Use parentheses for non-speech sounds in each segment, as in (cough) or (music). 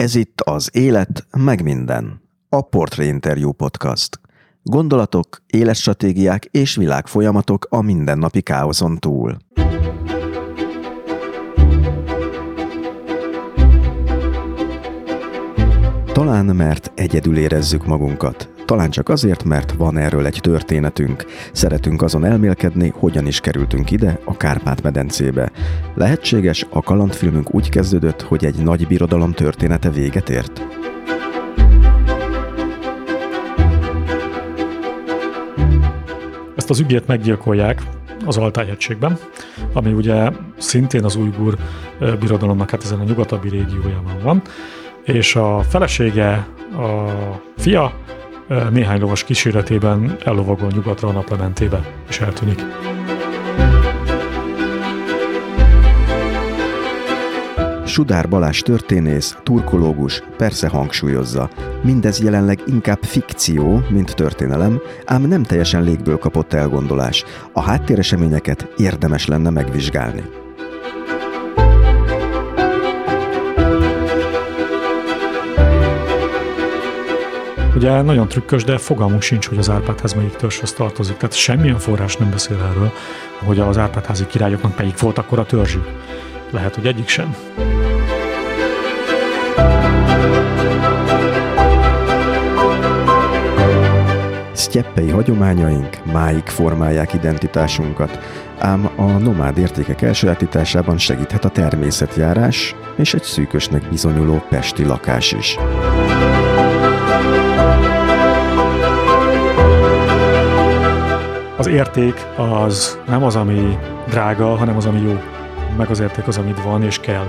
Ez itt az Élet meg minden, a Portrait Interview Podcast. Gondolatok, életstratégiák és világfolyamatok a mindennapi káoszon túl. Talán mert egyedül érezzük magunkat, talán csak azért, mert van erről egy történetünk. Szeretünk azon elmélkedni, hogyan is kerültünk ide, a Kárpát-medencébe. Lehetséges, a kalandfilmünk úgy kezdődött, hogy egy nagy birodalom története véget ért? Ezt az ügyét meggyilkolják az Altájegységben, ami ugye szintén az újgur birodalomnak hát ezen a nyugatabbi régiójában van, és a felesége, a fia néhány lovas kíséretében ellovagol nyugatra a naplementébe, és eltűnik. Sudár Balázs történész, turkológus persze hangsúlyozza. Mindez jelenleg inkább fikció, mint történelem, ám nem teljesen légből kapott elgondolás. A háttéreseményeket érdemes lenne megvizsgálni. Ugye nagyon trükkös, de fogalmunk sincs, hogy az Árpádház melyik törzshöz tartozik. Tehát semmilyen forrás nem beszél erről, hogy az Árpádházi királyoknak melyik volt akkor a törzsük. Lehet, hogy egyik sem. Sztyeppei hagyományaink máig formálják identitásunkat, ám a nomád értékek elsajátításában segíthet a természetjárás és egy szűkösnek bizonyuló pesti lakás is. Az érték az nem az, ami drága, hanem az, ami jó. Meg az érték az, amit van és kell.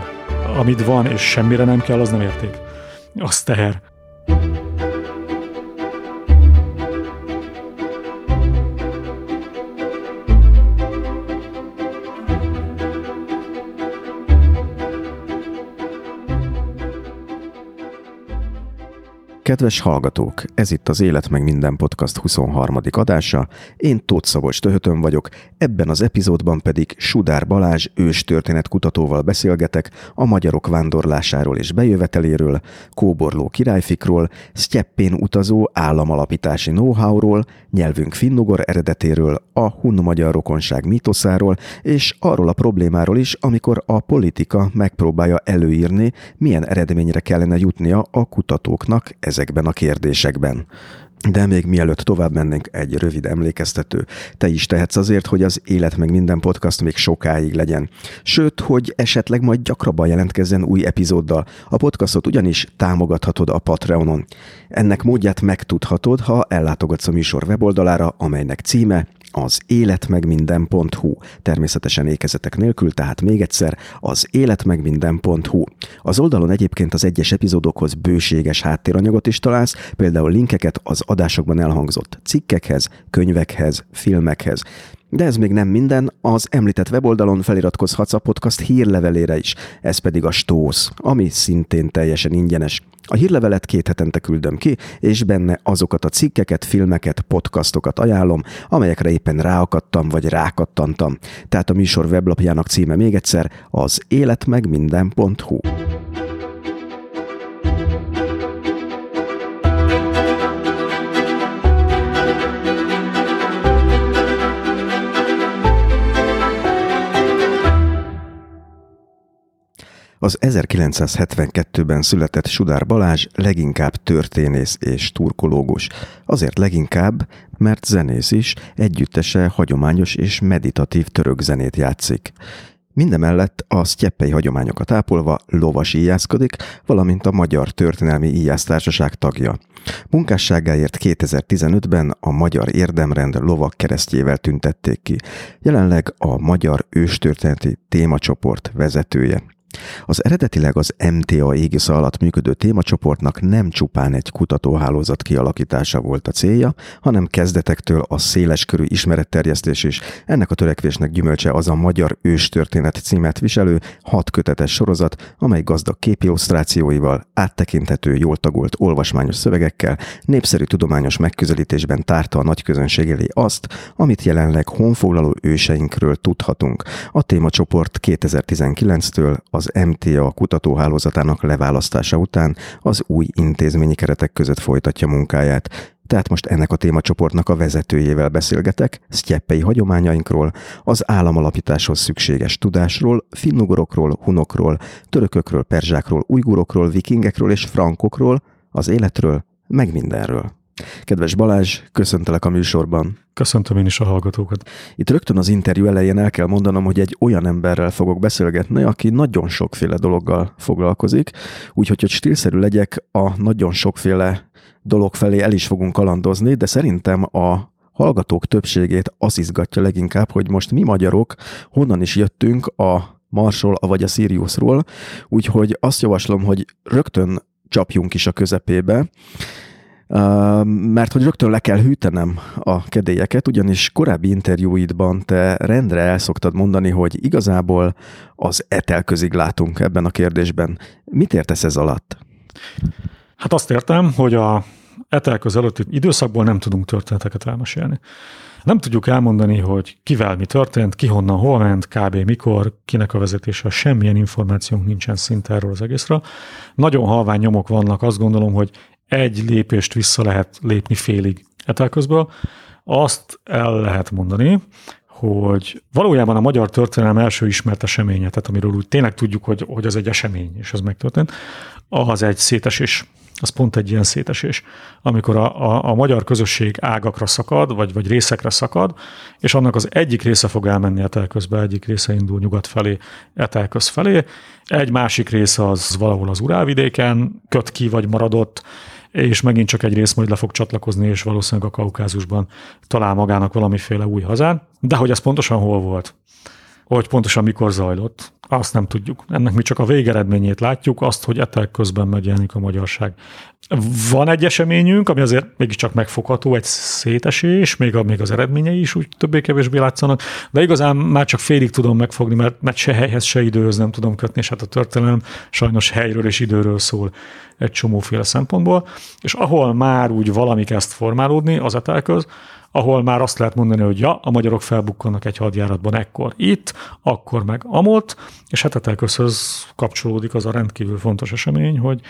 Amit van és semmire nem kell, az nem érték. Az teher. Kedves hallgatók, ez itt az Élet meg minden podcast 23. adása. Én Tóth Szabolcs Töhötön vagyok, ebben az epizódban pedig Sudár Balázs ős történetkutatóval beszélgetek a magyarok vándorlásáról és bejöveteléről, Kóborló királyfikról, Sztyeppén utazó államalapítási know-howról, nyelvünk finnugor eredetéről, a hun-magyar rokonság mitoszáról, és arról a problémáról is, amikor a politika megpróbálja előírni, milyen eredményre kellene jutnia a kutatóknak ezekben a kérdésekben. De még mielőtt tovább mennénk, egy rövid emlékeztető. Te is tehetsz azért, hogy az Élet meg minden podcast még sokáig legyen. Sőt, hogy esetleg majd gyakrabban jelentkezzen új epizóddal. A podcastot ugyanis támogathatod a Patreonon. Ennek módját megtudhatod, ha ellátogatsz a műsor weboldalára, amelynek címe az életmegminden.hu. Természetesen ékezetek nélkül, tehát még egyszer az életmegminden.hu. Az oldalon egyébként az egyes epizódokhoz bőséges háttéranyagot is találsz, például linkeket az adásokban elhangzott cikkekhez, könyvekhez, filmekhez. De ez még nem minden, az említett weboldalon feliratkozhatsz a podcast hírlevelére is, ez pedig a Stósz, ami szintén teljesen ingyenes. A hírlevelet két hetente küldöm ki, és benne azokat a cikkeket, filmeket, podcastokat ajánlom, amelyekre éppen ráakadtam vagy rákattantam. Tehát a műsor weblapjának címe még egyszer az életmegminden.hu. Az 1972-ben született Sudár Balázs leginkább történész és turkológus. Azért leginkább, mert zenész is, együttese hagyományos és meditatív török zenét játszik. Mindemellett a sztyeppei hagyományokat ápolva lovas íjászkodik, valamint a Magyar Történelmi Íjásztársaság tagja. Munkásságáért 2015-ben a Magyar Érdemrend lovak keresztjével tüntették ki. Jelenleg a Magyar Őstörténeti Témacsoport vezetője. Az eredetileg az MTA égisze alatt működő témacsoportnak nem csupán egy kutatóhálózat kialakítása volt a célja, hanem kezdetektől a széleskörű ismeretterjesztés is. Ennek a törekvésnek gyümölcse az a Magyar Őstörténet címet viselő hat kötetes sorozat, amely gazdag képilusztrációival, áttekinthető, jól tagolt olvasmányos szövegekkel, népszerű tudományos megközelítésben tárta a nagy közönség elé azt, amit jelenleg honfoglaló őseinkről tudhatunk. A témacsoport 2019-től a az MTA kutatóhálózatának leválasztása után az új intézményi keretek között folytatja munkáját. Tehát most ennek a témacsoportnak a vezetőjével beszélgetek, sztyeppei hagyományainkról, az államalapításhoz szükséges tudásról, finnugorokról, hunokról, törökökről, perzsákról, ujgurokról, vikingekről és frankokról, az életről, meg mindenről. Kedves Balázs, köszöntelek a műsorban. Köszöntöm én is a hallgatókat. Itt rögtön az interjú elején el kell mondanom, hogy egy olyan emberrel fogok beszélgetni, aki nagyon sokféle dologgal foglalkozik, úgyhogy, hogy stílszerű legyek, a nagyon sokféle dolog felé el is fogunk kalandozni, de szerintem a hallgatók többségét az izgatja leginkább, hogy most mi magyarok honnan is jöttünk a Marsról, vagy a Siriusról, úgyhogy azt javaslom, hogy rögtön csapjunk is a közepébe, mert hogy rögtön le kell hűtenem a kedélyeket, ugyanis korábbi interjúidban te rendre el szoktad mondani, hogy igazából az etelközig látunk ebben a kérdésben. Mit értesz ez alatt? Hát azt értem, hogy a etelköz előtti időszakból nem tudunk történeteket elmesélni. Nem tudjuk elmondani, hogy kivel mi történt, ki honnan, hol ment, kb. mikor, kinek a vezetése, semmilyen információnk nincsen szinte erről az egészről. Nagyon halvány nyomok vannak, azt gondolom, hogy egy lépést vissza lehet lépni félig etelközből. Azt el lehet mondani, hogy valójában a magyar történelem első ismert eseménye, tehát amiről úgy tényleg tudjuk, hogy, hogy az egy esemény, és ez megtörtént, az egy szétesés. Az pont egy ilyen szétesés, amikor a, a, a magyar közösség ágakra szakad, vagy, vagy részekre szakad, és annak az egyik része fog elmenni etelközbe, egyik része indul nyugat felé, etelköz felé, egy másik része az valahol az Urálvidéken köt ki, vagy maradott, és megint csak egy rész majd le fog csatlakozni, és valószínűleg a Kaukázusban talál magának valamiféle új hazán. De hogy ez pontosan hol volt, hogy pontosan mikor zajlott, azt nem tudjuk. Ennek mi csak a végeredményét látjuk, azt, hogy etek közben megjelenik a magyarság. Van egy eseményünk, ami azért mégiscsak megfogható, egy szétesés, még, a, még az eredményei is úgy többé-kevésbé látszanak, de igazán már csak félig tudom megfogni, mert, mert se helyhez, se időhöz nem tudom kötni, és hát a történelem sajnos helyről és időről szól egy csomóféle szempontból, és ahol már úgy valami kezd formálódni az etelköz, ahol már azt lehet mondani, hogy ja, a magyarok felbukkannak egy hadjáratban ekkor itt, akkor meg amott, és etelközhöz kapcsolódik az a rendkívül fontos esemény, hogy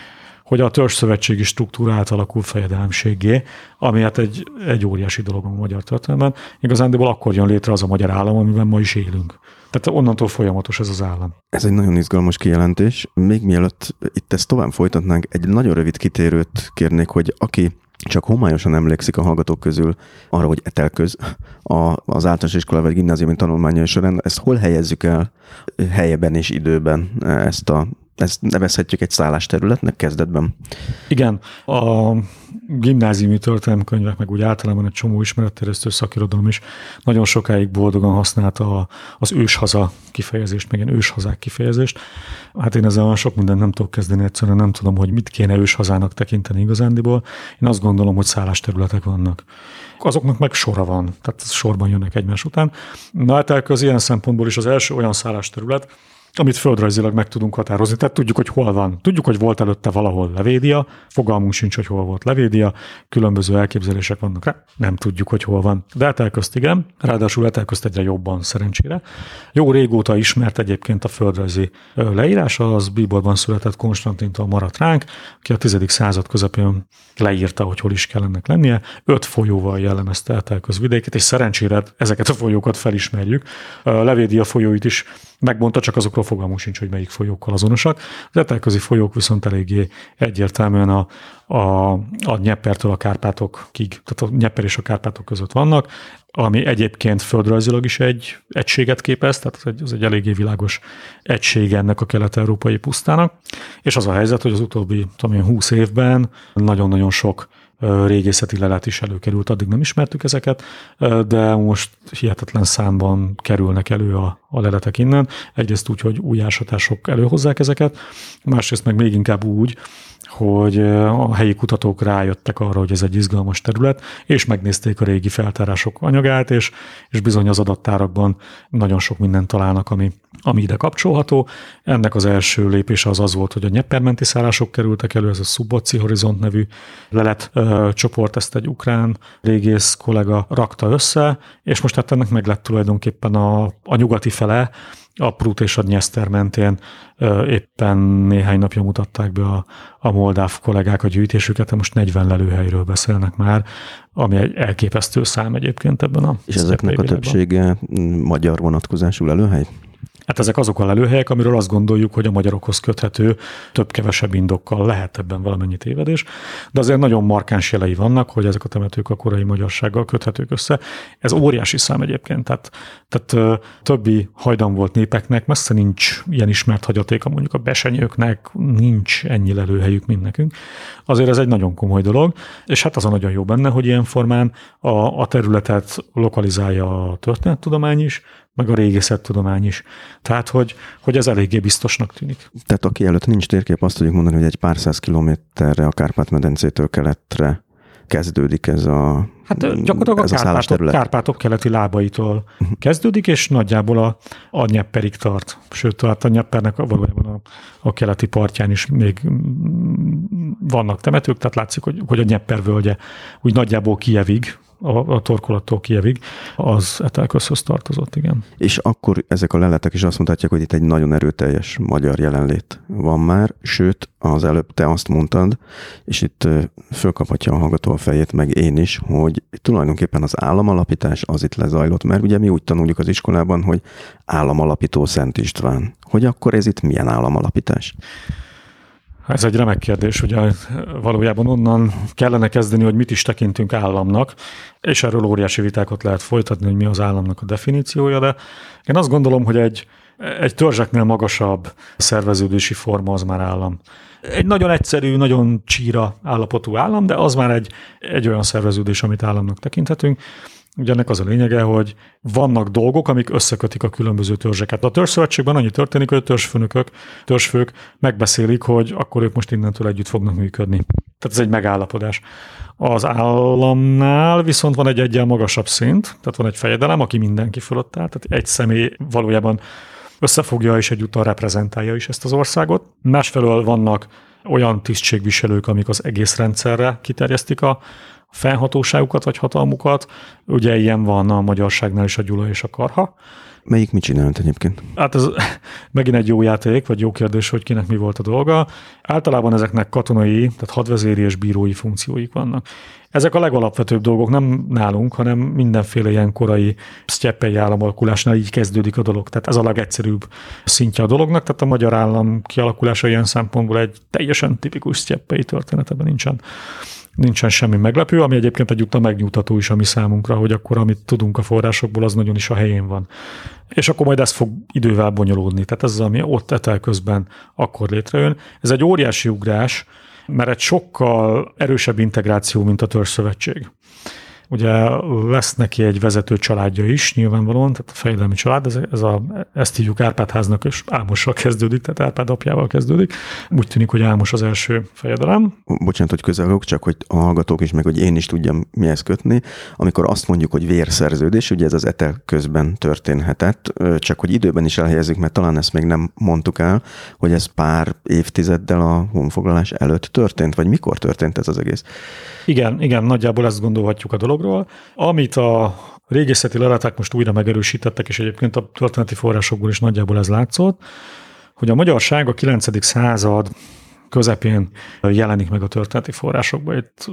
hogy a törzszövetségi struktúra átalakul fejedelemségé, ami hát egy, egy óriási dolog a magyar történelemben. Igazándiból akkor jön létre az a magyar állam, amiben ma is élünk. Tehát onnantól folyamatos ez az állam. Ez egy nagyon izgalmas kijelentés. Még mielőtt itt ezt tovább folytatnánk, egy nagyon rövid kitérőt kérnék, hogy aki csak homályosan emlékszik a hallgatók közül arra, hogy etelköz a, az általános iskola vagy gimnáziumi tanulmányai során, ezt hol helyezzük el helyeben és időben ezt a ezt nevezhetjük egy szállásterületnek kezdetben. Igen, a gimnáziumi történelmkönyvek, meg úgy általában egy csomó ismeretterjesztő szakirodalom is nagyon sokáig boldogan használta a, az őshaza kifejezést, meg ilyen őshazák kifejezést. Hát én ezzel sok mindent nem tudok kezdeni, egyszerűen nem tudom, hogy mit kéne őshazának tekinteni igazándiból. Én azt gondolom, hogy szállásterületek vannak. Azoknak meg sora van, tehát sorban jönnek egymás után. Na hát az ilyen szempontból is az első olyan szállásterület, amit földrajzilag meg tudunk határozni. Tehát tudjuk, hogy hol van. Tudjuk, hogy volt előtte valahol levédia, fogalmunk sincs, hogy hol volt levédia, különböző elképzelések vannak rá, nem tudjuk, hogy hol van. De etelközt igen, ráadásul etelközt egyre jobban szerencsére. Jó régóta ismert egyébként a földrajzi leírása, az Bíborban született Konstantintól maradt ránk, aki a 10. század közepén leírta, hogy hol is kell ennek lennie. Öt folyóval jellemezte etelköz vidéket, és szerencsére ezeket a folyókat felismerjük. A levédia folyóit is megmondta, csak azokról fogalmunk sincs, hogy melyik folyókkal azonosak. Az etelközi folyók viszont eléggé egyértelműen a, a, a Nyeppertől a Kárpátokig, tehát a Nyepper és a Kárpátok között vannak, ami egyébként földrajzilag is egy egységet képez, tehát ez egy, ez egy eléggé világos egység ennek a kelet-európai pusztának. És az a helyzet, hogy az utóbbi tudom 20 évben nagyon-nagyon sok régészeti lelet is előkerült, addig nem ismertük ezeket, de most hihetetlen számban kerülnek elő a, a leletek innen. Egyrészt úgy, hogy új ásatások előhozzák ezeket, másrészt meg még inkább úgy, hogy a helyi kutatók rájöttek arra, hogy ez egy izgalmas terület, és megnézték a régi feltárások anyagát, és, és bizony az adattárakban nagyon sok mindent találnak, ami, ami ide kapcsolható. Ennek az első lépése az az volt, hogy a nyeppermenti szállások kerültek elő, ez a Subotci Horizont nevű lelet ö, csoport, ezt egy ukrán régész kollega rakta össze, és most hát ennek meg lett tulajdonképpen a, a nyugati fele, a Prut és a Nyeszter mentén éppen néhány napja mutatták be a, a moldáv kollégák a gyűjtésüket, most 40 lelőhelyről beszélnek már, ami egy elképesztő szám egyébként ebben a És ezeknek a többsége magyar vonatkozású lelőhely? Hát ezek azok a lelőhelyek, amiről azt gondoljuk, hogy a magyarokhoz köthető több-kevesebb indokkal lehet ebben valamennyi tévedés, de azért nagyon markáns jelei vannak, hogy ezek a temetők a korai magyarsággal köthetők össze. Ez óriási szám egyébként, tehát, tehát többi hajdan volt népeknek messze nincs ilyen ismert hagyatéka, mondjuk a besenyőknek nincs ennyi lelőhelyük, mint nekünk. Azért ez egy nagyon komoly dolog, és hát az a nagyon jó benne, hogy ilyen formán a, a területet lokalizálja a történettudomány is, meg a régészettudomány is. Tehát, hogy, hogy ez eléggé biztosnak tűnik. Tehát aki előtt nincs térkép, azt tudjuk mondani, hogy egy pár száz kilométerre a Kárpát-medencétől keletre kezdődik ez a Hát gyakorlatilag ez a Kárpátok, Kárpátok keleti lábaitól uh-huh. kezdődik, és nagyjából a, a Nyepperig tart. Sőt, hát a Nyeppernek valójában a, a keleti partján is még vannak temetők, tehát látszik, hogy, hogy a Nyepper völgye úgy nagyjából Kijevig, a, a torkolattól Kievig, az Etelközhöz tartozott, igen. És akkor ezek a leletek is azt mutatják, hogy itt egy nagyon erőteljes magyar jelenlét van már, sőt, az előbb te azt mondtad, és itt fölkaphatja a hallgató a fejét, meg én is, hogy tulajdonképpen az államalapítás az itt lezajlott, mert ugye mi úgy tanuljuk az iskolában, hogy államalapító Szent István. Hogy akkor ez itt milyen államalapítás? Ez egy remek kérdés, ugye valójában onnan kellene kezdeni, hogy mit is tekintünk államnak, és erről óriási vitákat lehet folytatni, hogy mi az államnak a definíciója, de én azt gondolom, hogy egy, egy törzseknél magasabb szerveződési forma az már állam. Egy nagyon egyszerű, nagyon csíra állapotú állam, de az már egy, egy olyan szerveződés, amit államnak tekinthetünk. Ugye ennek az a lényege, hogy vannak dolgok, amik összekötik a különböző törzseket. A törzszövetségben annyi történik, hogy a törzsfőnökök, törzsfők megbeszélik, hogy akkor ők most innentől együtt fognak működni. Tehát ez egy megállapodás. Az államnál viszont van egy egyen magasabb szint, tehát van egy fejedelem, aki mindenki fölött áll, tehát egy személy valójában összefogja és egyúttal reprezentálja is ezt az országot. Másfelől vannak olyan tisztségviselők, amik az egész rendszerre kiterjesztik a felhatóságukat vagy hatalmukat. Ugye ilyen van a magyarságnál is a Gyula és a Karha. Melyik mit csinált egyébként? Hát ez (laughs) megint egy jó játék, vagy jó kérdés, hogy kinek mi volt a dolga. Általában ezeknek katonai, tehát hadvezéri és bírói funkcióik vannak. Ezek a legalapvetőbb dolgok, nem nálunk, hanem mindenféle ilyen korai sztyeppei államalakulásnál így kezdődik a dolog. Tehát ez a legegyszerűbb szintje a dolognak, tehát a magyar állam kialakulása ilyen szempontból egy teljesen tipikus sztyeppei történeteben nincsen nincsen semmi meglepő, ami egyébként egyúttal megnyugtató is a mi számunkra, hogy akkor amit tudunk a forrásokból, az nagyon is a helyén van. És akkor majd ez fog idővel bonyolódni. Tehát ez az, ami ott etel közben akkor létrejön. Ez egy óriási ugrás, mert egy sokkal erősebb integráció, mint a törzszövetség. Ugye lesz neki egy vezető családja is, nyilvánvalóan, tehát a fejlelmi család, ez, ez a, ezt hívjuk Árpádháznak, és Álmossal kezdődik, tehát Árpád apjával kezdődik. Úgy tűnik, hogy Álmos az első fejedelem. Bocsánat, hogy közelök, csak hogy a hallgatók is, meg hogy én is tudjam mihez kötni. Amikor azt mondjuk, hogy vérszerződés, ugye ez az etel közben történhetett, csak hogy időben is elhelyezzük, mert talán ezt még nem mondtuk el, hogy ez pár évtizeddel a honfoglalás előtt történt, vagy mikor történt ez az egész? Igen, igen, nagyjából ezt gondolhatjuk a dologról. Amit a régészeti leletek most újra megerősítettek, és egyébként a történeti forrásokból is nagyjából ez látszott, hogy a magyarság a 9. század közepén jelenik meg a történeti forrásokban. Itt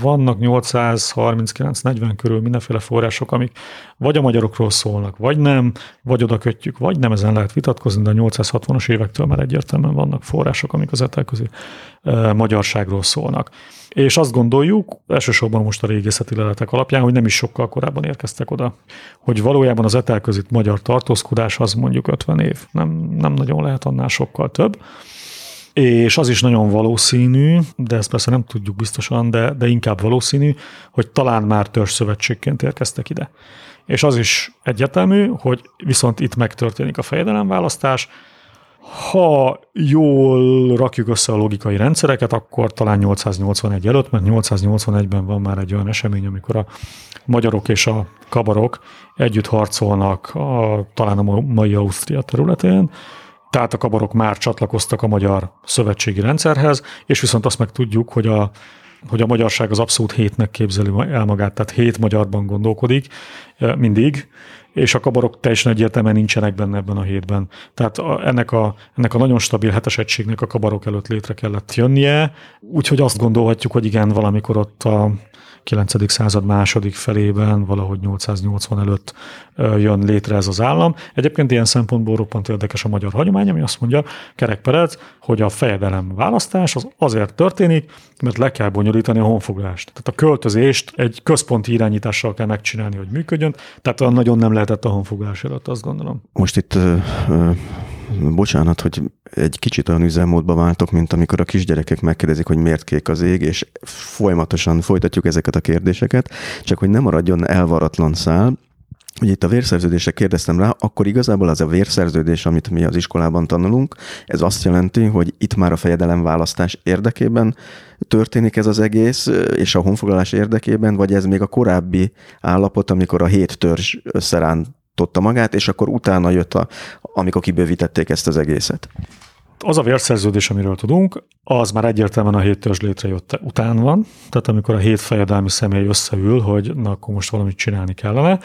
vannak 839-40 körül mindenféle források, amik vagy a magyarokról szólnak, vagy nem, vagy oda kötjük, vagy nem, ezen lehet vitatkozni, de a 860-as évektől már egyértelműen vannak források, amik az etelközi magyarságról szólnak. És azt gondoljuk, elsősorban most a régészeti leletek alapján, hogy nem is sokkal korábban érkeztek oda, hogy valójában az etelközit magyar tartózkodás az mondjuk 50 év, nem, nem nagyon lehet annál sokkal több. És az is nagyon valószínű, de ezt persze nem tudjuk biztosan, de, de inkább valószínű, hogy talán már törzszövetségként érkeztek ide. És az is egyetemű, hogy viszont itt megtörténik a fejedelemválasztás, ha jól rakjuk össze a logikai rendszereket, akkor talán 881 előtt, mert 881-ben van már egy olyan esemény, amikor a magyarok és a kabarok együtt harcolnak a, talán a mai Ausztria területén, tehát a kabarok már csatlakoztak a magyar szövetségi rendszerhez, és viszont azt meg tudjuk, hogy a hogy a magyarság az abszolút hétnek képzeli el magát, tehát hét magyarban gondolkodik mindig, és a kabarok teljesen egyértelműen nincsenek benne ebben a hétben. Tehát a, ennek, a, ennek a nagyon stabil hetes egységnek a kabarok előtt létre kellett jönnie, úgyhogy azt gondolhatjuk, hogy igen, valamikor ott a 9. század második felében, valahogy 880 előtt jön létre ez az állam. Egyébként ilyen szempontból roppant érdekes a magyar hagyomány, ami azt mondja, Kerek Perec, hogy a fejedelem választás az azért történik, mert le kell bonyolítani a honfoglalást. Tehát a költözést egy központi irányítással kell megcsinálni, hogy működjön, tehát nagyon nem lehetett a honfoglás előtt, azt gondolom. Most itt bocsánat, hogy egy kicsit olyan üzemmódba váltok, mint amikor a kisgyerekek megkérdezik, hogy miért kék az ég, és folyamatosan folytatjuk ezeket a kérdéseket, csak hogy nem maradjon elvaratlan szál, hogy itt a vérszerződésre kérdeztem rá, akkor igazából az a vérszerződés, amit mi az iskolában tanulunk, ez azt jelenti, hogy itt már a fejedelem választás érdekében történik ez az egész, és a honfoglalás érdekében, vagy ez még a korábbi állapot, amikor a hét törzs összerántotta magát, és akkor utána jött, a, amikor kibővítették ezt az egészet? Az a vérszerződés, amiről tudunk, az már egyértelműen a hét törzs létrejött után van, tehát amikor a hét fejedelmi személy összeül, hogy na akkor most valamit csinálni kellene,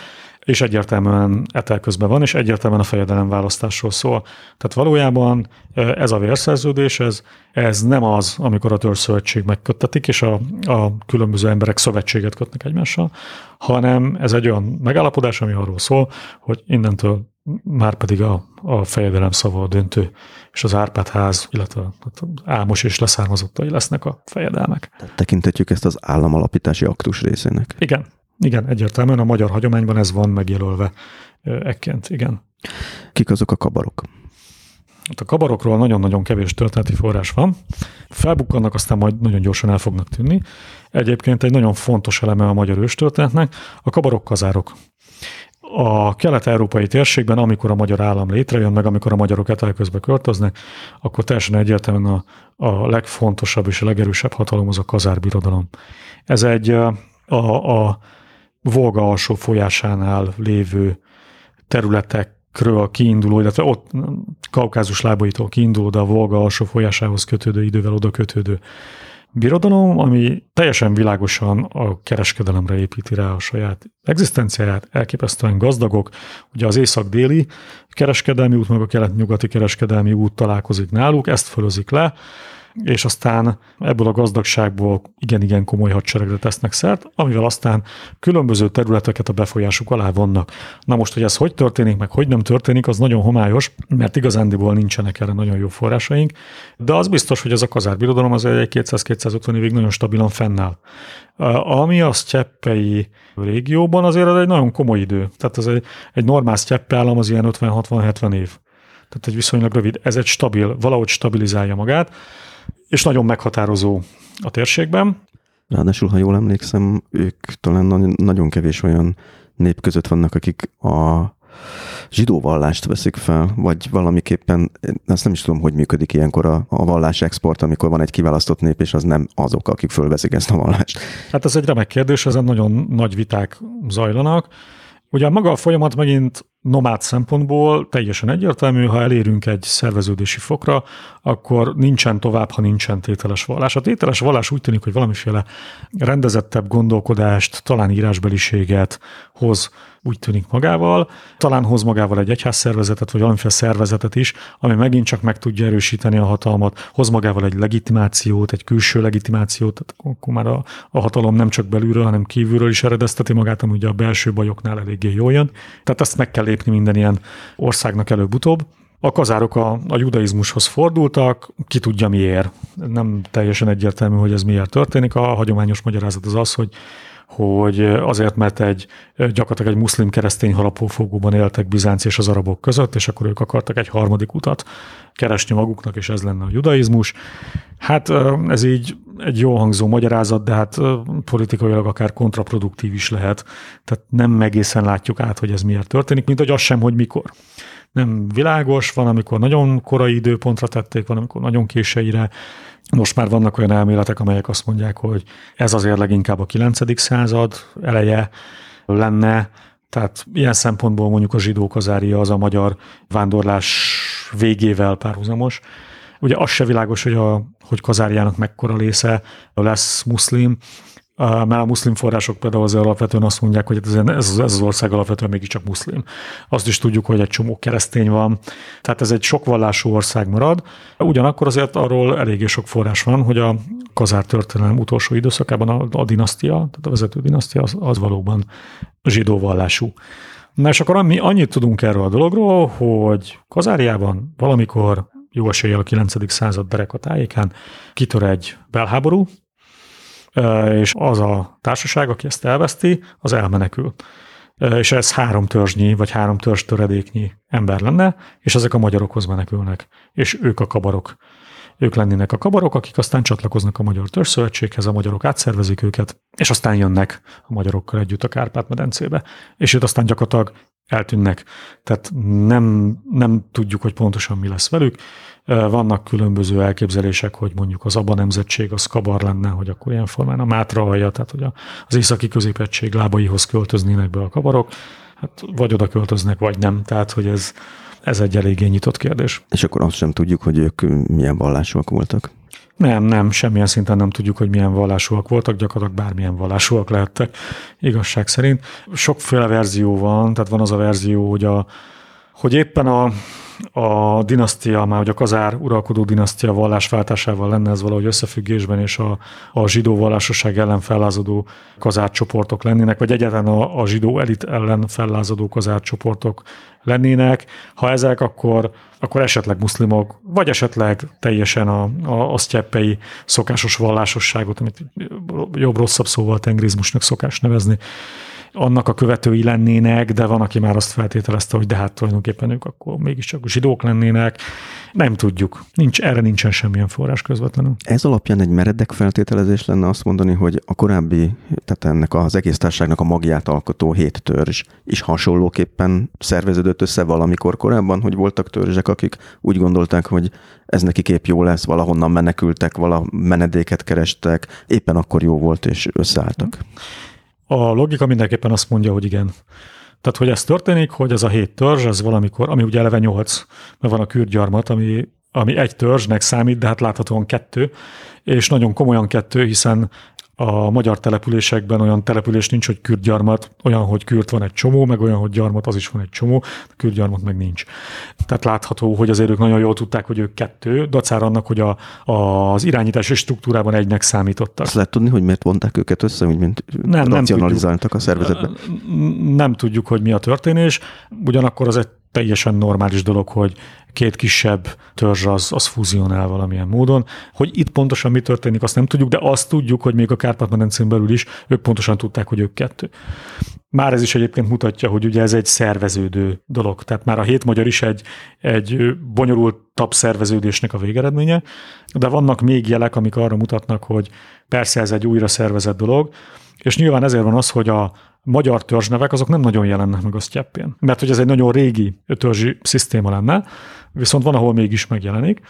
és egyértelműen etel közben van, és egyértelműen a fejedelem választásról szól. Tehát valójában ez a vérszerződés, ez, ez nem az, amikor a törzszövetség megköttetik, és a, a különböző emberek szövetséget kötnek egymással, hanem ez egy olyan megállapodás, ami arról szól, hogy innentől már pedig a, a fejedelem szava a döntő, és az Árpád ház, illetve az Ámos és leszármazottai lesznek a fejedelmek. Tehát tekintetjük ezt az államalapítási aktus részének. Igen, igen, egyértelműen a magyar hagyományban ez van megjelölve ekként, igen. Kik azok a kabarok? Hát a kabarokról nagyon-nagyon kevés történeti forrás van. Felbukkannak, aztán majd nagyon gyorsan el fognak tűnni. Egyébként egy nagyon fontos eleme a magyar őstörténetnek a kabarok kazárok. A kelet-európai térségben, amikor a magyar állam létrejön, meg amikor a magyarok etelközbe költöznek, akkor teljesen egyértelműen a, a legfontosabb és a legerősebb hatalom az a kazárbirodalom. Ez egy a, a Volga alsó folyásánál lévő területekről kiinduló, illetve ott Kaukázus lábaitól kiinduló, de a Volga alsó folyásához kötődő, idővel oda kötődő birodalom, ami teljesen világosan a kereskedelemre építi rá a saját egzisztenciáját, elképesztően gazdagok. Ugye az észak-déli kereskedelmi út, meg a kelet-nyugati kereskedelmi út találkozik náluk, ezt fölözik le, és aztán ebből a gazdagságból igen-igen komoly hadseregre tesznek szert, amivel aztán különböző területeket a befolyásuk alá vannak. Na most, hogy ez hogy történik, meg hogy nem történik, az nagyon homályos, mert igazándiból nincsenek erre nagyon jó forrásaink, de az biztos, hogy ez a kazárbirodalom az egy 200-250 évig nagyon stabilan fennáll. Ami a sztyeppei régióban azért az egy nagyon komoly idő. Tehát az egy, egy normál sztyeppe állam az ilyen 50-60-70 év. Tehát egy viszonylag rövid, ez egy stabil, valahogy stabilizálja magát és nagyon meghatározó a térségben. Ráadásul, ha jól emlékszem, ők talán nagyon kevés olyan nép között vannak, akik a zsidó vallást veszik fel, vagy valamiképpen, ezt nem is tudom, hogy működik ilyenkor a, a vallás export, amikor van egy kiválasztott nép, és az nem azok, akik fölveszik ezt a vallást. Hát ez egy remek kérdés, ezen nagyon nagy viták zajlanak. Ugye maga a folyamat megint nomád szempontból teljesen egyértelmű, ha elérünk egy szerveződési fokra, akkor nincsen tovább, ha nincsen tételes vallás. A tételes vallás úgy tűnik, hogy valamiféle rendezettebb gondolkodást, talán írásbeliséget hoz úgy tűnik magával, talán hoz magával egy egyházszervezetet, vagy valamiféle szervezetet is, ami megint csak meg tudja erősíteni a hatalmat, hoz magával egy legitimációt, egy külső legitimációt, tehát akkor már a, a hatalom nem csak belülről, hanem kívülről is eredezteti magát, ami ugye a belső bajoknál eléggé jól jön. Tehát ezt meg kell lépni minden ilyen országnak előbb-utóbb. A kazárok a, a judaizmushoz fordultak, ki tudja miért. Nem teljesen egyértelmű, hogy ez miért történik. A hagyományos magyarázat az az, hogy hogy azért, mert egy gyakorlatilag egy muszlim keresztény harapófogóban éltek Bizánc és az arabok között, és akkor ők akartak egy harmadik utat keresni maguknak, és ez lenne a judaizmus. Hát ez így egy jó hangzó magyarázat, de hát politikailag akár kontraproduktív is lehet. Tehát nem egészen látjuk át, hogy ez miért történik, mint hogy az sem, hogy mikor. Nem világos, van, amikor nagyon korai időpontra tették, van, amikor nagyon késeire, most már vannak olyan elméletek, amelyek azt mondják, hogy ez azért leginkább a 9. század eleje lenne, tehát ilyen szempontból mondjuk a zsidó kazária az a magyar vándorlás végével párhuzamos. Ugye az se világos, hogy, a, hogy Kazárjának mekkora része lesz muszlim, mert a muszlim források például azért alapvetően azt mondják, hogy ez, ez az ország alapvetően mégiscsak muszlim. Azt is tudjuk, hogy egy csomó keresztény van, tehát ez egy sokvallású ország marad. Ugyanakkor azért arról eléggé sok forrás van, hogy a kazár történelem utolsó időszakában a, a dinasztia, tehát a vezető dinasztia az, az valóban zsidó vallású. Na és akkor mi annyit tudunk erről a dologról, hogy Kazáriában valamikor jó eséllyel a 9. század dereka tájékán kitör egy belháború, és az a társaság, aki ezt elveszti, az elmenekül. És ez három törzsnyi, vagy három törzs töredéknyi ember lenne, és ezek a magyarokhoz menekülnek, és ők a kabarok. Ők lennének a kabarok, akik aztán csatlakoznak a Magyar Törzszövetséghez, a magyarok átszervezik őket, és aztán jönnek a magyarokkal együtt a Kárpát-medencébe. És itt aztán gyakorlatilag eltűnnek. Tehát nem, nem tudjuk, hogy pontosan mi lesz velük. Vannak különböző elképzelések, hogy mondjuk az Abba nemzetség az kabar lenne, hogy akkor ilyen formán a Mátra alja, tehát hogy az északi középegység lábaihoz költöznének be a kabarok, hát vagy oda költöznek, vagy nem. Tehát, hogy ez, ez egy eléggé nyitott kérdés. És akkor azt sem tudjuk, hogy ők milyen vallásúak voltak? Nem, nem, semmilyen szinten nem tudjuk, hogy milyen vallásúak voltak, gyakorlatilag bármilyen vallásúak lehettek, igazság szerint. Sokféle verzió van, tehát van az a verzió, hogy, a, hogy éppen a, a dinasztia, már hogy a kazár uralkodó dinasztia vallásváltásával lenne ez valahogy összefüggésben, és a, a zsidó vallásosság ellen fellázadó kazárcsoportok lennének, vagy egyáltalán a, a zsidó elit ellen fellázadó kazárcsoportok lennének. Ha ezek, akkor, akkor esetleg muszlimok, vagy esetleg teljesen a, a, a sztyeppei szokásos vallásosságot, amit jobb-rosszabb szóval tengrizmusnak szokás nevezni, annak a követői lennének, de van, aki már azt feltételezte, hogy de hát tulajdonképpen ők akkor mégiscsak zsidók lennének. Nem tudjuk. Nincs, erre nincsen semmilyen forrás közvetlenül. Ez alapján egy meredek feltételezés lenne azt mondani, hogy a korábbi, tehát ennek az egész társaságnak a magját alkotó hét törzs is hasonlóképpen szerveződött össze valamikor korábban, hogy voltak törzsek, akik úgy gondolták, hogy ez neki kép jó lesz, valahonnan menekültek, vala menedéket kerestek, éppen akkor jó volt, és összeálltak. A logika mindenképpen azt mondja, hogy igen. Tehát, hogy ez történik, hogy ez a hét törzs, ez valamikor, ami ugye eleve nyolc, mert van a kürdgyarmat, ami, ami egy törzsnek számít, de hát láthatóan kettő, és nagyon komolyan kettő, hiszen a magyar településekben olyan település nincs, hogy kürdgyarmat, olyan, hogy kürt van egy csomó, meg olyan, hogy gyarmat az is van egy csomó, kürdgyarmat meg nincs. Tehát látható, hogy azért ők nagyon jól tudták, hogy ők kettő, dacár annak, hogy a, az irányítási struktúrában egynek számítottak. Azt lehet tudni, hogy miért vonták őket össze, úgy mint nem, racionalizáltak nem a szervezetben? Nem tudjuk, hogy mi a történés, ugyanakkor az egy teljesen normális dolog, hogy két kisebb törzs az, az fúzionál valamilyen módon. Hogy itt pontosan mi történik, azt nem tudjuk, de azt tudjuk, hogy még a Kárpát-medencén belül is ők pontosan tudták, hogy ők kettő. Már ez is egyébként mutatja, hogy ugye ez egy szerveződő dolog. Tehát már a hét magyar is egy, egy bonyolultabb szerveződésnek a végeredménye, de vannak még jelek, amik arra mutatnak, hogy persze ez egy újra szervezett dolog, és nyilván ezért van az, hogy a, magyar törzsnevek azok nem nagyon jelennek meg a sztyeppén. Mert hogy ez egy nagyon régi törzsi szisztéma lenne, viszont van, ahol mégis megjelenik,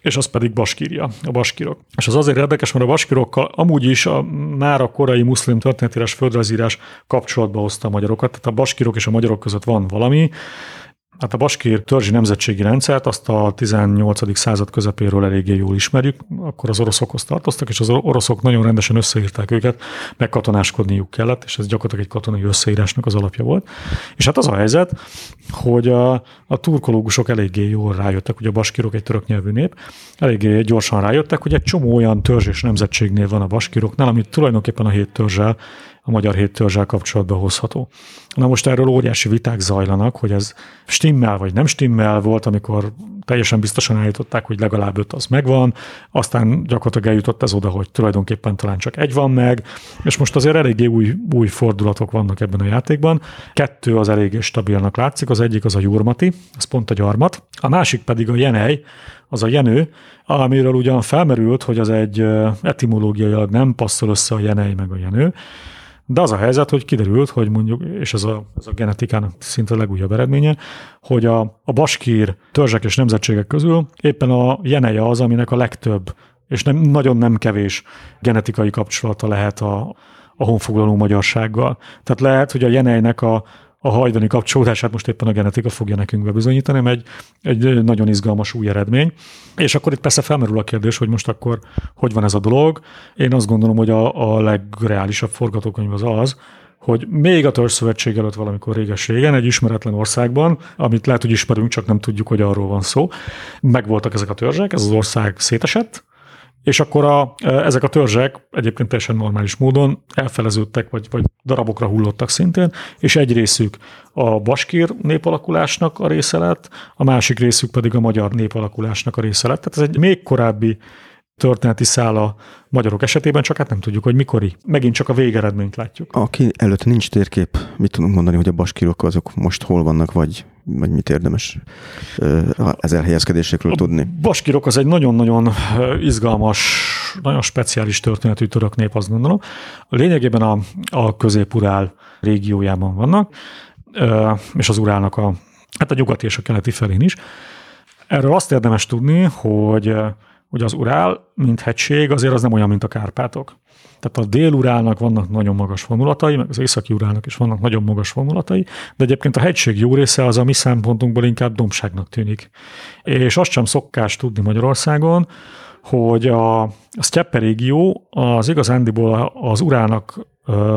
és az pedig baskírja, a baskirok. És az azért érdekes, mert a baskirokkal amúgy is a, már a korai muszlim történetírás, földrajzírás kapcsolatba hozta a magyarokat, tehát a baskirok és a magyarok között van valami, Hát a baskír törzsi nemzetségi rendszert azt a 18. század közepéről eléggé jól ismerjük, akkor az oroszokhoz tartoztak, és az oroszok nagyon rendesen összeírták őket, meg katonáskodniuk kellett, és ez gyakorlatilag egy katonai összeírásnak az alapja volt. És hát az a helyzet, hogy a, a turkológusok eléggé jól rájöttek, hogy a baskírok egy török nyelvű nép, eléggé gyorsan rájöttek, hogy egy csomó olyan törzs és nemzetségnél van a baskíroknál, amit tulajdonképpen a hét törzsel a magyar héttörzsel kapcsolatba hozható. Na most erről óriási viták zajlanak, hogy ez stimmel vagy nem stimmel volt, amikor teljesen biztosan állították, hogy legalább öt az megvan, aztán gyakorlatilag eljutott ez oda, hogy tulajdonképpen talán csak egy van meg, és most azért eléggé új, új fordulatok vannak ebben a játékban. Kettő az eléggé stabilnak látszik, az egyik az a Jurmati, az pont a gyarmat, a másik pedig a Jenej, az a jenő, amiről ugyan felmerült, hogy az egy etimológiailag nem passzol össze a jenej meg a jenő, de az a helyzet, hogy kiderült, hogy mondjuk, és ez a, ez a genetikának szinte a legújabb eredménye, hogy a, a baskír törzsek és nemzetségek közül éppen a jeneje az, aminek a legtöbb, és nem, nagyon nem kevés genetikai kapcsolata lehet a, a honfoglaló magyarsággal. Tehát lehet, hogy a jenejnek a, a hajdani kapcsolódását most éppen a genetika fogja nekünk bebizonyítani, egy, egy nagyon izgalmas új eredmény. És akkor itt persze felmerül a kérdés, hogy most akkor hogy van ez a dolog. Én azt gondolom, hogy a, a legreálisabb forgatókönyv az az, hogy még a törzszövetség előtt valamikor réges-régen, egy ismeretlen országban, amit lehet, hogy ismerünk, csak nem tudjuk, hogy arról van szó, megvoltak ezek a törzsek, ez az ország szétesett, és akkor a, ezek a törzsek egyébként teljesen normális módon elfeleződtek, vagy, vagy darabokra hullottak szintén, és egy részük a baskír népalakulásnak a része lett, a másik részük pedig a magyar népalakulásnak a része lett. Tehát ez egy még korábbi történeti szál a magyarok esetében, csak hát nem tudjuk, hogy mikori. Megint csak a végeredményt látjuk. Aki előtt nincs térkép, mit tudunk mondani, hogy a baskírok azok most hol vannak, vagy, vagy mit érdemes ez elhelyezkedésekről tudni? A baskírok az egy nagyon-nagyon izgalmas, nagyon speciális történetű török nép, azt gondolom. Lényegében a, a közép-urál régiójában vannak, és az urálnak a, hát a nyugati és a keleti felén is. Erről azt érdemes tudni, hogy hogy az Urál, mint hegység, azért az nem olyan, mint a Kárpátok. Tehát a dél-urálnak vannak nagyon magas vonulatai, meg az északi urálnak is vannak nagyon magas vonulatai, de egyébként a hegység jó része az a mi szempontunkból inkább dombságnak tűnik. És azt sem szokás tudni Magyarországon, hogy a, a Steppe régió az igazándiból az Urálnak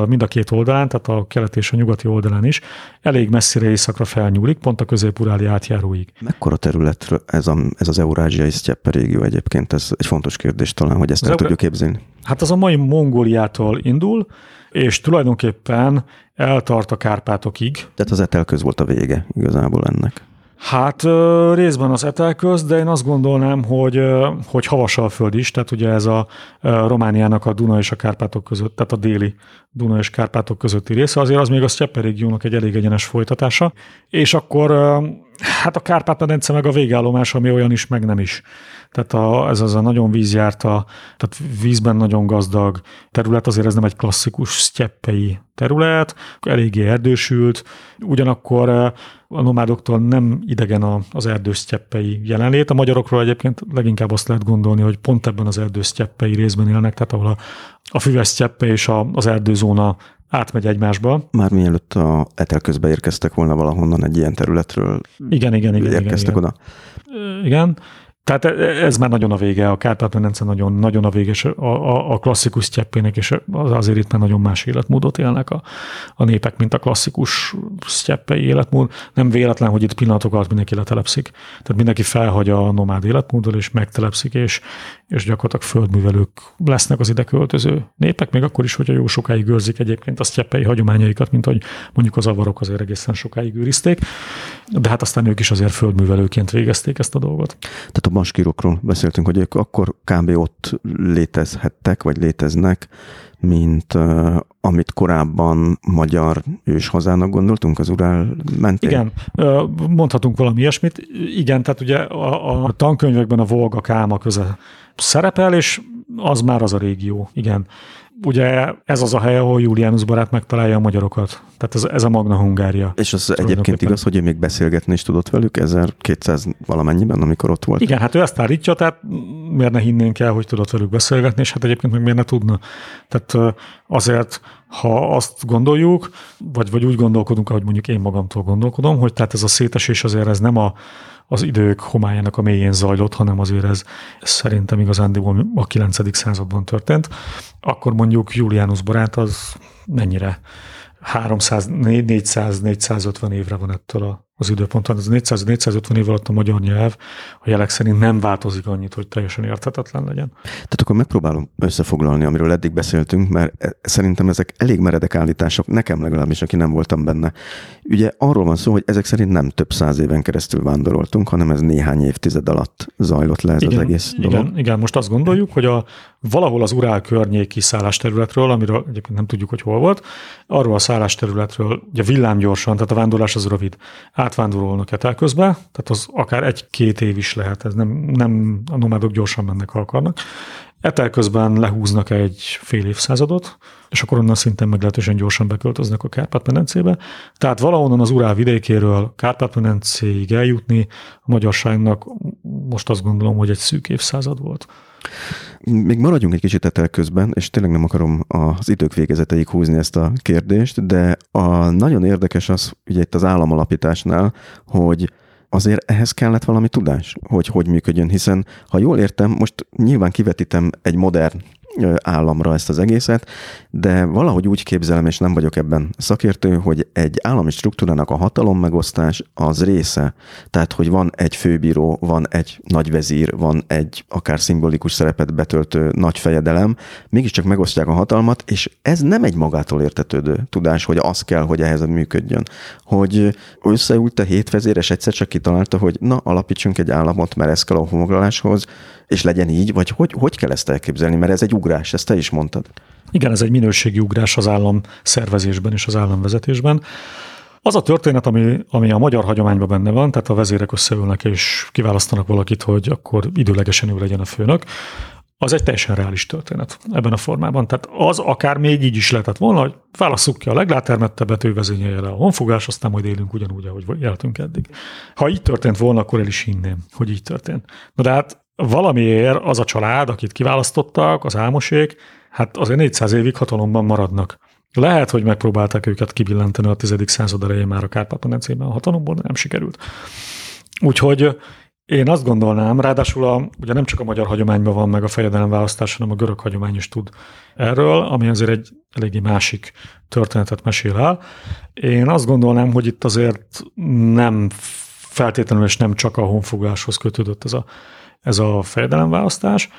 mind a két oldalán, tehát a keleti és a nyugati oldalán is, elég messzire északra felnyúlik, pont a közép-uráli átjáróig. Mekkora területről ez, a, ez az eurázsiai sztyeppe régió egyébként? Ez egy fontos kérdés talán, hogy ezt el tudjuk képzelni. Hát az a mai Mongóliától indul, és tulajdonképpen eltart a Kárpátokig. Tehát az etelköz volt a vége igazából ennek. Hát részben az etelköz, de én azt gondolnám, hogy, hogy föld is, tehát ugye ez a Romániának a Duna és a Kárpátok között, tehát a déli Duna és Kárpátok közötti része, azért az még a Sztyeppe régiónak egy elég egyenes folytatása, és akkor hát a Kárpát-medence meg a végállomás, ami olyan is, meg nem is. Tehát a, ez az a nagyon vízjárta, tehát vízben nagyon gazdag terület, azért ez nem egy klasszikus sztyeppei terület, eléggé erdősült, ugyanakkor eh, a nomádoktól nem idegen az erdős sztyeppei jelenlét. A magyarokról egyébként leginkább azt lehet gondolni, hogy pont ebben az erdős sztyeppei részben élnek, tehát ahol a, a füves és a, az erdőzóna átmegy egymásba. Már mielőtt a etel közbe érkeztek volna valahonnan egy ilyen területről. Igen, igen, igen. Érkeztek igen, oda. Igen. Tehát ez már nagyon a vége, a Kárpát-medence nagyon, nagyon a vége, a, a, a klasszikus sztyeppének, és azért itt már nagyon más életmódot élnek a, a népek, mint a klasszikus sztyeppei életmód. Nem véletlen, hogy itt pillanatok alatt mindenki letelepszik. Tehát mindenki felhagyja a nomád életmódot, és megtelepszik, és, és gyakorlatilag földművelők lesznek az ide költöző népek, még akkor is, hogyha jó sokáig őrzik egyébként a sztyeppei hagyományaikat, mint hogy mondjuk az avarok azért egészen sokáig őrizték, de hát aztán ők is azért földművelőként végezték ezt a dolgot. Tehát baskírokról beszéltünk, hogy ők akkor kb. ott létezhettek, vagy léteznek, mint uh, amit korábban magyar hazának gondoltunk az Urál mentén? Igen, mondhatunk valami ilyesmit. Igen, tehát ugye a, a tankönyvekben a Volga Káma köze szerepel, és az már az a régió, igen ugye ez az a hely, ahol Julianus barát megtalálja a magyarokat. Tehát ez, ez a Magna Hungária. És az egyébként igaz, hogy ő még beszélgetni is tudott velük 1200 valamennyiben, amikor ott volt? Igen, hát ő ezt állítja, tehát miért ne hinnénk el, hogy tudott velük beszélgetni, és hát egyébként meg miért ne tudna. Tehát azért, ha azt gondoljuk, vagy, vagy úgy gondolkodunk, ahogy mondjuk én magamtól gondolkodom, hogy tehát ez a szétesés azért ez nem a az idők homályának a mélyén zajlott, hanem azért ez, ez szerintem igazándiból a 9. században történt. Akkor mondjuk Julianus barát az mennyire 300, 400, 450 évre van ettől a az időponton. Ez 400-450 év alatt a magyar nyelv a jelek szerint nem változik annyit, hogy teljesen érthetetlen legyen. Tehát akkor megpróbálom összefoglalni, amiről eddig beszéltünk, mert e- szerintem ezek elég meredek állítások, nekem legalábbis, aki nem voltam benne. Ugye arról van szó, hogy ezek szerint nem több száz éven keresztül vándoroltunk, hanem ez néhány évtized alatt zajlott le ez igen, az egész dolog. Igen, igen, most azt gondoljuk, hogy a, valahol az Urál környéki szállásterületről, amiről egyébként nem tudjuk, hogy hol volt, arról a szállásterületről, ugye villámgyorsan, tehát a vándorlás az rövid, átvándorolnak etelközbe, tehát az akár egy-két év is lehet, ez nem, nem a nomádok gyorsan mennek, ha akarnak, Etel közben lehúznak egy fél évszázadot, és akkor onnan szintén meglehetősen gyorsan beköltöznek a Kárpát-medencébe. Tehát valahonnan az Urál vidékéről Kárpát-medencéig eljutni a magyarságnak most azt gondolom, hogy egy szűk évszázad volt. Még maradjunk egy kicsit etel közben, és tényleg nem akarom az idők végezeteig húzni ezt a kérdést, de a nagyon érdekes az, ugye itt az államalapításnál, hogy azért ehhez kellett valami tudás, hogy hogy működjön, hiszen ha jól értem, most nyilván kivetítem egy modern államra ezt az egészet, de valahogy úgy képzelem, és nem vagyok ebben szakértő, hogy egy állami struktúrának a hatalom megosztás az része. Tehát, hogy van egy főbíró, van egy nagyvezír, van egy akár szimbolikus szerepet betöltő nagy fejedelem, mégiscsak megosztják a hatalmat, és ez nem egy magától értetődő tudás, hogy az kell, hogy ehhez működjön. Hogy összeült a hét vezéres egyszer csak kitalálta, hogy na, alapítsunk egy államot, mert ez kell a homoglaláshoz, és legyen így, vagy hogy, hogy kell ezt elképzelni, mert ez egy ugrás, ezt te is mondtad. Igen, ez egy minőségi ugrás az állam szervezésben és az államvezetésben. Az a történet, ami, ami a magyar hagyományban benne van, tehát a vezérek összeülnek és kiválasztanak valakit, hogy akkor időlegesen ő legyen a főnök, az egy teljesen reális történet ebben a formában. Tehát az akár még így is lehetett volna, hogy válasszuk ki a leglátermettebbet, ő vezényelje le a honfogás, aztán majd élünk ugyanúgy, ahogy éltünk eddig. Ha így történt volna, akkor el is hinném, hogy így történt. Na de hát valamiért az a család, akit kiválasztottak, az álmosék, hát azért 400 évig hatalomban maradnak. Lehet, hogy megpróbálták őket kibillenteni a 10. század elején már a Kárpát-medencében a hatalomból, de nem sikerült. Úgyhogy én azt gondolnám, ráadásul a, ugye nem csak a magyar hagyományban van meg a fejedelemválasztás, hanem a görög hagyomány is tud erről, ami azért egy eléggé másik történetet mesél el. Én azt gondolnám, hogy itt azért nem feltétlenül és nem csak a honfogáshoz kötődött ez a ez a fejedelemválasztás.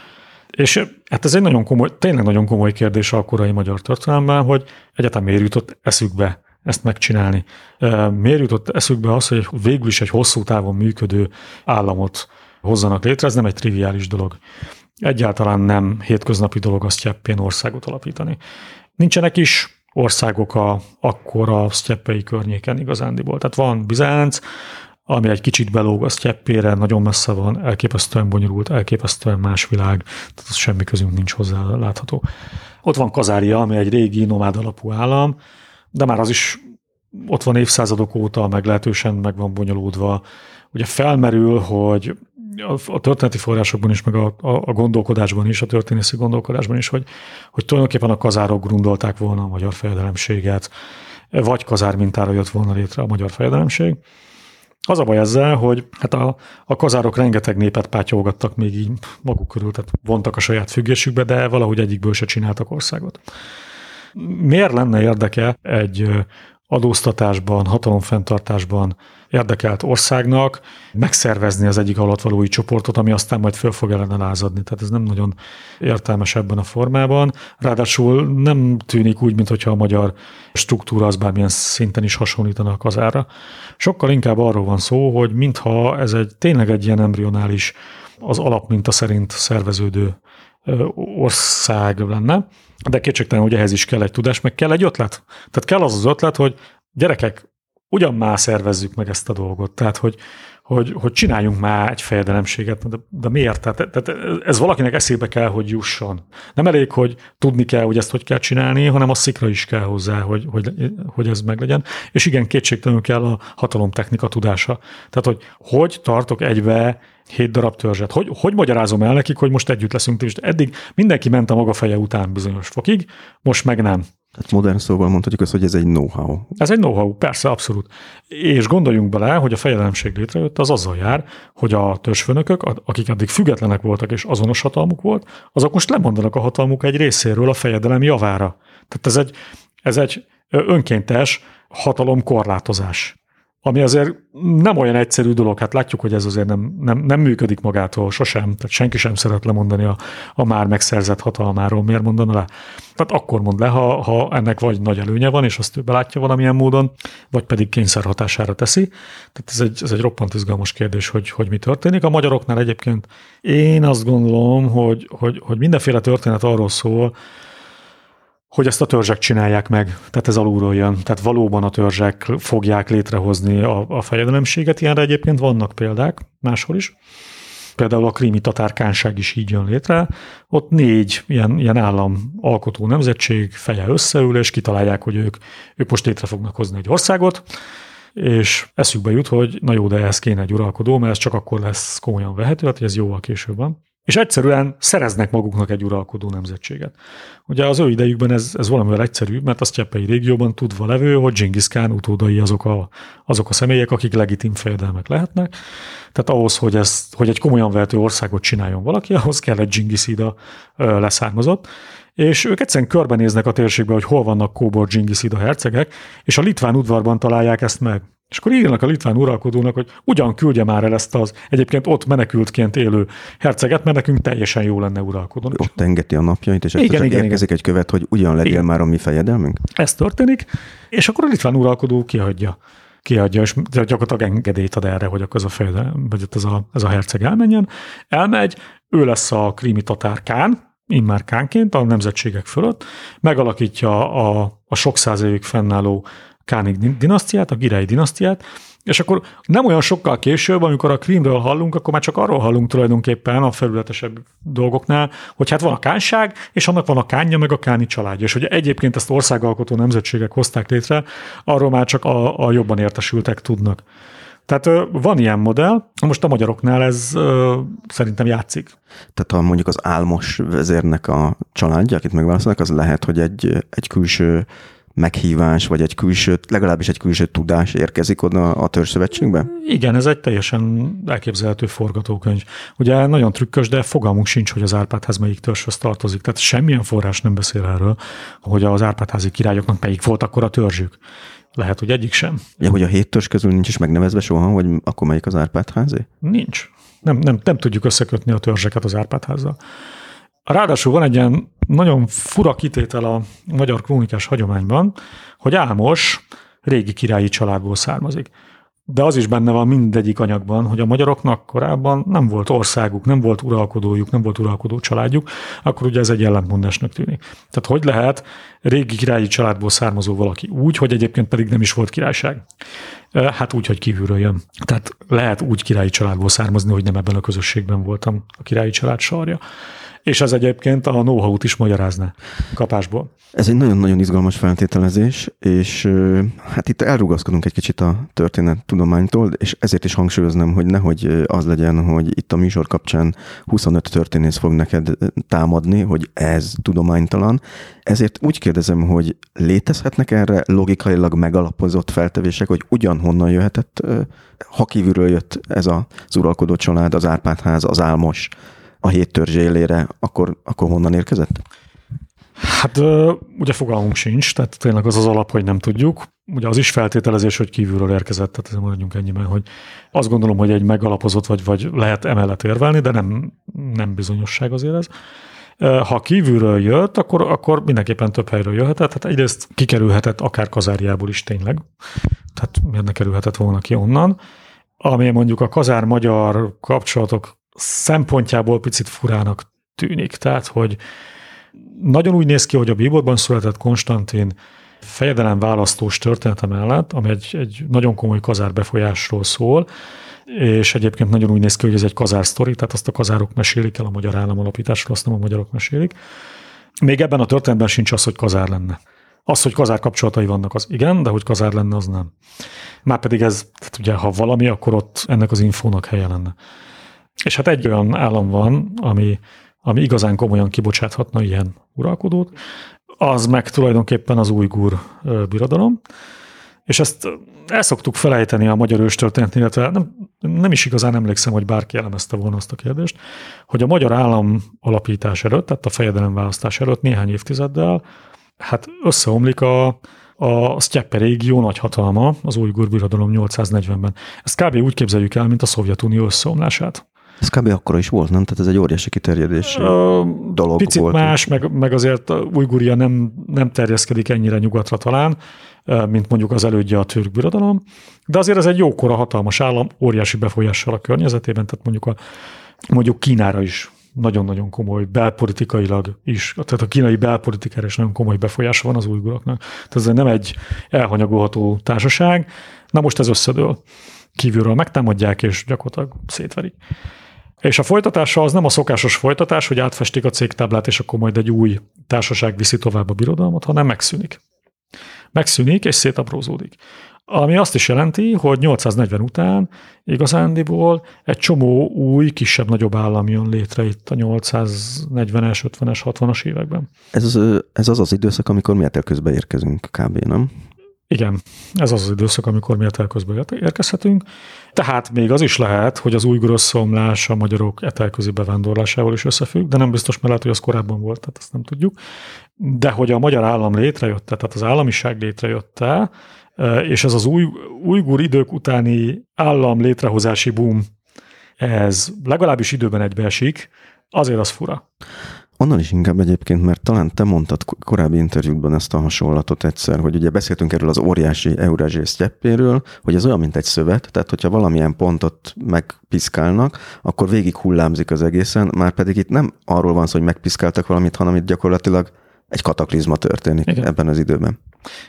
És hát ez egy nagyon komoly, tényleg nagyon komoly kérdés a korai magyar történelemben, hogy egyetem miért jutott eszükbe ezt megcsinálni. Miért jutott eszükbe az, hogy végül is egy hosszú távon működő államot hozzanak létre, ez nem egy triviális dolog. Egyáltalán nem hétköznapi dolog a sztyeppén országot alapítani. Nincsenek is országok a, akkor a sztyeppei környéken igazándiból. Tehát van Bizánc, ami egy kicsit belóg a sztyeppére, nagyon messze van, elképesztően bonyolult, elképesztően más világ, tehát az semmi közünk nincs hozzá látható. Ott van Kazária, ami egy régi nomád alapú állam, de már az is ott van évszázadok óta, meglehetősen meg van bonyolódva. Ugye felmerül, hogy a történeti forrásokban is, meg a, a, a gondolkodásban is, a történészi gondolkodásban is, hogy, hogy tulajdonképpen a kazárok grundolták volna a magyar fejedelemséget, vagy kazár mintára jött volna létre a magyar fejedelemség. Az a baj ezzel, hogy hát a, a kazárok rengeteg népet pátyolgattak még így maguk körül, tehát vontak a saját függésükbe, de valahogy egyikből se csináltak országot. Miért lenne érdeke egy adóztatásban, hatalomfenntartásban érdekelt országnak megszervezni az egyik alattvalói csoportot, ami aztán majd föl fog ellene lázadni. Tehát ez nem nagyon értelmes ebben a formában. Ráadásul nem tűnik úgy, mintha a magyar struktúra az bármilyen szinten is hasonlítana a kazára. Sokkal inkább arról van szó, hogy mintha ez egy tényleg egy ilyen embrionális, az alapminta szerint szerveződő ország lenne, de kétségtelen, hogy ehhez is kell egy tudás, meg kell egy ötlet. Tehát kell az az ötlet, hogy gyerekek, ugyan már szervezzük meg ezt a dolgot. Tehát, hogy, hogy, hogy csináljunk már egy fejedelemséget, de, de miért? Tehát, tehát ez valakinek eszébe kell, hogy jusson. Nem elég, hogy tudni kell, hogy ezt hogy kell csinálni, hanem a szikra is kell hozzá, hogy, hogy, hogy ez meglegyen. És igen, kétségtelenül kell a hatalomtechnika tudása. Tehát, hogy hogy tartok egybe hét darab törzset. Hogy, hogy magyarázom el nekik, hogy most együtt leszünk, és eddig mindenki ment a maga feje után bizonyos fokig, most meg nem. Tehát modern szóval mondhatjuk azt, hogy ez egy know-how. Ez egy know-how, persze, abszolút. És gondoljunk bele, hogy a fejedelemség létrejött, az azzal jár, hogy a törzsfőnökök, akik addig függetlenek voltak és azonos hatalmuk volt, azok most lemondanak a hatalmuk egy részéről a fejedelem javára. Tehát ez egy, ez egy önkéntes hatalomkorlátozás ami azért nem olyan egyszerű dolog, hát látjuk, hogy ez azért nem, nem, nem működik magától sosem, tehát senki sem szeret lemondani a, a már megszerzett hatalmáról, miért mondana le? Tehát akkor mond le, ha, ha ennek vagy nagy előnye van, és azt ő belátja valamilyen módon, vagy pedig kényszer hatására teszi. Tehát ez egy, ez egy roppant izgalmas kérdés, hogy, hogy mi történik. A magyaroknál egyébként én azt gondolom, hogy, hogy, hogy mindenféle történet arról szól, hogy ezt a törzsek csinálják meg, tehát ez alulról jön. Tehát valóban a törzsek fogják létrehozni a, a fejedelemséget, ilyenre egyébként vannak példák máshol is. például a krími tatárkánság is így jön létre, ott négy ilyen, ilyen állam alkotó nemzetség feje összeül, és kitalálják, hogy ők, ők most létre fognak hozni egy országot, és eszükbe jut, hogy na jó, de ehhez kéne egy uralkodó, mert ez csak akkor lesz komolyan vehető, hát ez jóval később van és egyszerűen szereznek maguknak egy uralkodó nemzetséget. Ugye az ő idejükben ez, ez valamivel egyszerű, mert a sztyeppei régióban tudva levő, hogy Genghis Khan utódai azok a, azok a személyek, akik legitim fejedelmek lehetnek. Tehát ahhoz, hogy, ezt, hogy egy komolyan vehető országot csináljon valaki, ahhoz kell egy Genghis-ida leszármazott. És ők egyszerűen körbenéznek a térségbe, hogy hol vannak Kóbor Genghis-ida hercegek, és a litván udvarban találják ezt meg. És akkor írnak a litván uralkodónak, hogy ugyan küldje már el ezt az egyébként ott menekültként élő herceget, mert nekünk teljesen jó lenne uralkodónak. Ott engedi a napjait, és igen, igen, érkezik igen. egy követ, hogy ugyan legyél igen. már a mi fejedelmünk? Ez történik, és akkor a litván uralkodó kihagyja kiadja, és gyakorlatilag engedélyt ad erre, hogy akkor ez a, fejedelem, vagy ez a, ez a herceg elmenjen. Elmegy, ő lesz a krími tatár Kán, immár kánként a nemzetségek fölött, megalakítja a, a sok száz évig fennálló Kánik dinasztiát, a Girei dinasztiát, és akkor nem olyan sokkal később, amikor a Krímről hallunk, akkor már csak arról hallunk tulajdonképpen a felületesebb dolgoknál, hogy hát van a kánság, és annak van a kánja, meg a káni családja. És hogy egyébként ezt országalkotó nemzetségek hozták létre, arról már csak a, a jobban értesültek tudnak. Tehát van ilyen modell, most a magyaroknál ez szerintem játszik. Tehát ha mondjuk az álmos vezérnek a családja, akit megválaszolnak, az lehet, hogy egy, egy külső meghívás, vagy egy külső, legalábbis egy külső tudás érkezik oda a törzszövetségbe? Igen, ez egy teljesen elképzelhető forgatókönyv. Ugye nagyon trükkös, de fogalmunk sincs, hogy az Árpádház melyik törzshöz tartozik. Tehát semmilyen forrás nem beszél erről, hogy az Árpádházi királyoknak melyik volt akkor a törzsük. Lehet, hogy egyik sem. Ja, hogy a hét törzs közül nincs is megnevezve soha, hogy akkor melyik az Árpádházé? Nincs. Nem, nem, nem tudjuk összekötni a törzseket az Árpádházzal. Ráadásul van egy ilyen nagyon fura kitétel a magyar krónikás hagyományban, hogy Ámos régi királyi családból származik. De az is benne van mindegyik anyagban, hogy a magyaroknak korábban nem volt országuk, nem volt uralkodójuk, nem volt uralkodó családjuk, akkor ugye ez egy ellentmondásnak tűnik. Tehát hogy lehet régi királyi családból származó valaki úgy, hogy egyébként pedig nem is volt királyság? Hát úgy, hogy kívülről jön. Tehát lehet úgy királyi családból származni, hogy nem ebben a közösségben voltam a királyi család sarja és ez egyébként a know-how-t is magyarázna kapásból. Ez egy nagyon-nagyon izgalmas feltételezés, és hát itt elrugaszkodunk egy kicsit a történet tudománytól, és ezért is hangsúlyoznám, hogy nehogy az legyen, hogy itt a műsor kapcsán 25 történész fog neked támadni, hogy ez tudománytalan. Ezért úgy kérdezem, hogy létezhetnek erre logikailag megalapozott feltevések, hogy ugyanhonnan jöhetett, ha kívülről jött ez az uralkodó család, az Árpádház, az Álmos, a hét törzs élére, akkor, akkor honnan érkezett? Hát ugye fogalmunk sincs, tehát tényleg az az alap, hogy nem tudjuk. Ugye az is feltételezés, hogy kívülről érkezett, tehát mondjuk ennyiben, hogy azt gondolom, hogy egy megalapozott, vagy, vagy lehet emellett érvelni, de nem, nem bizonyosság azért ez. Ha kívülről jött, akkor, akkor mindenképpen több helyről jöhetett. Tehát egyrészt kikerülhetett akár kazáriából is tényleg. Tehát miért ne kerülhetett volna ki onnan. Ami mondjuk a kazár-magyar kapcsolatok szempontjából picit furának tűnik. Tehát, hogy nagyon úgy néz ki, hogy a Bíborban született Konstantin fejedelem választós története mellett, ami egy, egy nagyon komoly kazár befolyásról szól, és egyébként nagyon úgy néz ki, hogy ez egy kazár sztori, tehát azt a kazárok mesélik el a magyar állam alapításról, azt nem a magyarok mesélik. Még ebben a történetben sincs az, hogy kazár lenne. Az, hogy kazár kapcsolatai vannak, az igen, de hogy kazár lenne, az nem. Márpedig ez, tehát ugye, ha valami, akkor ott ennek az infónak helye lenne. És hát egy olyan állam van, ami, ami igazán komolyan kibocsáthatna ilyen uralkodót, az meg tulajdonképpen az újgur birodalom, és ezt el szoktuk felejteni a magyar őstörténet, illetve nem, nem is igazán emlékszem, hogy bárki elemezte volna azt a kérdést, hogy a magyar állam alapítás előtt, tehát a fejedelemválasztás előtt néhány évtizeddel, hát összeomlik a, a Sztyeppe régió nagy hatalma, az újgur birodalom 840-ben. Ezt kb. úgy képzeljük el, mint a Szovjetunió összeomlását. Ez kb. akkora is volt, nem? Tehát ez egy óriási kiterjedés dolog picit volt. más, meg, meg azért Ujguria nem, nem terjeszkedik ennyire nyugatra talán, mint mondjuk az elődje a török birodalom, de azért ez egy jókora hatalmas állam, óriási befolyással a környezetében, tehát mondjuk, a, mondjuk Kínára is nagyon-nagyon komoly belpolitikailag is, tehát a kínai belpolitikára is nagyon komoly befolyása van az újguroknak. Tehát ez nem egy elhanyagolható társaság. Na most ez összedől. Kívülről megtámadják, és gyakorlatilag szétverik. És a folytatása az nem a szokásos folytatás, hogy átfestik a cégtáblát, és akkor majd egy új társaság viszi tovább a birodalmat, hanem megszűnik. Megszűnik, és szétaprózódik. Ami azt is jelenti, hogy 840 után igazándiból egy csomó új, kisebb-nagyobb állam jön létre itt a 840-es, 50-es, 60-as években. Ez ez az az időszak, amikor mi közben érkezünk kb. nem? Igen, ez az az időszak, amikor mi etelközbe érkezhetünk. Tehát még az is lehet, hogy az új szomlás a magyarok etelközi bevándorlásával is összefügg, de nem biztos, mert lehet, hogy az korábban volt, tehát ezt nem tudjuk. De hogy a magyar állam létrejött, tehát az államiság létrejött el, és ez az új, újgur idők utáni állam létrehozási boom, ez legalábbis időben egybeesik, azért az fura. Onnan is inkább egyébként, mert talán te mondtad korábbi interjúkban ezt a hasonlatot egyszer, hogy ugye beszéltünk erről az óriási Eurázsia sztyeppéről, hogy ez olyan, mint egy szövet, tehát hogyha valamilyen pontot megpiszkálnak, akkor végig hullámzik az egészen, már pedig itt nem arról van szó, hogy megpiszkáltak valamit, hanem itt gyakorlatilag egy kataklizma történik igen. ebben az időben.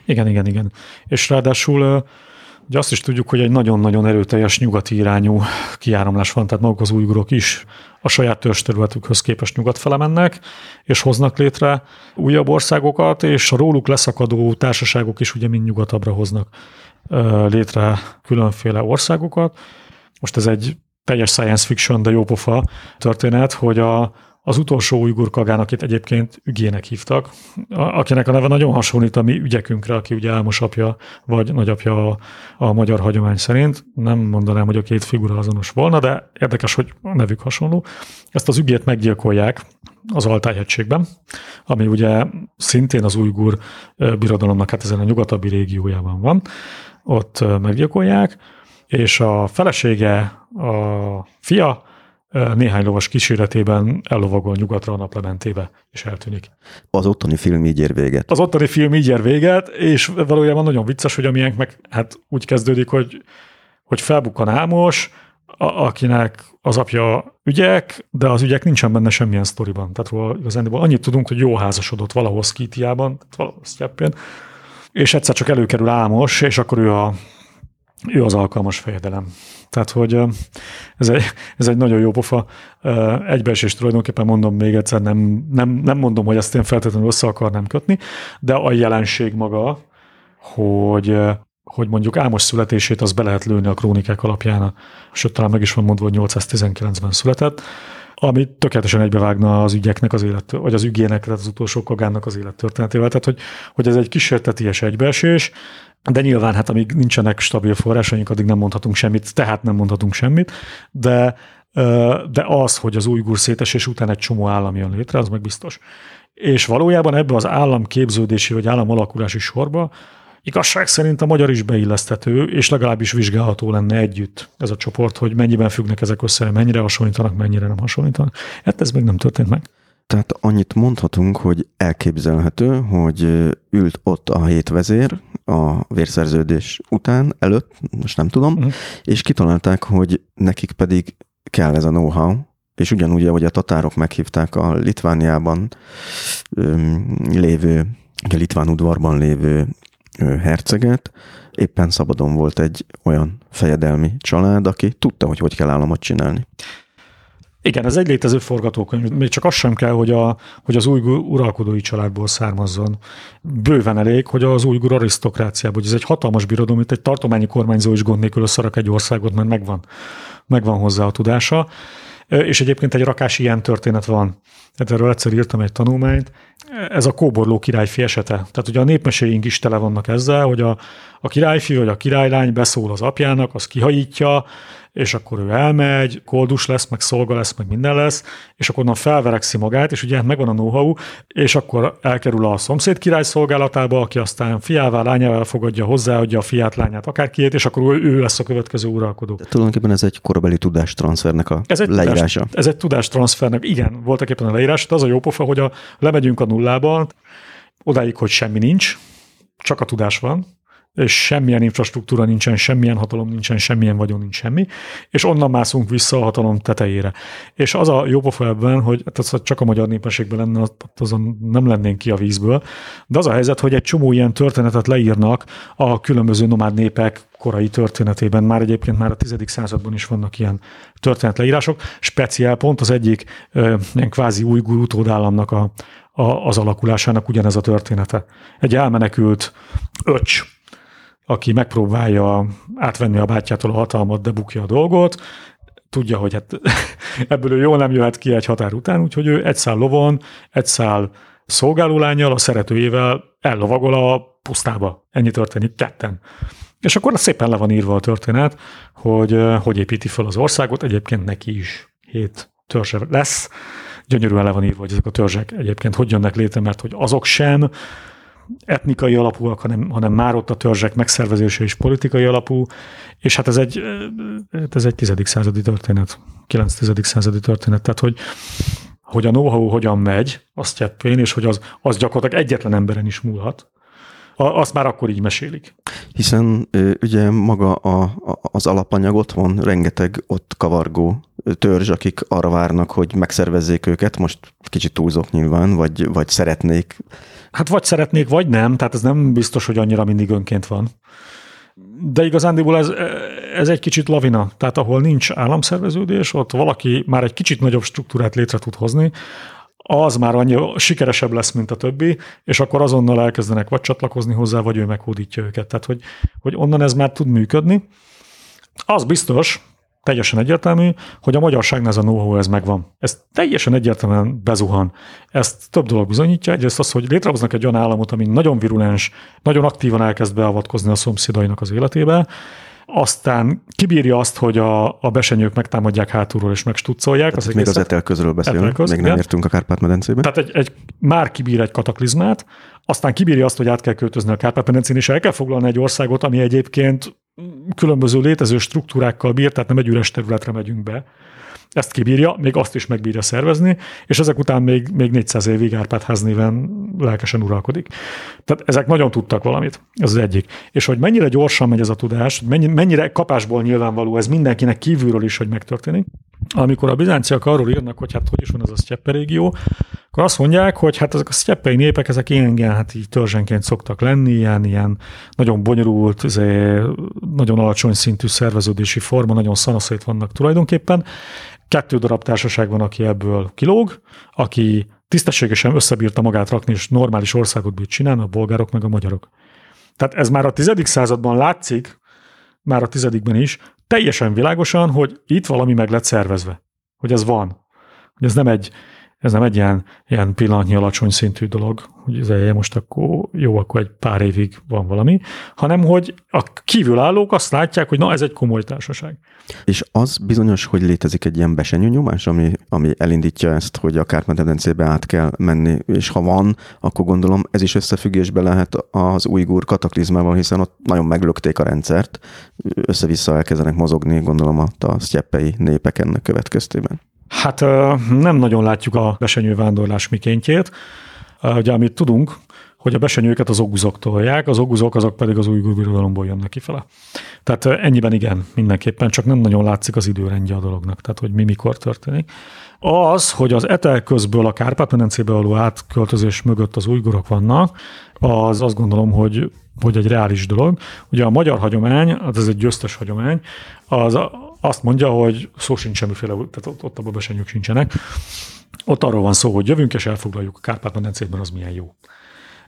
Igen, igen, igen. És ráadásul Ugye azt is tudjuk, hogy egy nagyon-nagyon erőteljes nyugati irányú kiáramlás van, tehát maguk az újgurok is a saját törsterületükhöz képest nyugat fele mennek, és hoznak létre újabb országokat, és a róluk leszakadó társaságok is ugye mind nyugatabbra hoznak létre különféle országokat. Most ez egy teljes science fiction, de jópofa történet, hogy a, az utolsó ujgur kagán, akit egyébként ügyének hívtak, akinek a neve nagyon hasonlít a mi ügyekünkre, aki ugye Álmos apja vagy nagyapja a, a magyar hagyomány szerint. Nem mondanám, hogy a két figura azonos volna, de érdekes, hogy a nevük hasonló. Ezt az ügyét meggyilkolják az Altájhegységben, ami ugye szintén az ujgur birodalomnak hát ezen a nyugatabbi régiójában van. Ott meggyilkolják, és a felesége, a fia, néhány lovas kíséretében ellovagol nyugatra a naplementébe, és eltűnik. Az ottani film így ér véget. Az ottani film így ér véget, és valójában nagyon vicces, hogy amilyen meg hát úgy kezdődik, hogy, hogy felbukkan Ámos, a, akinek az apja ügyek, de az ügyek nincsen benne semmilyen sztoriban. Tehát róla igazán annyit tudunk, hogy jó házasodott valahol Skítiában, valahol Sztyeppén, és egyszer csak előkerül Ámos, és akkor ő, a, ő az alkalmas fejedelem. Tehát, hogy ez egy, ez egy nagyon jó pofa egybeesés tulajdonképpen mondom még egyszer, nem, nem, nem mondom, hogy ezt én feltétlenül össze akarnám kötni, de a jelenség maga, hogy, hogy mondjuk Ámos születését az be lehet lőni a krónikák alapján, sőt talán meg is van mondva, hogy 819-ben született, ami tökéletesen egybevágna az ügyeknek az élet, vagy az ügyének, tehát az utolsó kagánnak az élettörténetével. Tehát, hogy, hogy ez egy kísérteties egybeesés, de nyilván, hát amíg nincsenek stabil forrásaink, addig nem mondhatunk semmit, tehát nem mondhatunk semmit, de, de az, hogy az újgur szétesés után egy csomó állam jön létre, az meg biztos. És valójában ebbe az állam képződési vagy állam alakulási sorba igazság szerint a magyar is beilleszthető, és legalábbis vizsgálható lenne együtt ez a csoport, hogy mennyiben függnek ezek össze, mennyire hasonlítanak, mennyire nem hasonlítanak. Hát ez még nem történt meg. Tehát annyit mondhatunk, hogy elképzelhető, hogy ült ott a hét vezér a vérszerződés után, előtt, most nem tudom, uh-huh. és kitalálták, hogy nekik pedig kell ez a know-how, és ugyanúgy, ahogy a tatárok meghívták a Litvániában lévő, a litván udvarban lévő herceget, éppen szabadon volt egy olyan fejedelmi család, aki tudta, hogy hogy kell államot csinálni. Igen, ez egy létező forgatókönyv. Még csak az sem kell, hogy, a, hogy az új uralkodói családból származzon. Bőven elég, hogy az új arisztokráciából, hogy ez egy hatalmas birodalom, itt egy tartományi kormányzó is gond nélkül összerak egy országot, mert megvan, megvan hozzá a tudása. És egyébként egy rakás ilyen történet van. Tehát erről egyszer írtam egy tanulmányt. Ez a kóborló királyfi esete. Tehát ugye a népmeséink is tele vannak ezzel, hogy a, a királyfi vagy a királylány beszól az apjának, az kihajítja, és akkor ő elmegy, koldus lesz, meg szolga lesz, meg minden lesz, és akkor onnan felverekszi magát, és ugye megvan a know-how, és akkor elkerül a szomszéd király szolgálatába, aki aztán fiává, lányával fogadja hozzá, adja a fiát, lányát, akárkiét, és akkor ő lesz a következő uralkodó. De tulajdonképpen ez egy korabeli tudástranszfernek a ez egy leírása. Tudás, ez egy tudástranszfernek, igen, voltak éppen a leírás, de az a jó pofa, hogy a, lemegyünk a nullába, odáig, hogy semmi nincs, csak a tudás van, semmilyen infrastruktúra nincsen, semmilyen hatalom nincsen, semmilyen vagyon nincs semmi, és onnan mászunk vissza a hatalom tetejére. És az a jó pofa ebben, hogy tehát csak a magyar népességben lenne, azon nem lennénk ki a vízből, de az a helyzet, hogy egy csomó ilyen történetet leírnak a különböző nomád népek korai történetében, már egyébként már a tizedik században is vannak ilyen történetleírások, speciál pont az egyik ilyen kvázi újgur utódállamnak a, a, az alakulásának ugyanez a története. Egy elmenekült öcs, aki megpróbálja átvenni a bátyjától a hatalmat, de bukja a dolgot, tudja, hogy hát (laughs) ebből ő jól nem jöhet ki egy határ után, úgyhogy ő egy szál lovon, egy szál szolgálólányjal, a szeretőjével ellovagol a pusztába. Ennyi történik ketten. És akkor szépen le van írva a történet, hogy hogy építi fel az országot, egyébként neki is hét törzse lesz. Gyönyörűen le van írva, hogy ezek a törzsek egyébként hogy jönnek létre, mert hogy azok sem etnikai alapúak, hanem, hanem már ott a törzsek megszervezése is politikai alapú, és hát ez egy, ez egy tizedik századi történet, kilenc tizedik századi történet, tehát hogy, hogy a know-how hogyan megy, azt cseppén, és hogy az, az gyakorlatilag egyetlen emberen is múlhat, azt már akkor így mesélik. Hiszen ugye maga a, az alapanyag ott van, rengeteg ott kavargó törzs, akik arra várnak, hogy megszervezzék őket, most kicsit túlzok nyilván, vagy, vagy szeretnék. Hát vagy szeretnék, vagy nem, tehát ez nem biztos, hogy annyira mindig önként van. De igazándiból ez, ez egy kicsit lavina, tehát ahol nincs államszerveződés, ott valaki már egy kicsit nagyobb struktúrát létre tud hozni, az már annyi sikeresebb lesz, mint a többi, és akkor azonnal elkezdenek vagy csatlakozni hozzá, vagy ő meghódítja őket. Tehát, hogy, hogy onnan ez már tud működni. Az biztos, teljesen egyértelmű, hogy a magyarságnál ez a know ez megvan. Ez teljesen egyértelműen bezuhan. Ezt több dolog bizonyítja. Egyrészt az, hogy létrehoznak egy olyan államot, ami nagyon virulens, nagyon aktívan elkezd beavatkozni a szomszédainak az életébe, aztán kibírja azt, hogy a, a besenyők megtámadják hátulról és megstuccolják. Az még az etelközről beszélünk, etelköz, még nem értünk a Kárpát-medencébe. Tehát egy, egy, már kibír egy kataklizmát, aztán kibírja azt, hogy át kell költözni a Kárpát-medencén, és el kell foglalni egy országot, ami egyébként különböző létező struktúrákkal bír, tehát nem egy üres területre megyünk be, ezt kibírja, még azt is megbírja szervezni, és ezek után még, még 400 évig Árpád néven lelkesen uralkodik. Tehát ezek nagyon tudtak valamit, ez az egyik. És hogy mennyire gyorsan megy ez a tudás, mennyire kapásból nyilvánvaló ez mindenkinek kívülről is, hogy megtörténik. Amikor a bizánciak arról írnak, hogy hát hogy is van ez a Sztyeppe régió, akkor azt mondják, hogy hát ezek a sztyeppei népek, ezek ilyen, hát így törzsenként szoktak lenni, ilyen, ilyen nagyon bonyolult, nagyon alacsony szintű szerveződési forma, nagyon szanaszét vannak tulajdonképpen, kettő darab társaság van, aki ebből kilóg, aki tisztességesen összebírta magát rakni, és normális országot bírt csinálni, a bolgárok meg a magyarok. Tehát ez már a tizedik században látszik, már a tizedikben is, teljesen világosan, hogy itt valami meg lett szervezve. Hogy ez van. Hogy ez nem egy, ez nem egy ilyen, ilyen pillanatnyi alacsony szintű dolog, hogy ez most akkor jó, akkor egy pár évig van valami, hanem hogy a kívülállók azt látják, hogy na ez egy komoly társaság. És az bizonyos, hogy létezik egy ilyen besenyőnyomás, ami, ami elindítja ezt, hogy a Kárpát-medencébe át kell menni, és ha van, akkor gondolom ez is összefüggésbe lehet az újgur kataklizmával, hiszen ott nagyon meglökték a rendszert, össze-vissza elkezdenek mozogni, gondolom a, a sztyeppei népek ennek következtében. Hát nem nagyon látjuk a besenyő vándorlás mikéntjét. Ugye, amit tudunk, hogy a besenyőket az oguzok tolják, az oguzok azok pedig az új birodalomból jönnek kifele. Tehát ennyiben igen, mindenképpen, csak nem nagyon látszik az időrendje a dolognak, tehát hogy mi mikor történik. Az, hogy az etel közből a Kárpát-medencébe való átköltözés mögött az újgurok vannak, az azt gondolom, hogy, hogy egy reális dolog. Ugye a magyar hagyomány, az ez egy győztes hagyomány, az azt mondja, hogy szó sincs semmiféle, tehát ott, ott a besenyők sincsenek. Ott arról van szó, hogy jövünk és elfoglaljuk a Kárpát-medencében, az milyen jó.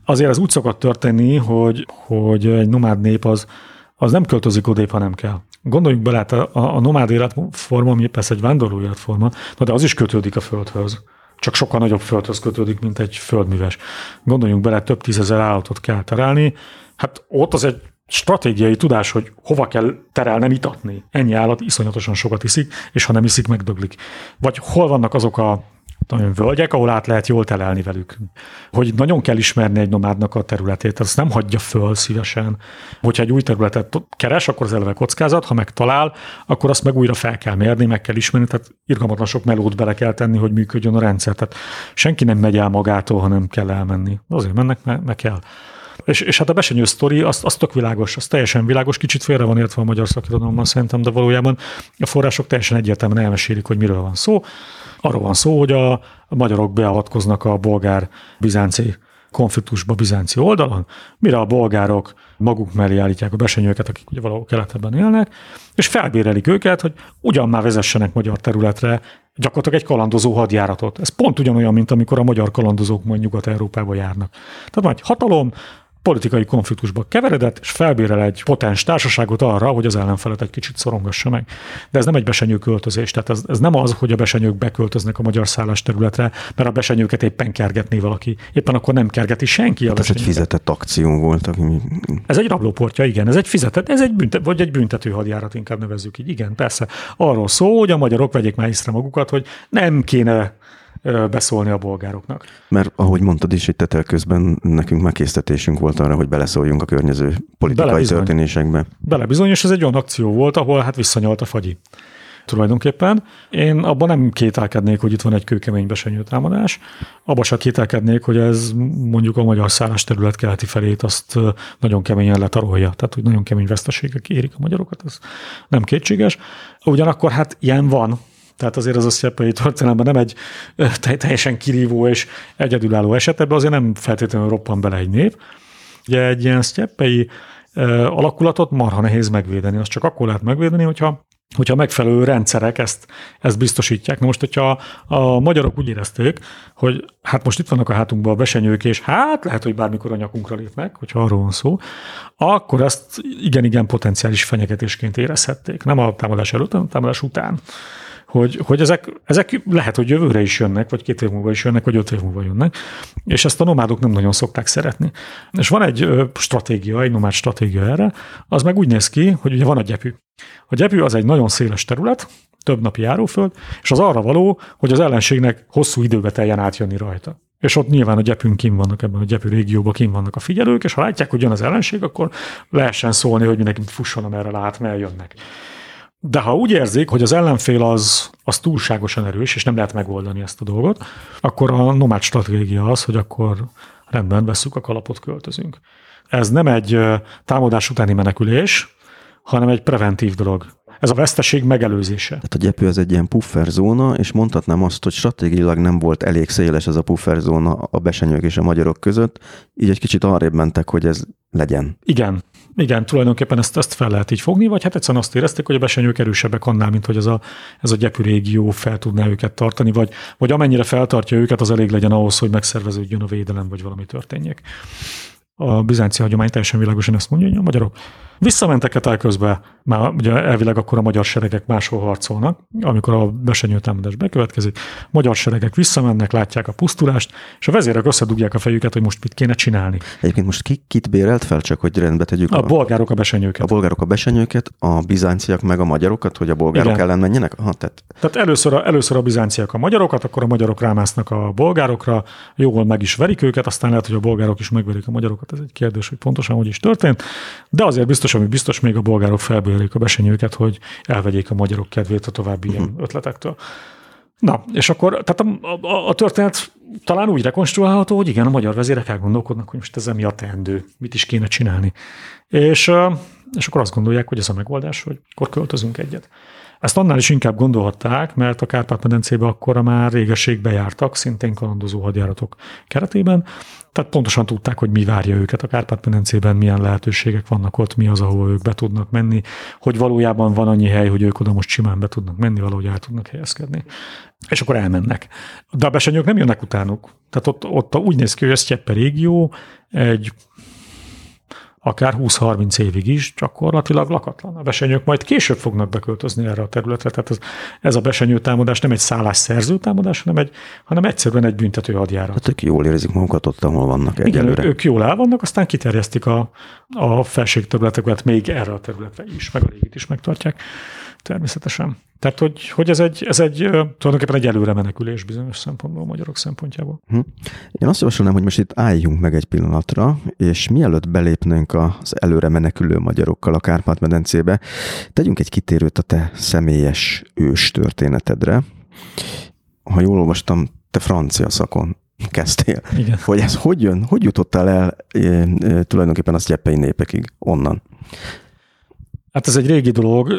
Azért ez úgy szokott történni, hogy, hogy egy nomád nép az, az nem költözik odébb, ha nem kell. Gondoljunk bele, hát a, a nomád életforma, ami persze egy vándorló életforma, de az is kötődik a földhöz. Csak sokkal nagyobb földhöz kötődik, mint egy földműves. Gondoljunk bele, több tízezer állatot kell terelni. Hát ott az egy stratégiai tudás, hogy hova kell terelnem itatni. Ennyi állat iszonyatosan sokat iszik, és ha nem iszik, megdöglik. Vagy hol vannak azok a nagyon völgyek, ahol át lehet jól telelni velük. Hogy nagyon kell ismerni egy nomádnak a területét, azt nem hagyja föl szívesen. Hogyha egy új területet keres, akkor az eleve kockázat, ha megtalál, akkor azt meg újra fel kell mérni, meg kell ismerni, tehát irgalmatlan sok melót bele kell tenni, hogy működjön a rendszer. Tehát senki nem megy el magától, hanem kell elmenni. Azért mennek, mert meg kell. És, és hát a besenyő sztori, az, az tök világos, az teljesen világos, kicsit félre van értve a magyar szakirodalomban szerintem, de valójában a források teljesen egyértelműen elmesélik, hogy miről van szó. Arról van szó, hogy a, magyarok beavatkoznak a bolgár-bizánci konfliktusba Bizánci oldalon, mire a bolgárok maguk mellé állítják a besenyőket, akik ugye valahol keletebben élnek, és felbérelik őket, hogy ugyan már vezessenek magyar területre gyakorlatilag egy kalandozó hadjáratot. Ez pont ugyanolyan, mint amikor a magyar kalandozók mondjuk Nyugat-Európába járnak. Tehát van egy hatalom, politikai konfliktusba keveredett, és felbérel egy potens társaságot arra, hogy az ellenfelet egy kicsit szorongassa meg. De ez nem egy besenyő költözés, tehát ez, ez nem az, hogy a besenyők beköltöznek a magyar szállás területre, mert a besenyőket éppen kergetné valaki. Éppen akkor nem kergeti senki a hát Ez egy fizetett akció volt. Ami... Ez egy rablóportja, igen, ez egy fizetett, ez egy büntet, vagy egy büntető hadjárat, inkább nevezzük így. Igen, persze. Arról szól, hogy a magyarok vegyék már észre magukat, hogy nem kéne beszólni a bolgároknak. Mert ahogy mondtad is, itt tetel közben nekünk megkésztetésünk volt arra, hogy beleszóljunk a környező politikai Bele történésekbe. Bele bizony, és ez egy olyan akció volt, ahol hát visszanyalt a fagyi tulajdonképpen. Én abban nem kételkednék, hogy itt van egy kőkemény besenyő támadás. Abban sem kételkednék, hogy ez mondjuk a magyar szállás terület keleti felét azt nagyon keményen letarolja. Tehát, hogy nagyon kemény veszteségek érik a magyarokat, ez nem kétséges. Ugyanakkor hát ilyen van, tehát azért az a sztyeppei történelemben nem egy teljesen kirívó és egyedülálló eset, ebbe azért nem feltétlenül roppan bele egy nép. Ugye egy ilyen sztyeppei alakulatot marha nehéz megvédeni. Azt csak akkor lehet megvédeni, hogyha hogyha megfelelő rendszerek ezt, ezt biztosítják. Na most, hogyha a magyarok úgy érezték, hogy hát most itt vannak a hátunkban a besenyők, és hát lehet, hogy bármikor a nyakunkra lépnek, hogyha arról van szó, akkor ezt igen-igen potenciális fenyegetésként érezhették. Nem a támadás előtt, hanem a támadás után hogy, hogy ezek, ezek lehet, hogy jövőre is jönnek, vagy két év múlva is jönnek, vagy öt év múlva jönnek, és ezt a nomádok nem nagyon szokták szeretni. És van egy stratégia, egy nomád stratégia erre, az meg úgy néz ki, hogy ugye van a gyepű. A gyepű az egy nagyon széles terület, több napi járóföld, és az arra való, hogy az ellenségnek hosszú időbe teljen átjönni rajta. És ott nyilván a gyepünk kim vannak ebben a gyepű régióban, kim vannak a figyelők, és ha látják, hogy jön az ellenség, akkor lehessen szólni, hogy mindenki fusson, amerre lát, mert jönnek. De ha úgy érzik, hogy az ellenfél az, az túlságosan erős, és nem lehet megoldani ezt a dolgot, akkor a nomád stratégia az, hogy akkor rendben veszük a kalapot, költözünk. Ez nem egy támadás utáni menekülés, hanem egy preventív dolog. Ez a veszteség megelőzése. Tehát a gyepő az egy ilyen pufferzóna, és mondhatnám azt, hogy stratégiailag nem volt elég széles ez a pufferzóna a besenyők és a magyarok között, így egy kicsit arrébb mentek, hogy ez legyen. Igen, igen, tulajdonképpen ezt, ezt fel lehet így fogni, vagy hát egyszerűen azt érezték, hogy a besenyők erősebbek annál, mint hogy ez a, ez a gyepű régió fel tudná őket tartani, vagy, vagy amennyire feltartja őket, az elég legyen ahhoz, hogy megszerveződjön a védelem, vagy valami történjék. A bizánci hagyomány teljesen világosan ezt mondja, hogy a magyarok Visszamentek Etel közben, már ugye elvileg akkor a magyar seregek máshol harcolnak, amikor a besenyő támadás bekövetkezik. Magyar seregek visszamennek, látják a pusztulást, és a vezérek összedugják a fejüket, hogy most mit kéne csinálni. Egyébként most ki, kit bérelt fel, csak hogy rendbe tegyük? A, a bolgárok a besenyőket. A bolgárok a besenyőket, a bizánciak meg a magyarokat, hogy a bolgárok Igen. ellen menjenek? Aha, tehát... tehát először, a, először a bizánciak a magyarokat, akkor a magyarok rámásznak a bolgárokra, jól meg is verik őket, aztán lehet, hogy a bolgárok is megverik a magyarokat. Ez egy kérdés, hogy pontosan hogy is történt. De azért biztos, ami biztos, még a bolgárok felbőlik a besenyőket, hogy elvegyék a magyarok kedvét a további ilyen uh-huh. ötletektől. Na, és akkor tehát a, a, a történet talán úgy rekonstruálható, hogy igen, a magyar vezérek elgondolkodnak, hogy most ez mi a teendő, mit is kéne csinálni. És, és akkor azt gondolják, hogy ez a megoldás, hogy akkor költözünk egyet. Ezt annál is inkább gondolhatták, mert a Kárpát-medencébe akkora már régeség bejártak, szintén kalandozó hadjáratok keretében, tehát pontosan tudták, hogy mi várja őket a Kárpát-medencében, milyen lehetőségek vannak ott, mi az, ahol ők be tudnak menni, hogy valójában van annyi hely, hogy ők oda most simán be tudnak menni, valahogy el tudnak helyezkedni. És akkor elmennek. De a besenyők nem jönnek utánuk. Tehát ott, ott úgy néz ki, hogy a Sztyeppe régió egy akár 20-30 évig is gyakorlatilag lakatlan. A besenyők majd később fognak beköltözni erre a területre, tehát ez, ez a besenyő támadás nem egy szállásszerző támadás, hanem, egy, hanem egyszerűen egy büntető hadjárat. Hát ők jól érzik magukat ott, ahol vannak egyelőre. Igen, ők jól el vannak, aztán kiterjesztik a, a felségterületeket még erre a területre is, meg a régit is megtartják természetesen. Tehát, hogy, hogy ez, egy, ez egy tulajdonképpen egy előre menekülés bizonyos szempontból a magyarok szempontjából. Hm. Én azt javasolnám, hogy most itt álljunk meg egy pillanatra, és mielőtt belépnünk az előre menekülő magyarokkal a Kárpát-medencébe, tegyünk egy kitérőt a te személyes ős történetedre. Ha jól olvastam, te francia szakon kezdtél. Igen. Hogy ez hogy jön, hogy jutottál el e, e, tulajdonképpen a sztyeppei népekig onnan? Hát ez egy régi dolog.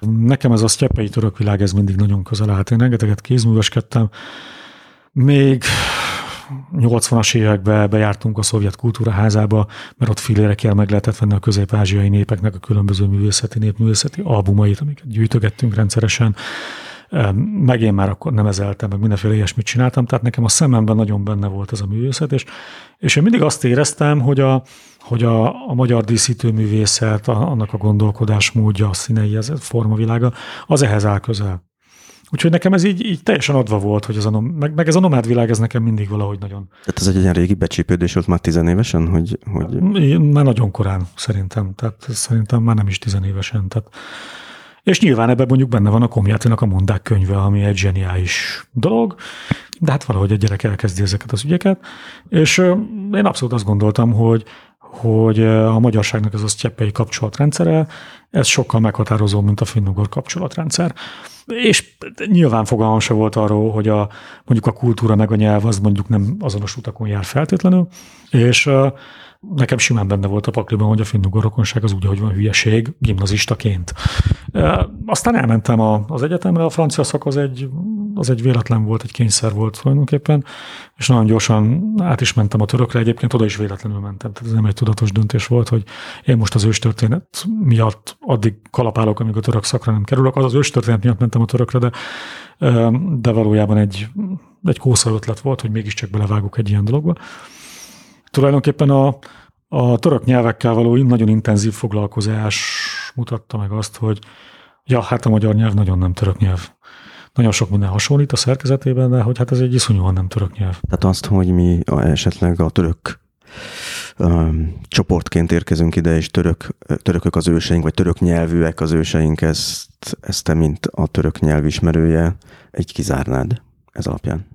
Nekem ez a sztyepei török világ, ez mindig nagyon közel állt. Én rengeteget kézműveskedtem. Még 80-as években bejártunk a szovjet kultúraházába, mert ott filére kell meg lehetett venni a közép-ázsiai népeknek a különböző művészeti, népművészeti albumait, amiket gyűjtögettünk rendszeresen. Meg én már akkor nem ezeltem, meg mindenféle ilyesmit csináltam, tehát nekem a szememben nagyon benne volt ez a művészet, és, és én mindig azt éreztem, hogy a, hogy a, a magyar díszítőművészet, a, annak a gondolkodásmódja, a színei, ez a formavilága, az ehhez áll közel. Úgyhogy nekem ez így, így teljesen adva volt, hogy ez a, meg, meg ez a nomád világ, ez nekem mindig valahogy nagyon... Tehát ez egy olyan régi becsípődés volt már tizenévesen, hogy, hogy... Már nagyon korán szerintem, tehát szerintem már nem is tizenévesen. Tehát... És nyilván ebben mondjuk benne van a Komjátinak a mondák könyve, ami egy zseniális dolog, de hát valahogy egy gyerek elkezdi ezeket az ügyeket, és én abszolút azt gondoltam, hogy hogy a magyarságnak ez a sztyeppei kapcsolatrendszere, ez sokkal meghatározó, mint a finnugor kapcsolatrendszer. És nyilván fogalmam se volt arról, hogy a, mondjuk a kultúra meg a nyelv az mondjuk nem azonos utakon jár feltétlenül, és nekem simán benne volt a pakliban, hogy a finnugor rokonság az úgy, hogy van hülyeség gimnazistaként. Aztán elmentem a, az egyetemre, a francia szak az egy, az egy véletlen volt, egy kényszer volt tulajdonképpen, és nagyon gyorsan át is mentem a törökre, egyébként oda is véletlenül mentem, tehát ez nem egy tudatos döntés volt, hogy én most az őstörténet miatt addig kalapálok, amíg a török szakra nem kerülök. Az az őstörténet miatt mentem a törökre, de, de valójában egy, egy kósza ötlet volt, hogy mégiscsak belevágok egy ilyen dologba. Tulajdonképpen a, a török nyelvekkel való nagyon intenzív foglalkozás mutatta meg azt, hogy ja, hát a magyar nyelv nagyon nem török nyelv. Nagyon sok minden hasonlít a szerkezetében, de hogy hát ez egy iszonyúan nem török nyelv. Tehát azt, hogy mi esetleg a török um, csoportként érkezünk ide, és török, törökök az őseink, vagy török nyelvűek az őseink, ezt, ezt te, mint a török nyelv ismerője, egy kizárnád ez alapján.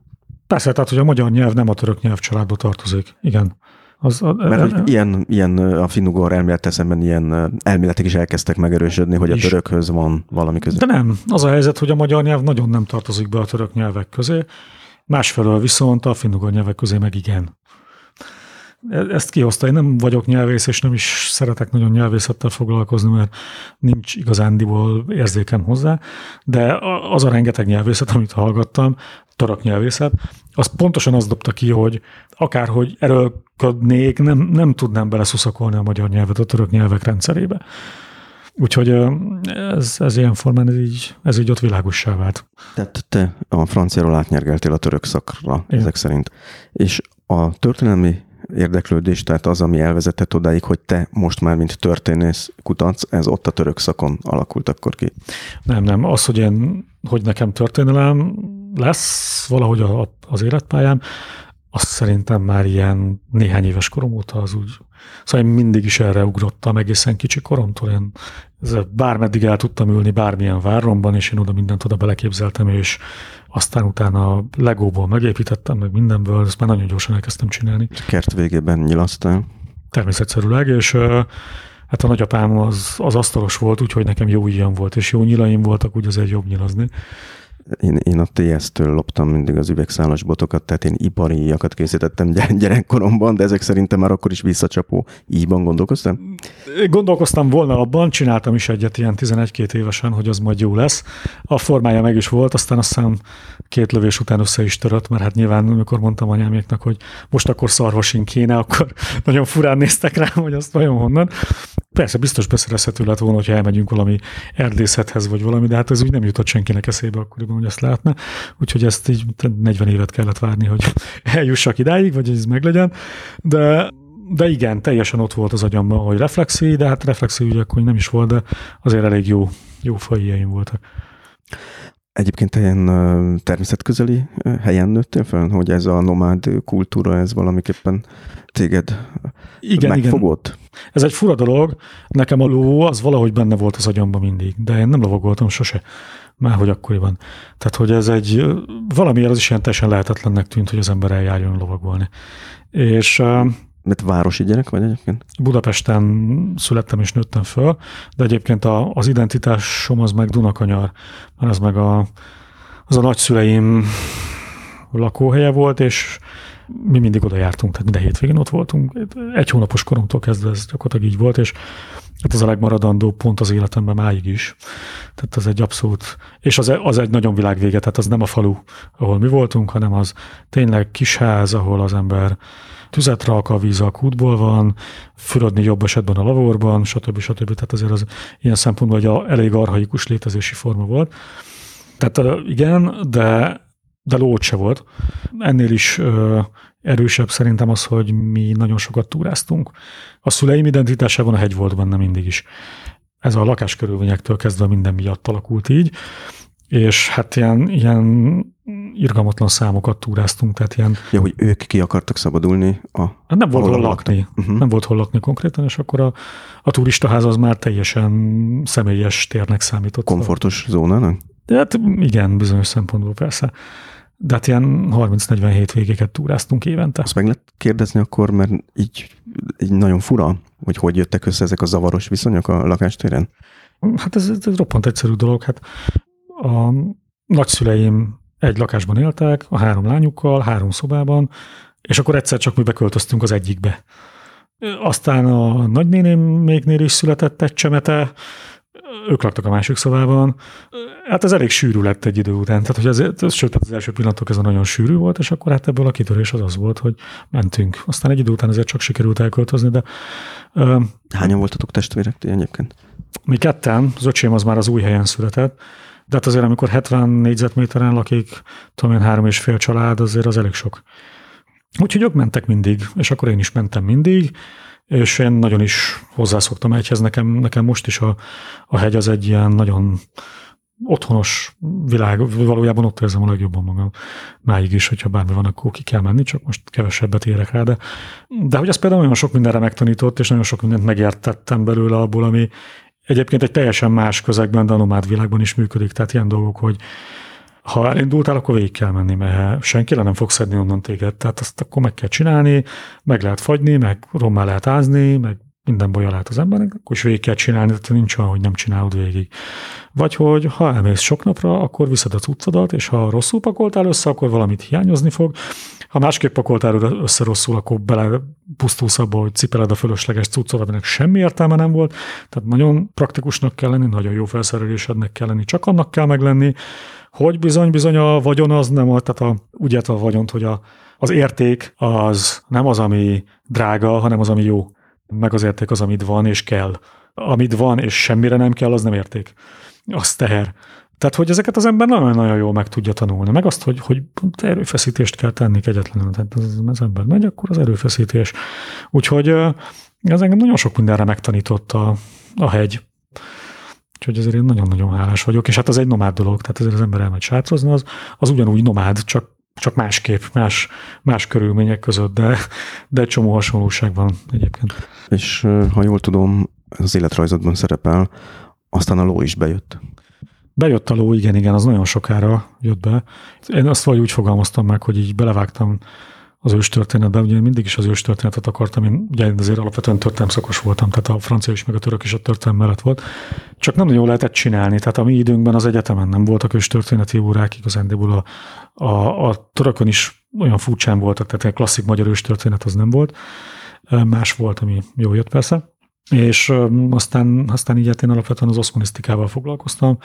Persze, tehát, hogy a magyar nyelv nem a török nyelv családba tartozik. Igen. Az, a, Mert hogy ilyen, ilyen a finnugor elmélet szemben ilyen elméletek is elkezdtek megerősödni, hogy a is. törökhöz van valami között. De nem. Az a helyzet, hogy a magyar nyelv nagyon nem tartozik be a török nyelvek közé, másfelől viszont a finnugor nyelvek közé meg igen. E, ezt kihozta. Én nem vagyok nyelvész, és nem is szeretek nagyon nyelvészettel foglalkozni, mert nincs igazándiból érzékem hozzá, de az a rengeteg nyelvészet, amit hallgattam, tarak nyelvészet, az pontosan azt dobta ki, hogy akárhogy erőlködnék, nem, nem tudnám beleszuszakolni a magyar nyelvet a török nyelvek rendszerébe. Úgyhogy ez, ez ilyen formán ez így, ez így ott világossá vált. Tehát te a franciáról átnyergeltél a török szakra, Igen. ezek szerint. És a történelmi érdeklődés, tehát az, ami elvezetett odáig, hogy te most már, mint történész kutatsz, ez ott a török szakon alakult akkor ki? Nem, nem. Az, hogy én, hogy nekem történelem lesz valahogy a, az életpályám, azt szerintem már ilyen néhány éves korom óta az úgy, szóval én mindig is erre ugrottam egészen kicsi koromtól, én bármeddig el tudtam ülni bármilyen váromban, és én oda mindent oda beleképzeltem, és aztán utána a Legóból megépítettem, meg mindenből, ezt már nagyon gyorsan elkezdtem csinálni. Kert végében nyilasztál? Természetszerűleg, és hát a nagyapám az, az asztalos volt, úgyhogy nekem jó ilyen volt, és jó nyilaim voltak, úgy azért jobb nyilazni én, én a TS-től loptam mindig az üvegszálas botokat, tehát én ipariakat készítettem (laughs) gyerekkoromban, de ezek szerintem már akkor is visszacsapó. Ígyban gondolkoztam? Gondolkoztam volna abban, csináltam is egyet ilyen 11-2 évesen, hogy az majd jó lesz. A formája meg is volt, aztán aztán két lövés után össze is törött, mert hát nyilván, amikor mondtam anyáméknak, hogy most akkor szarvasink kéne, akkor (laughs) nagyon furán néztek rám, hogy azt vajon honnan. Persze, biztos beszerezhető lett volna, hogyha elmegyünk valami erdészethez, vagy valami, de hát ez úgy nem jutott senkinek eszébe akkoriban, hogy ezt lehetne. Úgyhogy ezt így 40 évet kellett várni, hogy (laughs) eljussak idáig, vagy ez meglegyen. De de igen, teljesen ott volt az agyamban, hogy reflexi, de hát reflexi ugye akkor nem is volt, de azért elég jó, jó fajjaim voltak. Egyébként ilyen természetközeli helyen nőttél fel, hogy ez a nomád kultúra, ez valamiképpen téged igen, megfogott? Igen. Ez egy fura dolog. Nekem a ló az valahogy benne volt az agyamban mindig, de én nem lovagoltam sose. Már hogy akkoriban. Tehát, hogy ez egy, valamiért az is ilyen teljesen lehetetlennek tűnt, hogy az ember eljárjon lovagolni. És mert városi gyerek vagy egyébként? Budapesten születtem és nőttem föl, de egyébként a, az identitásom az meg Dunakanyar, mert az meg a, az a nagyszüleim lakóhelye volt, és mi mindig oda jártunk, tehát minden hétvégén ott voltunk. Egy hónapos koromtól kezdve ez gyakorlatilag így volt, és hát ez a legmaradandó pont az életemben máig is. Tehát az egy abszolút, és az, az egy nagyon világvége, tehát az nem a falu, ahol mi voltunk, hanem az tényleg kis ház, ahol az ember tüzet rak, a víz a kútból van, fürödni jobb esetben a lavorban, stb. stb. Tehát azért az ilyen szempontból egy elég arhaikus létezési forma volt. Tehát igen, de, de lót se volt. Ennél is ö, erősebb szerintem az, hogy mi nagyon sokat túráztunk. A szüleim identitásában a hegy volt benne mindig is. Ez a lakáskörülményektől kezdve minden miatt alakult így, és hát ilyen, ilyen irgalmatlan számokat túráztunk, tehát ilyen... Ja, hogy ők ki akartak szabadulni a... Hát nem volt hol lakni. Uh-huh. Nem volt hol lakni konkrétan, és akkor a, a turistaház az már teljesen személyes térnek számított. Komfortos zónának? De hát igen, bizonyos szempontból persze. De hát ilyen 30-40 végéket túráztunk évente. Azt meg lehet kérdezni akkor, mert így, így nagyon fura, hogy hogy jöttek össze ezek a zavaros viszonyok a lakástéren? Hát ez, ez roppant egyszerű dolog. Hát a nagyszüleim egy lakásban éltek, a három lányukkal, három szobában, és akkor egyszer csak mi beköltöztünk az egyikbe. Aztán a nagynéném mégnél is született egy csemete, ők laktak a másik szobában. Hát ez elég sűrű lett egy idő után. Tehát, hogy az, sőt, az első pillanatok ez nagyon sűrű volt, és akkor hát ebből a kitörés az az volt, hogy mentünk. Aztán egy idő után azért csak sikerült elköltözni, de... Hányan voltatok testvérek ti egyébként? Mi ketten, az öcsém az már az új helyen született, de hát azért, amikor 70 négyzetméteren lakik, tudom én, három és fél család, azért az elég sok. Úgyhogy ők mentek mindig, és akkor én is mentem mindig, és én nagyon is hozzászoktam egyhez. Nekem, nekem most is a, a hegy az egy ilyen nagyon otthonos világ, valójában ott érzem a legjobban magam. Máig is, hogyha bármi van, akkor ki kell menni, csak most kevesebbet érek rá, de, de hogy ez például nagyon sok mindenre megtanított, és nagyon sok mindent megértettem belőle abból, ami egyébként egy teljesen más közegben, de a nomád világban is működik. Tehát ilyen dolgok, hogy ha elindultál, akkor végig kell menni, mert senki le nem fog szedni onnan téged. Tehát azt akkor meg kell csinálni, meg lehet fagyni, meg rommá lehet ázni, meg minden baja lehet az embernek, akkor is végig kell csinálni, tehát nincs olyan, hogy nem csinálod végig. Vagy hogy ha elmész sok napra, akkor viszed a cuccodat, és ha rosszul pakoltál össze, akkor valamit hiányozni fog. Ha másképp pakoltál össze rosszul, akkor bele pusztulsz abba, hogy cipeled a fölösleges cuccot, aminek semmi értelme nem volt. Tehát nagyon praktikusnak kell lenni, nagyon jó felszerelésednek kell lenni, csak annak kell meglenni, hogy bizony-bizony a vagyon az nem, tehát a, úgy a vagyont, hogy a, az érték az nem az, ami drága, hanem az, ami jó. Meg az érték az, amit van és kell. Amit van és semmire nem kell, az nem érték. Az teher. Tehát, hogy ezeket az ember nagyon-nagyon jól meg tudja tanulni. Meg azt, hogy, hogy erőfeszítést kell tenni kegyetlenül. Tehát az, az ember megy, akkor az erőfeszítés. Úgyhogy ez engem nagyon sok mindenre megtanított a, a hegy. Úgyhogy ezért én nagyon-nagyon hálás vagyok, és hát az egy nomád dolog, tehát ezért az ember elmegy sátrozni, az, az ugyanúgy nomád, csak, csak másképp, más, más körülmények között, de, de egy csomó hasonlóság van egyébként. És ha jól tudom, az életrajzodban szerepel, aztán a ló is bejött. Bejött a ló, igen, igen, az nagyon sokára jött be. Én azt vagy úgy fogalmaztam meg, hogy így belevágtam az őstörténetben, ugye mindig is az őstörténetet akartam, én ugye azért alapvetően történelem szakos voltam, tehát a francia is, meg a török is a történelem mellett volt. Csak nem nagyon lehetett csinálni, tehát a mi időnkben az egyetemen nem voltak őstörténeti órák, igazándiból a, a, a törökön is olyan furcsán voltak, tehát egy klasszik magyar őstörténet az nem volt. Más volt, ami jó jött persze. És aztán, aztán így hát én alapvetően az oszmanisztikával foglalkoztam,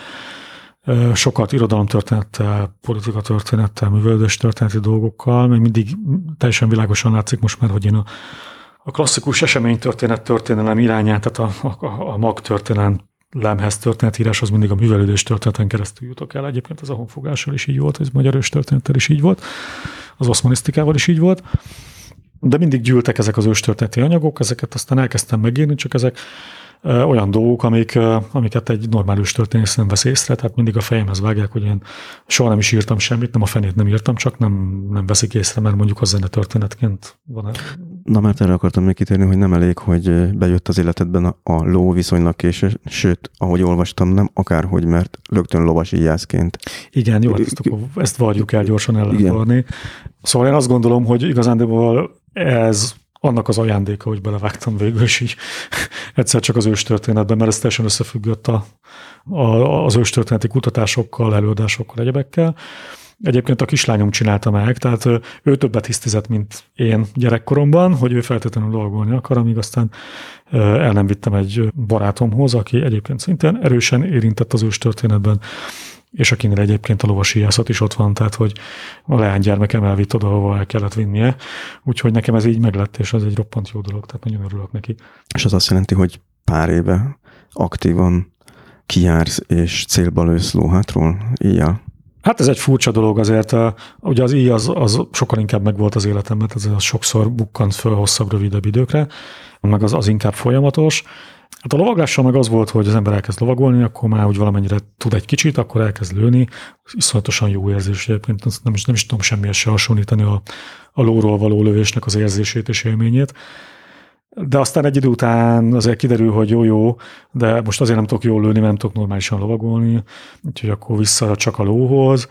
sokat irodalomtörténettel, politikatörténettel, művelődés történeti dolgokkal, még mindig teljesen világosan látszik most már, hogy én a, a klasszikus eseménytörténet történelem irányát, tehát a, a, a mag történelem lemhez történetírás az mindig a művelődés történeten keresztül jutok el. Egyébként az a honfogással is így volt, ez magyar történettel is így volt, az oszmanisztikával is így volt. De mindig gyűltek ezek az őstörténeti anyagok, ezeket aztán elkezdtem megírni, csak ezek olyan dolgok, amik, amiket egy normális történész nem vesz észre, tehát mindig a fejemhez vágják, hogy én soha nem is írtam semmit, nem a fenét nem írtam, csak nem, nem veszik észre, mert mondjuk az zene történetként van. Na, mert erre akartam még kitérni, hogy nem elég, hogy bejött az életedben a, a ló viszonylag késő, sőt, ahogy olvastam, nem akárhogy, mert rögtön lovas íjászként. Igen, jó, hát ezt, akkor, ezt várjuk el gyorsan ellenvarni. Szóval én azt gondolom, hogy igazándiból ez annak az ajándéka, hogy belevágtam végül, és így (laughs) egyszer csak az őstörténetben, mert ez teljesen összefüggött a, a, az őstörténeti kutatásokkal, előadásokkal, egyebekkel. Egyébként a kislányom csinálta meg, tehát ő többet hisztizett, mint én gyerekkoromban, hogy ő feltétlenül lovagolni akar, amíg aztán el nem vittem egy barátomhoz, aki egyébként szintén erősen érintett az ős történetben, és akinél egyébként a lovasíjászat is ott van, tehát hogy a leánygyermekem elvitt oda, ahova el kellett vinnie. Úgyhogy nekem ez így meglett, és az egy roppant jó dolog, tehát nagyon örülök neki. És az azt jelenti, hogy pár éve aktívan kijársz és célba lősz lóhátról íjjal? Hát ez egy furcsa dolog azért. Ugye az íj az, az sokkal inkább megvolt az életemben, ez az sokszor bukkant föl hosszabb, rövidebb időkre, meg az, az inkább folyamatos. Hát a lovaglással meg az volt, hogy az ember elkezd lovagolni, akkor már úgy valamennyire tud egy kicsit, akkor elkezd lőni. Iszonyatosan jó érzés egyébként, nem is, nem is tudom semmihez se hasonlítani a, a lóról való lövésnek az érzését és élményét. De aztán egy idő után azért kiderül, hogy jó-jó, de most azért nem tudok jól lőni, mert nem tudok normálisan lovagolni, úgyhogy akkor vissza csak a lóhoz,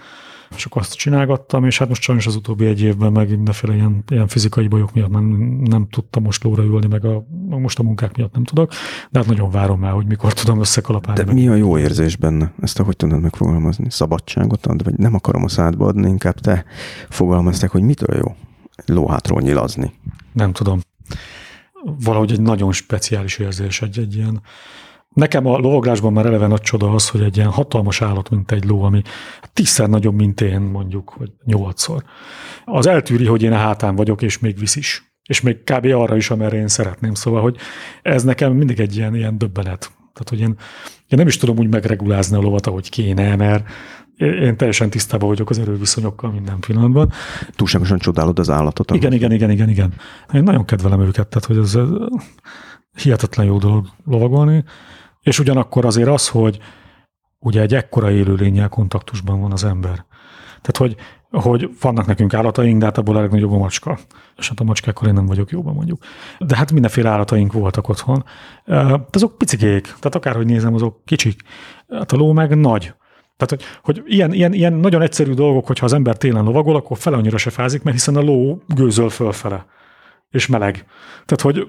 és akkor azt csinálgattam, és hát most sajnos az utóbbi egy évben meg mindenféle ilyen, ilyen fizikai bajok miatt nem, nem tudtam most lóra ülni, meg a, most a munkák miatt nem tudok, de hát nagyon várom már, hogy mikor tudom összekalapálni. De meg. mi a jó érzés benne? Ezt hogy tudod megfogalmazni? Szabadságot ad? Vagy nem akarom a szádba adni, inkább te fogalmazták, hogy mitől jó lóhátról nyilazni? Nem tudom valahogy egy nagyon speciális érzés, egy, egy ilyen, Nekem a lovaglásban már eleve nagy csoda az, hogy egy ilyen hatalmas állat, mint egy ló, ami tízszer nagyobb, mint én, mondjuk, vagy nyolcszor. Az eltűri, hogy én a hátán vagyok, és még visz is. És még kb. arra is, amerre én szeretném. Szóval, hogy ez nekem mindig egy ilyen, ilyen döbbenet. Tehát, hogy én, én nem is tudom úgy megregulázni a lovat, ahogy kéne, mert én teljesen tisztában vagyok az erőviszonyokkal minden pillanatban. Túlságosan csodálod az állatot. Igen, igen, igen, igen, igen. Én nagyon kedvelem őket, tehát hogy ez hihetetlen jó dolog lovagolni, és ugyanakkor azért az, hogy ugye egy ekkora élőlényel kontaktusban van az ember. Tehát, hogy, hogy vannak nekünk állataink, de hát abból a legnagyobb a macska. És hát a macskákkal én nem vagyok jóban mondjuk. De hát mindenféle állataink voltak otthon. De azok picikék, tehát akárhogy nézem, azok kicsik. Hát a ló meg nagy. Tehát, hogy, hogy ilyen, ilyen, ilyen nagyon egyszerű dolgok, hogyha az ember télen lovagol, akkor fel annyira se fázik, mert hiszen a ló gőzöl fölfele, és meleg. Tehát, hogy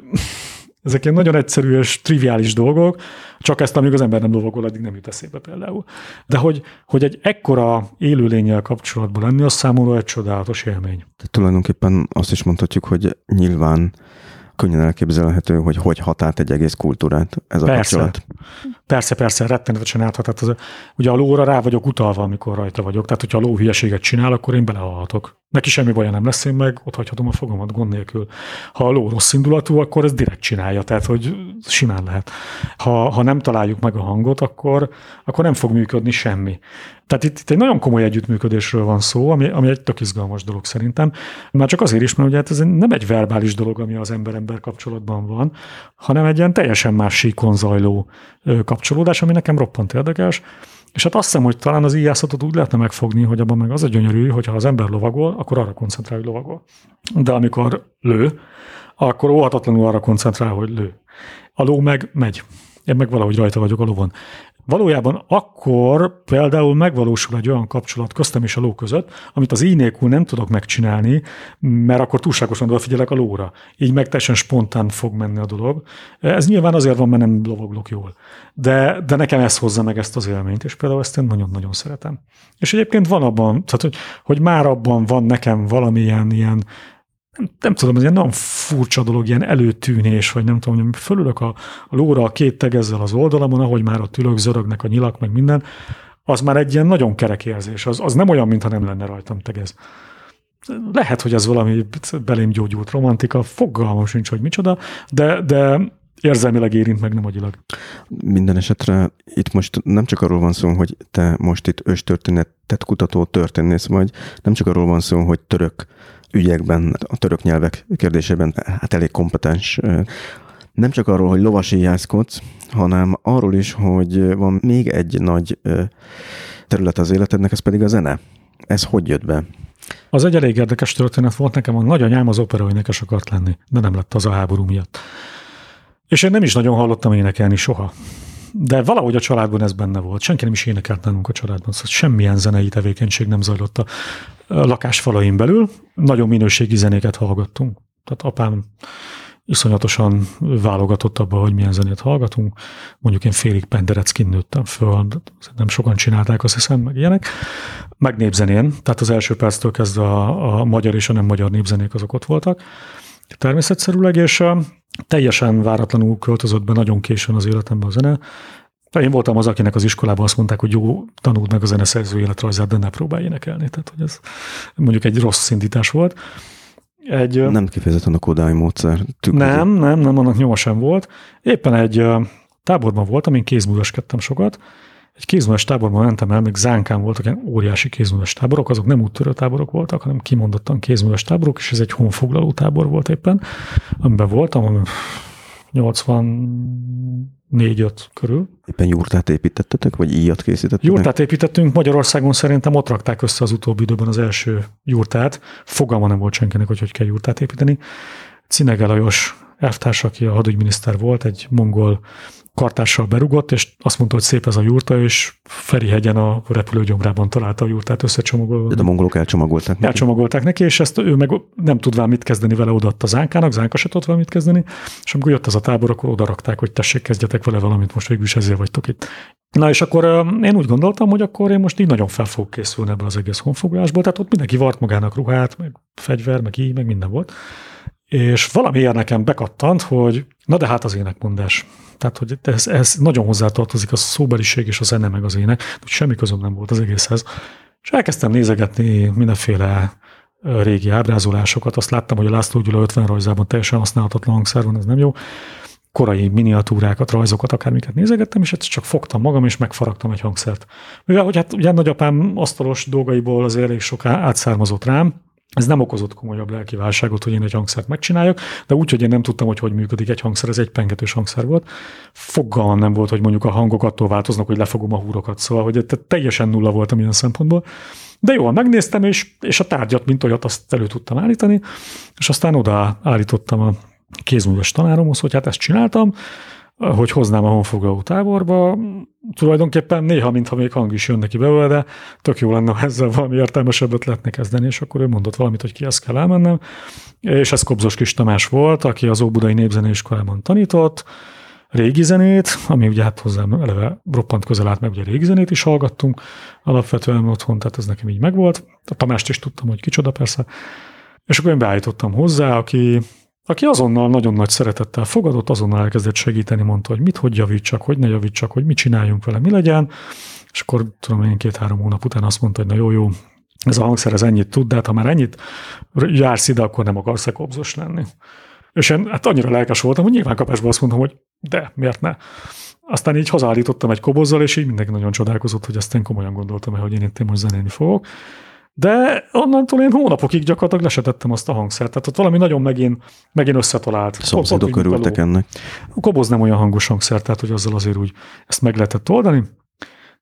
ezek ilyen nagyon egyszerű és triviális dolgok, csak ezt, amíg az ember nem lovagol, addig nem jut eszébe például. De hogy, hogy egy ekkora élőlényel kapcsolatban lenni, az számomra egy csodálatos élmény. Tehát tulajdonképpen azt is mondhatjuk, hogy nyilván könnyen elképzelhető, hogy hogy hatált egy egész kultúrát ez a persze. kapcsolat. Persze, persze, rettenetesen áthat. Az, ugye a lóra rá vagyok utalva, amikor rajta vagyok. Tehát, hogyha a ló hülyeséget csinál, akkor én belehalhatok. Neki semmi baja nem lesz, én meg ott hagyhatom a fogamat gond nélkül. Ha a ló rossz indulatú, akkor ez direkt csinálja, tehát hogy simán lehet. Ha, ha nem találjuk meg a hangot, akkor, akkor nem fog működni semmi. Tehát itt, itt egy nagyon komoly együttműködésről van szó, ami, ami egy tök izgalmas dolog szerintem. Már csak azért is, mert ugye hát ez nem egy verbális dolog, ami az ember-ember kapcsolatban van, hanem egy ilyen teljesen más síkon zajló kapcsolódás, ami nekem roppant érdekes. És hát azt hiszem, hogy talán az íjászatot úgy lehetne megfogni, hogy abban meg az a gyönyörű, hogy ha az ember lovagol, akkor arra koncentrál, hogy lovagol. De amikor lő, akkor óhatatlanul arra koncentrál, hogy lő. A ló meg megy. Én meg valahogy rajta vagyok a lovon. Valójában akkor például megvalósul egy olyan kapcsolat köztem és a ló között, amit az így nélkül nem tudok megcsinálni, mert akkor túlságosan odafigyelek a lóra. Így meg teljesen spontán fog menni a dolog. Ez nyilván azért van, mert nem lovaglok jól. De, de nekem ez hozza meg ezt az élményt, és például ezt én nagyon-nagyon szeretem. És egyébként van abban, tehát hogy, hogy már abban van nekem valamilyen ilyen nem, nem tudom, ez ilyen nagyon furcsa dolog, ilyen előtűnés, vagy nem tudom, hogy fölülök a, a lóra a két tegezzel az oldalamon, ahogy már ott ülök, zörögnek a nyilak, meg minden, az már egy ilyen nagyon kerek érzés. Az, az nem olyan, mintha nem lenne rajtam tegez. Lehet, hogy ez valami belém gyógyult romantika, fogalmam sincs, hogy micsoda, de, de érzelmileg érint meg, nem agyilag. Minden esetre itt most nem csak arról van szó, hogy te most itt őstörténetet kutató történész vagy, nem csak arról van szó, hogy török ügyekben, a török nyelvek kérdésében hát elég kompetens. Nem csak arról, hogy lovasíjászkodsz, hanem arról is, hogy van még egy nagy terület az életednek, ez pedig a zene. Ez hogy jött be? Az egy elég érdekes történet volt nekem, a nagyanyám az operaénekes akart lenni, de nem lett az a háború miatt. És én nem is nagyon hallottam énekelni soha. De valahogy a családban ez benne volt. Senki nem is énekelt nálunk a családban, szóval semmilyen zenei tevékenység nem zajlott a lakás falain belül. Nagyon minőségi zenéket hallgattunk. Tehát apám iszonyatosan válogatott abba, hogy milyen zenét hallgatunk. Mondjuk én félig pendereckin nőttem föl, nem sokan csinálták, azt hiszem, meg ilyenek. Meg népzenén, tehát az első perctől kezdve a, a magyar és a nem magyar népzenék azok ott voltak természetszerűleg, és teljesen váratlanul költözött be nagyon későn az életemben a zene. Én voltam az, akinek az iskolában azt mondták, hogy jó, tanuld meg a zeneszerző életrajzát, de ne próbálj énekelni. Tehát, hogy ez mondjuk egy rossz szindítás volt. Egy, nem kifejezetten a Kodály módszer. Tükrözi. Nem, nem, nem, annak nyoma sem volt. Éppen egy táborban voltam, én kézműveskedtem sokat, egy kézműves táborban mentem el, még Zánkán voltak ilyen óriási kézműves táborok, azok nem úttörő táborok voltak, hanem kimondottan kézműves táborok, és ez egy honfoglaló tábor volt éppen, amiben voltam, 84-5 körül. Éppen jurtát építettetek, vagy íjat készítettetek? Jurtát építettünk, Magyarországon szerintem ott rakták össze az utóbbi időben az első jurtát. Fogalma nem volt senkinek, hogy hogy kell jurtát építeni. Cinege Lajos elvtárs, aki a hadügyminiszter volt, egy mongol kartással berugott, és azt mondta, hogy szép ez a jurta, és Ferihegyen a repülőgyomrában találta a jurtát összecsomagolva. De a mongolok elcsomagolták neki. Elcsomagolták neki, és ezt ő meg nem tudván mit kezdeni vele, odaadta Zánkának, Zánka se tudva mit kezdeni, és amikor jött ez a tábor, akkor oda rakták, hogy tessék, kezdjetek vele valamit, most végül is ezért vagytok itt. Na és akkor én úgy gondoltam, hogy akkor én most így nagyon fel fogok készülni ebből az egész honfoglásból, tehát ott mindenki vart magának ruhát, meg fegyver, meg így, meg minden volt. És valamiért nekem bekattant, hogy na de hát az énekmondás. Tehát, hogy ez, ez nagyon hozzátartozik a szóbeliség és a zene meg az ének, hogy semmi közöm nem volt az egészhez. És elkezdtem nézegetni mindenféle régi ábrázolásokat. Azt láttam, hogy a László Gyula 50 rajzában teljesen használhatatlan hangszer van, ez nem jó. Korai miniatúrákat, rajzokat, akármiket nézegettem, és ezt csak fogtam magam, és megfaragtam egy hangszert. Mivel, hogy hát ugye nagyapám asztalos dolgaiból az elég sok átszármazott rám, ez nem okozott komolyabb lelki válságot, hogy én egy hangszert megcsináljak, de úgy, hogy én nem tudtam, hogy hogy működik egy hangszer, ez egy pengetős hangszer volt. Fogalmam nem volt, hogy mondjuk a hangok attól változnak, hogy lefogom a húrokat, szóval, hogy teljesen nulla voltam ilyen szempontból. De jól megnéztem, és, és a tárgyat, mint olyat, azt elő tudtam állítani, és aztán oda állítottam a kézműves tanáromhoz, hogy hát ezt csináltam, hogy hoznám a honfoglaló táborba. Tulajdonképpen néha, mintha még hang is jön neki belőle, de tök jó lenne, ha ezzel valami értelmesebbet lehetne kezdeni, és akkor ő mondott valamit, hogy ki ezt kell elmennem. És ez Kobzos Kis Tamás volt, aki az Óbudai Népzeneiskolában tanított, régi zenét, ami ugye hát hozzám eleve roppant közel állt, meg ugye régi zenét is hallgattunk alapvetően otthon, tehát ez nekem így megvolt. A Tamást is tudtam, hogy kicsoda persze. És akkor én beállítottam hozzá, aki aki azonnal nagyon nagy szeretettel fogadott, azonnal elkezdett segíteni, mondta, hogy mit, hogy javítsak, hogy ne javítsak, hogy mit csináljunk vele, mi legyen, és akkor tudom én két-három hónap után azt mondta, hogy na jó, jó, ez a hangszer ez ennyit tud, de hát ha már ennyit jársz ide, akkor nem akarsz-e kobzos lenni. És én hát annyira lelkes voltam, hogy nyilván kapásból azt mondtam, hogy de, miért ne? Aztán így hazállítottam egy kobozzal, és így mindenki nagyon csodálkozott, hogy ezt én komolyan gondoltam, hogy én itt most zenélni fogok. De onnantól én hónapokig gyakorlatilag lesetettem azt a hangszert. Tehát ott valami nagyon megint, megint összetalált. Szomszédok örültek ennek. A koboz nem olyan hangos hangszer, tehát hogy azzal azért úgy ezt meg lehetett oldani.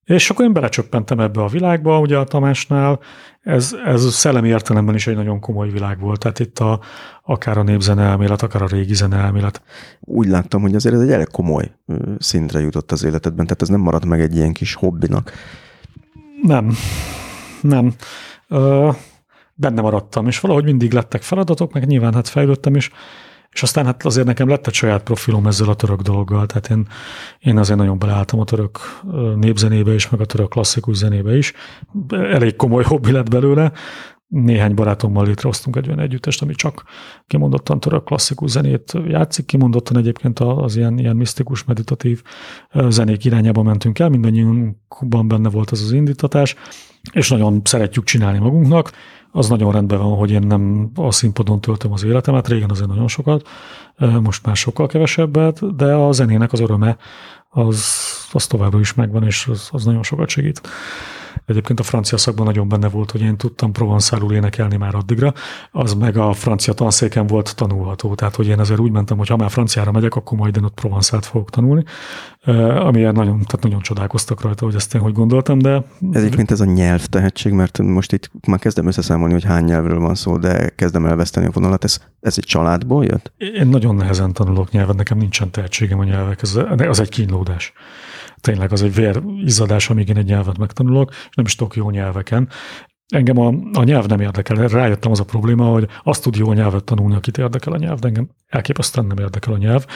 És akkor én belecsöppentem ebbe a világba, ugye a Tamásnál, ez, ez szellemi értelemben is egy nagyon komoly világ volt, tehát itt a, akár a népzene elmélet, akár a régi zene elmélet. Úgy láttam, hogy azért ez egy elég komoly szintre jutott az életedben, tehát ez nem maradt meg egy ilyen kis hobbinak. Nem, nem benne maradtam, és valahogy mindig lettek feladatok, meg nyilván hát fejlődtem is, és aztán hát azért nekem lett egy saját profilom ezzel a török dologgal, tehát én, én azért nagyon beleálltam a török népzenébe is, meg a török klasszikus zenébe is. Elég komoly hobbi lett belőle. Néhány barátommal létrehoztunk egy olyan együttest, ami csak kimondottan török klasszikus zenét játszik, kimondottan egyébként az ilyen, ilyen misztikus, meditatív zenék irányába mentünk el, mindannyiunkban benne volt ez az indítatás, és nagyon szeretjük csinálni magunknak. Az nagyon rendben van, hogy én nem a színpadon töltöm az életemet, régen azért nagyon sokat, most már sokkal kevesebbet, de a zenének az öröme az, az továbbra is megvan, és az, az nagyon sokat segít. Egyébként a francia szakban nagyon benne volt, hogy én tudtam provanszálul énekelni már addigra, az meg a francia tanszéken volt tanulható. Tehát, hogy én azért úgy mentem, hogy ha már franciára megyek, akkor majd én ott provanszált fogok tanulni. Amilyen nagyon, tehát nagyon csodálkoztak rajta, hogy ezt én hogy gondoltam, de... Egyébként ez a nyelv tehetség, mert most itt már kezdem összeszámolni, hogy hány nyelvről van szó, de kezdem elveszteni a vonalat. Ez, ez egy családból jött? Én nagyon nehezen tanulok nyelvet, nekem nincsen tehetségem a nyelvek, ez, az egy kínlódás tényleg az egy vérizadás, amíg én egy nyelvet megtanulok, és nem is tudok jó nyelveken. Engem a, a nyelv nem érdekel. Rájöttem az a probléma, hogy azt tud jó nyelvet tanulni, akit érdekel a nyelv, de engem elképesztően nem érdekel a nyelv.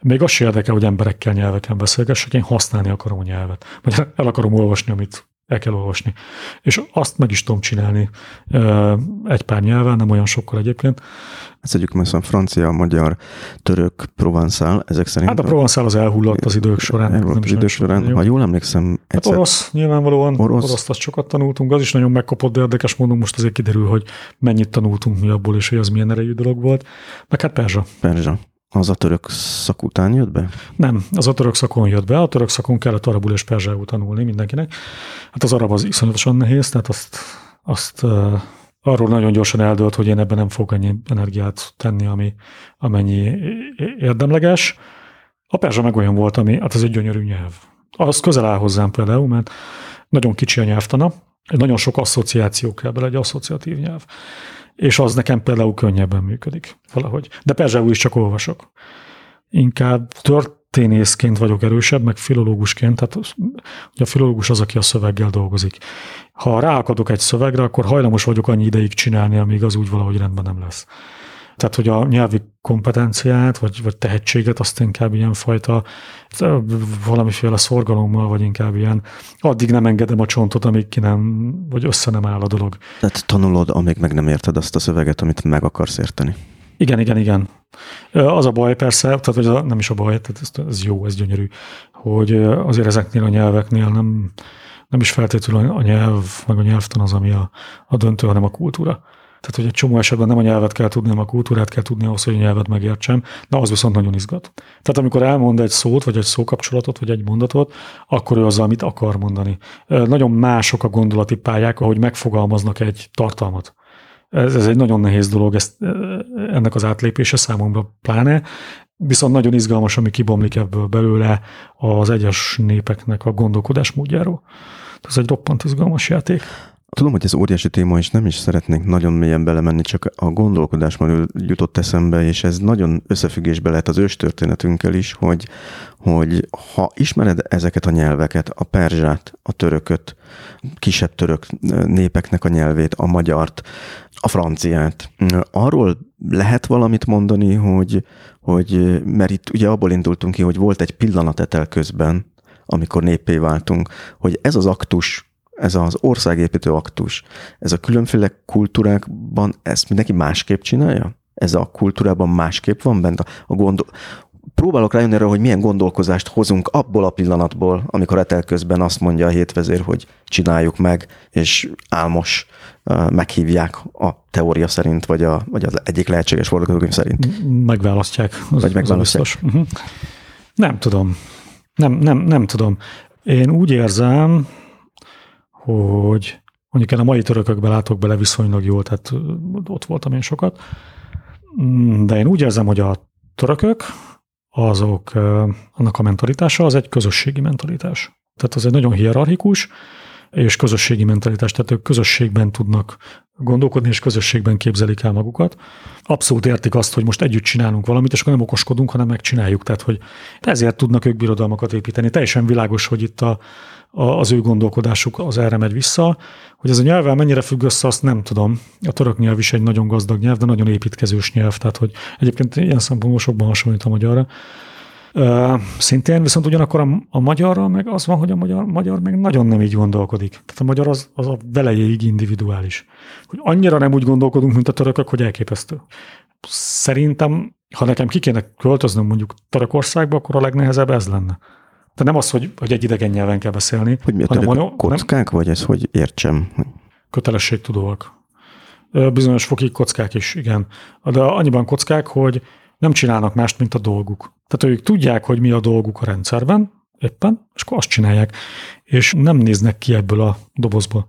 Még azt sem érdekel, hogy emberekkel nyelveken beszélgessek, én használni akarom a nyelvet. Vagy el akarom olvasni, amit el kell olvasni. És azt meg is tudom csinálni egy pár nyelven, nem olyan sokkal egyébként. Ezt egyik messze francia, magyar, török, provanszál, ezek szerint. Hát a provanszál az elhullott az idők során. Elhullott az idők során, ha jól emlékszem. Hát egyszer... Hát orosz, nyilvánvalóan orosz. orosz azt sokat tanultunk, az is nagyon megkapott, de érdekes módon most azért kiderül, hogy mennyit tanultunk mi abból, és hogy az milyen erejű dolog volt. Meg hát perzsa. Perzsa. Az a török szak után jött be? Nem, az a török szakon jött be. A török szakon kellett arabul és perzsául tanulni mindenkinek. Hát az arab az iszonyatosan nehéz, tehát azt, azt arról nagyon gyorsan eldőlt, hogy én ebben nem fogok ennyi energiát tenni, ami, amennyi érdemleges. A perzsa meg olyan volt, ami, hát ez egy gyönyörű nyelv. Az közel áll hozzám például, mert nagyon kicsi a nyelvtana, nagyon sok asszociáció kell bele, egy asszociatív nyelv és az nekem például könnyebben működik valahogy. De perzsául is csak olvasok. Inkább történészként vagyok erősebb, meg filológusként, tehát ugye a filológus az, aki a szöveggel dolgozik. Ha ráakadok egy szövegre, akkor hajlamos vagyok annyi ideig csinálni, amíg az úgy valahogy rendben nem lesz. Tehát, hogy a nyelvi kompetenciát, vagy, vagy tehetséget, azt inkább ilyen fajta valamiféle szorgalommal, vagy inkább ilyen, addig nem engedem a csontot, amíg ki nem, vagy össze nem áll a dolog. Tehát tanulod, amíg meg nem érted azt a szöveget, amit meg akarsz érteni. Igen, igen, igen. Az a baj persze, tehát vagy az, nem is a baj, tehát ez, ez jó, ez gyönyörű, hogy azért ezeknél a nyelveknél nem, nem is feltétlenül a nyelv, meg a nyelvtan az, ami a, a döntő, hanem a kultúra. Tehát, hogy egy csomó esetben nem a nyelvet kell tudni, hanem a kultúrát kell tudni ahhoz, hogy a nyelvet megértsem, de az viszont nagyon izgat. Tehát amikor elmond egy szót, vagy egy szókapcsolatot, vagy egy mondatot, akkor ő az, amit akar mondani. Nagyon mások a gondolati pályák, ahogy megfogalmaznak egy tartalmat. Ez, ez egy nagyon nehéz dolog, ezt, ennek az átlépése számomra pláne, viszont nagyon izgalmas, ami kibomlik ebből belőle az egyes népeknek a gondolkodásmódjáról. Ez egy roppant izgalmas játék. Tudom, hogy ez óriási téma, és nem is szeretnék nagyon mélyen belemenni, csak a gondolkodásban jutott eszembe, és ez nagyon összefüggésbe lehet az őstörténetünkkel is, hogy, hogy ha ismered ezeket a nyelveket, a perzsát, a törököt, kisebb török népeknek a nyelvét, a magyart, a franciát, arról lehet valamit mondani, hogy, hogy mert itt ugye abból indultunk ki, hogy volt egy pillanat közben, amikor néppé váltunk, hogy ez az aktus ez az országépítő aktus, ez a különféle kultúrákban ezt mindenki másképp csinálja? Ez a kultúrában másképp van bent? A, a gondol... Próbálok rájönni arra, hogy milyen gondolkozást hozunk abból a pillanatból, amikor etel közben azt mondja a hétvezér, hogy csináljuk meg, és álmos meghívják a teória szerint, vagy, a, vagy az egyik lehetséges forgatókönyv szerint. Megválasztják. Az, vagy megválasztják. Az uh-huh. Nem tudom. Nem, nem, nem tudom. Én úgy érzem, hogy mondjuk én a mai törökökbe látok bele viszonylag jól, tehát ott voltam én sokat, mm, de én úgy érzem, hogy a törökök, azok, annak a mentalitása az egy közösségi mentalitás. Tehát az egy nagyon hierarchikus és közösségi mentalitás, tehát ők közösségben tudnak gondolkodni, és közösségben képzelik el magukat. Abszolút értik azt, hogy most együtt csinálunk valamit, és akkor nem okoskodunk, hanem megcsináljuk. Tehát, hogy ezért tudnak ők birodalmakat építeni. Teljesen világos, hogy itt a, az ő gondolkodásuk az erre megy vissza. Hogy ez a nyelvvel mennyire függ össze, azt nem tudom. A török nyelv is egy nagyon gazdag nyelv, de nagyon építkezős nyelv, tehát hogy egyébként ilyen szempontból sokban hasonlít a magyarra. Uh, szintén, viszont ugyanakkor a, a magyarra meg az van, hogy a magyar, magyar meg nagyon nem így gondolkodik. Tehát a magyar az, az a velejéig individuális. Hogy annyira nem úgy gondolkodunk, mint a törökök, hogy elképesztő. Szerintem, ha nekem ki kéne költöznöm mondjuk Törökországba, akkor a legnehezebb ez lenne. De nem az, hogy, hogy egy idegen nyelven kell beszélni. Hogy mi a hanem a, kockák, nem? vagy ez, hogy értsem? Kötelességtudóak. Bizonyos fokig kockák is, igen. De annyiban kockák, hogy nem csinálnak mást, mint a dolguk. Tehát ők tudják, hogy mi a dolguk a rendszerben, éppen, és akkor azt csinálják, és nem néznek ki ebből a dobozból.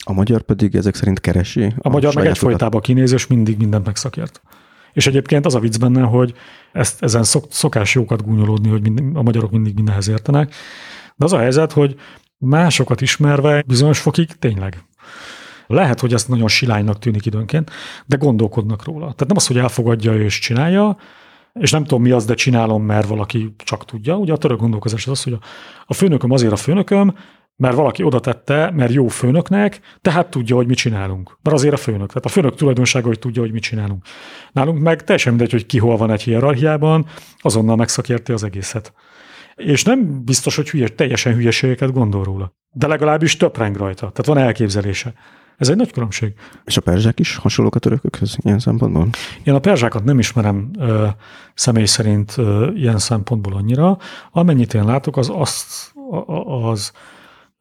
A magyar pedig ezek szerint keresi? A, a magyar meg egyfolytában kinéz, és mindig mindent megszakért. És egyébként az a vicc benne, hogy ezt, ezen szok, szokás jókat gúnyolódni, hogy mind, a magyarok mindig mindenhez értenek, de az a helyzet, hogy másokat ismerve bizonyos fokig tényleg. Lehet, hogy ezt nagyon silánynak tűnik időnként, de gondolkodnak róla. Tehát nem az, hogy elfogadja és csinálja, és nem tudom mi az, de csinálom, mert valaki csak tudja. Ugye a török gondolkozás az az, hogy a főnököm azért a főnököm, mert valaki oda tette, mert jó főnöknek, tehát tudja, hogy mit csinálunk. Mert azért a főnök. Tehát a főnök tulajdonsága, hogy tudja, hogy mit csinálunk. Nálunk meg teljesen mindegy, hogy ki hol van egy hierarchiában, azonnal megszakérti az egészet. És nem biztos, hogy hülye, teljesen hülyeségeket gondol róla. De legalábbis töpreng rajta. Tehát van elképzelése. Ez egy nagy különbség. És a perzsák is hasonlók a törökökhöz ilyen szempontból? Én a perzsákat nem ismerem ö, személy szerint ö, ilyen szempontból annyira. Amennyit én látok, az, az, az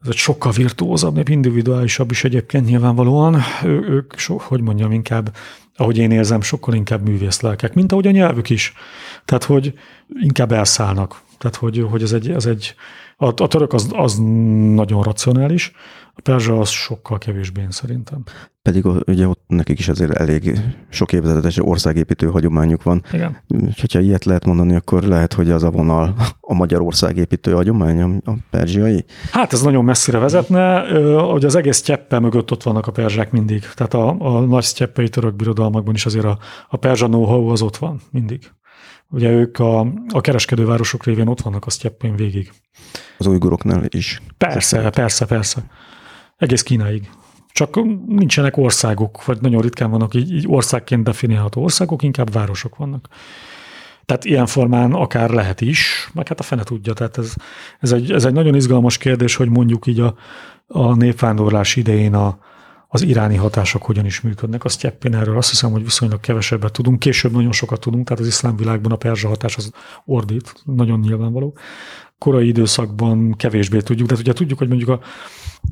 ez egy sokkal virtuózabb, individuálisabb is egyébként nyilvánvalóan. Ő, ők, so, hogy mondjam, inkább, ahogy én érzem, sokkal inkább művészlelkek, mint ahogy a nyelvük is. Tehát, hogy inkább elszállnak. Tehát, hogy, hogy ez egy, ez egy a, a török az, az nagyon racionális, a perzsa az sokkal kevésbé én szerintem. Pedig ugye ott nekik is azért elég sok évtizedes országépítő hagyományuk van. Igen. Ha ilyet lehet mondani, akkor lehet, hogy az a vonal a magyar országépítő hagyomány, a perzsiai? Hát ez nagyon messzire vezetne, hogy az egész cseppe mögött ott vannak a perzsák mindig. Tehát a, a nagy sztyeppei török birodalmakban is azért a, a perzsa know az ott van mindig. Ugye ők a, a kereskedővárosok révén ott vannak a sztyeppén végig. Az ujguroknál is. Persze, persze, persze. Egész Kínáig. Csak nincsenek országok, vagy nagyon ritkán vannak így, így országként definiálható országok, inkább városok vannak. Tehát ilyen formán akár lehet is, meg hát a fene tudja. Tehát ez, ez, egy, ez egy nagyon izgalmas kérdés, hogy mondjuk így a, a népvándorlás idején a, az iráni hatások hogyan is működnek. Azt Cseppén erről azt hiszem, hogy viszonylag kevesebbet tudunk. Később nagyon sokat tudunk, tehát az iszlám világban a perzsa hatás az ordít, nagyon nyilvánvaló. Korai időszakban kevésbé tudjuk, de ugye tudjuk, hogy mondjuk a,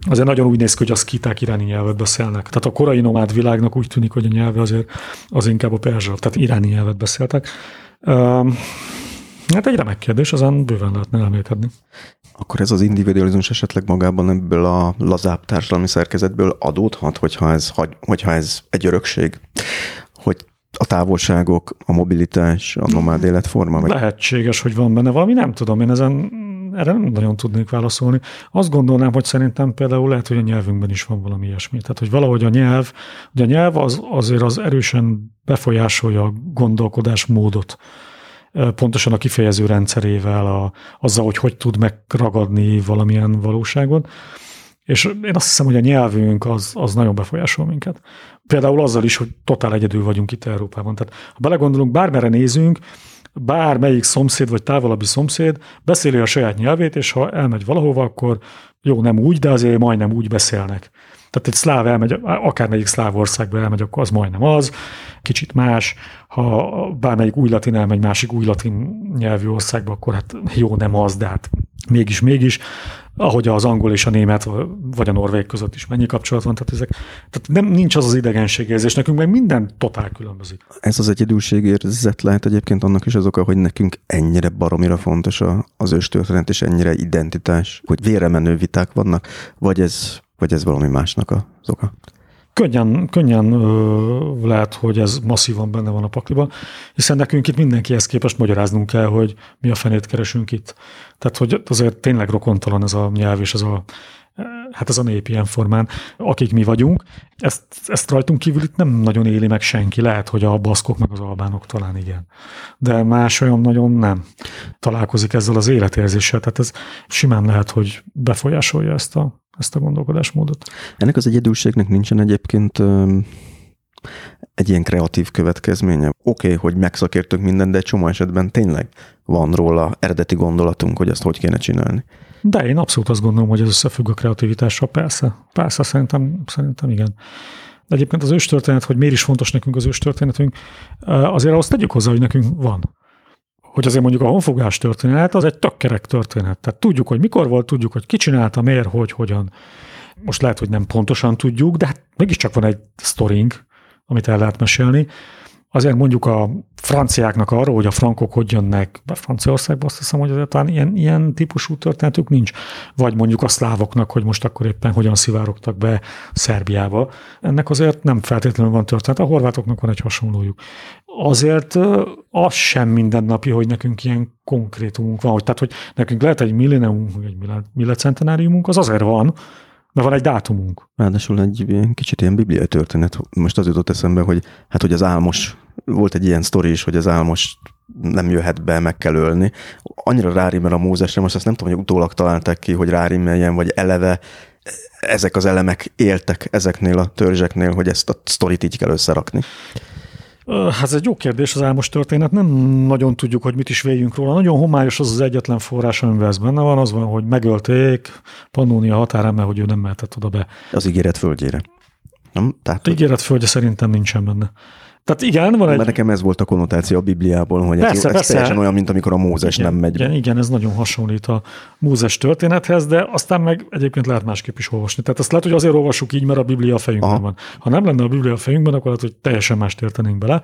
azért nagyon úgy néz ki, hogy a szkíták iráni nyelvet beszélnek. Tehát a korai nomád világnak úgy tűnik, hogy a nyelve azért az inkább a perzsa, tehát iráni nyelvet beszéltek. Hát egy remek kérdés, azon bőven lehetne elmélykedni. Akkor ez az individualizmus esetleg magában ebből a lazább társadalmi szerkezetből adódhat, hogyha ez, hogyha ez egy örökség? Hogy a távolságok, a mobilitás, a nomád életforma? Vagy? Lehetséges, hogy van benne valami, nem tudom, én ezen erre nem nagyon tudnék válaszolni. Azt gondolnám, hogy szerintem például lehet, hogy a nyelvünkben is van valami ilyesmi. Tehát, hogy valahogy a nyelv, ugye a nyelv az, azért az erősen befolyásolja a gondolkodásmódot pontosan a kifejező rendszerével, a, azzal, hogy hogy tud megragadni valamilyen valóságot. És én azt hiszem, hogy a nyelvünk az, az nagyon befolyásol minket. Például azzal is, hogy totál egyedül vagyunk itt Európában. Tehát ha belegondolunk, bármere nézünk, bármelyik szomszéd vagy távolabbi szomszéd beszéli a saját nyelvét, és ha elmegy valahova, akkor jó, nem úgy, de azért majdnem úgy beszélnek. Tehát egy szláv elmegy, akármelyik szláv országba elmegy, akkor az majdnem az, kicsit más. Ha bármelyik új latin elmegy másik új latin nyelvű országba, akkor hát jó, nem az, de hát mégis, mégis. Ahogy az angol és a német, vagy a norvég között is mennyi kapcsolat van, tehát ezek, tehát nem, nincs az az idegenségérzés, nekünk meg minden totál különbözik. Ez az egyedülségérzet lehet egyébként annak is az oka, hogy nekünk ennyire baromira fontos az őstörténet, és ennyire identitás, hogy véremenő viták vannak, vagy ez vagy ez valami másnak az oka? Könnyen, könnyen ö, lehet, hogy ez masszívan benne van a pakliban, hiszen nekünk itt mindenkihez képest magyaráznunk kell, hogy mi a fenét keresünk itt. Tehát, hogy azért tényleg rokontalan ez a nyelv és ez a hát ez a nép ilyen formán, akik mi vagyunk. Ezt, ezt rajtunk kívül itt nem nagyon éli meg senki. Lehet, hogy a baszkok meg az albánok talán igen. De más olyan nagyon nem találkozik ezzel az életérzéssel. Tehát ez simán lehet, hogy befolyásolja ezt a, ezt a gondolkodásmódot. Ennek az egyedülségnek nincsen egyébként egy ilyen kreatív következménye. Oké, okay, hogy megszakértünk mindent, de egy csomó esetben tényleg van róla eredeti gondolatunk, hogy ezt hogy kéne csinálni. De én abszolút azt gondolom, hogy ez összefügg a kreativitással, persze. Persze, szerintem, szerintem igen. De egyébként az őstörténet, hogy miért is fontos nekünk az őstörténetünk, azért ahhoz tegyük hozzá, hogy nekünk van. Hogy azért mondjuk a honfogás történet, az egy tök kerek történet. Tehát tudjuk, hogy mikor volt, tudjuk, hogy ki csinálta, miért, hogy, hogyan. Most lehet, hogy nem pontosan tudjuk, de hát mégiscsak van egy sztorink, amit el lehet mesélni. Azért mondjuk a franciáknak arról, hogy a frankok hogy jönnek be Franciaországba, azt hiszem, hogy azért talán ilyen, ilyen típusú történetük nincs. Vagy mondjuk a szlávoknak, hogy most akkor éppen hogyan szivárogtak be Szerbiába. Ennek azért nem feltétlenül van történet. A horvátoknak van egy hasonlójuk. Azért az sem mindennapi, hogy nekünk ilyen konkrétumunk van. Hogy, tehát, hogy nekünk lehet egy millenniumunk, egy millecentenáriumunk, az azért van, mert van egy dátumunk. Ráadásul egy ilyen kicsit ilyen bibliai történet. Most az jutott eszembe, hogy hát hogy az álmos, volt egy ilyen sztori is, hogy az álmos nem jöhet be, meg kell ölni. Annyira rárimmel a Mózesre, most azt nem tudom, hogy utólag találták ki, hogy rárimmeljen, vagy eleve ezek az elemek éltek ezeknél a törzseknél, hogy ezt a sztorit így kell összerakni. Hát ez egy jó kérdés az álmos történet, nem nagyon tudjuk, hogy mit is véljünk róla. Nagyon homályos az az egyetlen forrás, amivel ez benne van, az van, hogy megölték Pannónia határán, mert hogy ő nem mehetett oda be. Az ígéret földjére. Nem? Tehát, ígéret földje szerintem nincsen benne. Tehát igen, van egy... Mert nekem ez volt a konnotáció a Bibliából, hogy persze, ez, ez teljesen olyan, mint amikor a Mózes igen, nem megy. Igen, igen, ez nagyon hasonlít a Mózes történethez, de aztán meg egyébként lehet másképp is olvasni. Tehát azt lehet, hogy azért olvassuk így, mert a Biblia a fejünkben Aha. van. Ha nem lenne a Biblia a fejünkben, akkor lehet, hogy teljesen mást értenénk bele.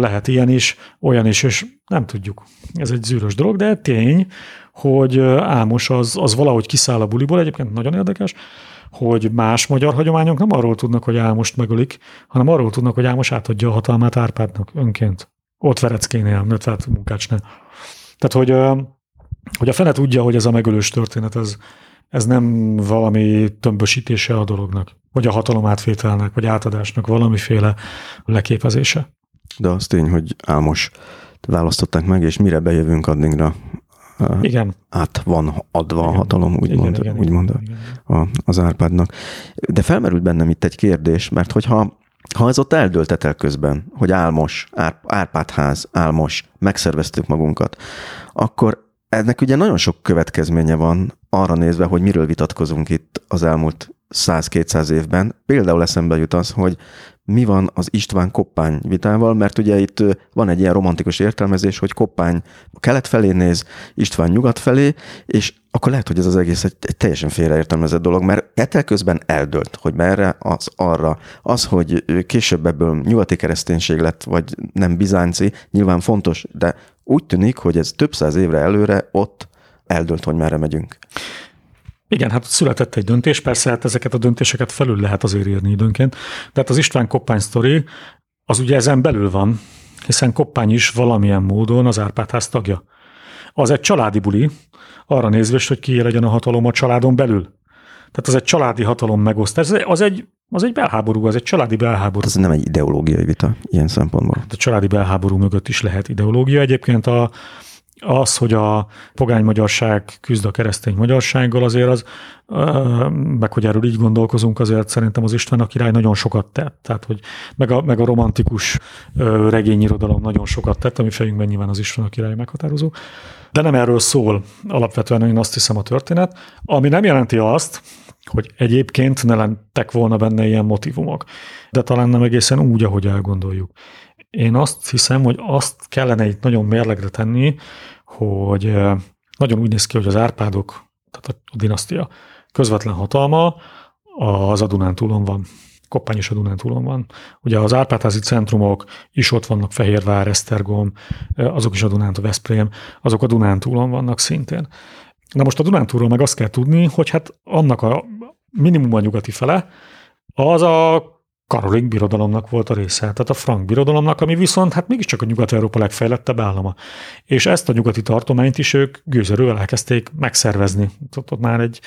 Lehet ilyen is, olyan is, és nem tudjuk. Ez egy zűrös dolog, de tény, hogy Ámos az, az valahogy kiszáll a buliból, egyébként nagyon érdekes, hogy más magyar hagyományok nem arról tudnak, hogy Álmost megölik, hanem arról tudnak, hogy Álmos átadja a hatalmát Árpádnak önként. Ott Vereckénél, Nötvert Munkácsnál. Tehát, hogy, hogy a fene tudja, hogy ez a megölős történet, ez, ez nem valami tömbösítése a dolognak, vagy a hatalom átvételnek, vagy átadásnak valamiféle leképezése. De az tény, hogy Álmos választották meg, és mire bejövünk addigra igen. át van adva igen. a hatalom, úgymond, igen, igen, úgymond igen, a, az Árpádnak. De felmerült bennem itt egy kérdés, mert hogyha ha ez ott eldőltetel közben, hogy álmos, Ár, Árpádház, álmos, megszerveztük magunkat, akkor ennek ugye nagyon sok következménye van arra nézve, hogy miről vitatkozunk itt az elmúlt 100-200 évben. Például eszembe jut az, hogy mi van az István Koppány vitával, mert ugye itt van egy ilyen romantikus értelmezés, hogy Koppány kelet felé néz, István nyugat felé, és akkor lehet, hogy ez az egész egy, egy teljesen félreértelmezett dolog, mert etel közben eldölt, hogy merre, az arra. Az, hogy később ebből nyugati kereszténység lett, vagy nem bizánci, nyilván fontos, de úgy tűnik, hogy ez több száz évre előre ott eldölt, hogy merre megyünk. Igen, hát született egy döntés, persze hát ezeket a döntéseket felül lehet azért írni időnként. Tehát az István Koppány sztori, az ugye ezen belül van, hiszen Koppány is valamilyen módon az Árpádház tagja. Az egy családi buli, arra nézve, hogy ki legyen a hatalom a családon belül. Tehát az egy családi hatalom megosztás. Az egy, az egy belháború, az egy családi belháború. Ez nem egy ideológiai vita ilyen szempontból. Hát a családi belháború mögött is lehet ideológia. Egyébként a, az, hogy a pogány magyarság küzd a keresztény magyarsággal, azért az, meg hogy erről így gondolkozunk, azért szerintem az István a király nagyon sokat tett. Tehát, hogy meg a, meg a romantikus regényirodalom nagyon sokat tett, ami fejünkben nyilván az István a király meghatározó. De nem erről szól alapvetően, én azt hiszem a történet, ami nem jelenti azt, hogy egyébként ne lentek volna benne ilyen motivumok. De talán nem egészen úgy, ahogy elgondoljuk. Én azt hiszem, hogy azt kellene itt nagyon mérlegre tenni, hogy nagyon úgy néz ki, hogy az Árpádok, tehát a dinasztia közvetlen hatalma az Adunántúlon van. Koppány is a Dunántúlon van. Ugye az Árpádházi centrumok is ott vannak, Fehérvár, Esztergom, azok is a Dunánt, a Veszprém, azok a Dunántúlon vannak szintén. Na most a Dunántúlról meg azt kell tudni, hogy hát annak a minimum a nyugati fele, az a Karoling birodalomnak volt a része, tehát a frank birodalomnak, ami viszont hát mégiscsak a Nyugat-Európa legfejlettebb állama. És ezt a nyugati tartományt is ők gőzerővel elkezdték megszervezni. Ott már egy...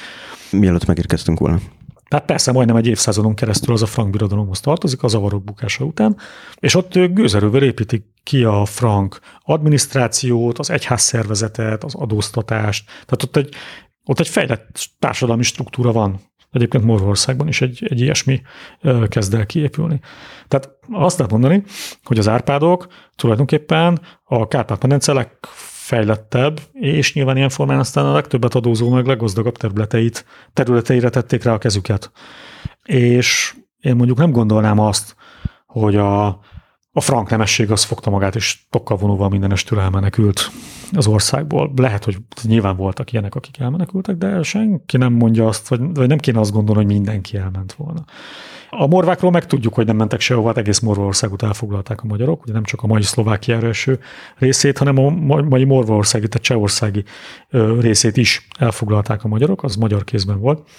Mielőtt megérkeztünk volna. Tehát persze majdnem egy évszázadon keresztül az a frank birodalomhoz tartozik, az avarok bukása után, és ott ők gőzerővel építik ki a frank adminisztrációt, az egyház szervezetet, az adóztatást. Tehát ott egy, ott egy fejlett társadalmi struktúra van. Egyébként Morvországban is egy, egy ilyesmi kezd el kiépülni. Tehát azt lehet mondani, hogy az Árpádok tulajdonképpen a Kárpát-medence legfejlettebb, és nyilván ilyen formán aztán a legtöbbet adózó, meg leggazdagabb területeit, területeire tették rá a kezüket. És én mondjuk nem gondolnám azt, hogy a, a frank nemesség az fogta magát, és tokkal vonóval mindenestől elmenekült az országból. Lehet, hogy nyilván voltak ilyenek, akik elmenekültek, de senki nem mondja azt, vagy, vagy nem kéne azt gondolni, hogy mindenki elment volna. A morvákról meg tudjuk, hogy nem mentek sehova, hát egész Morvaországot elfoglalták a magyarok, ugye nem csak a mai Szlovákiára eső részét, hanem a mai Morvaországi, tehát Csehországi részét is elfoglalták a magyarok, az magyar kézben volt.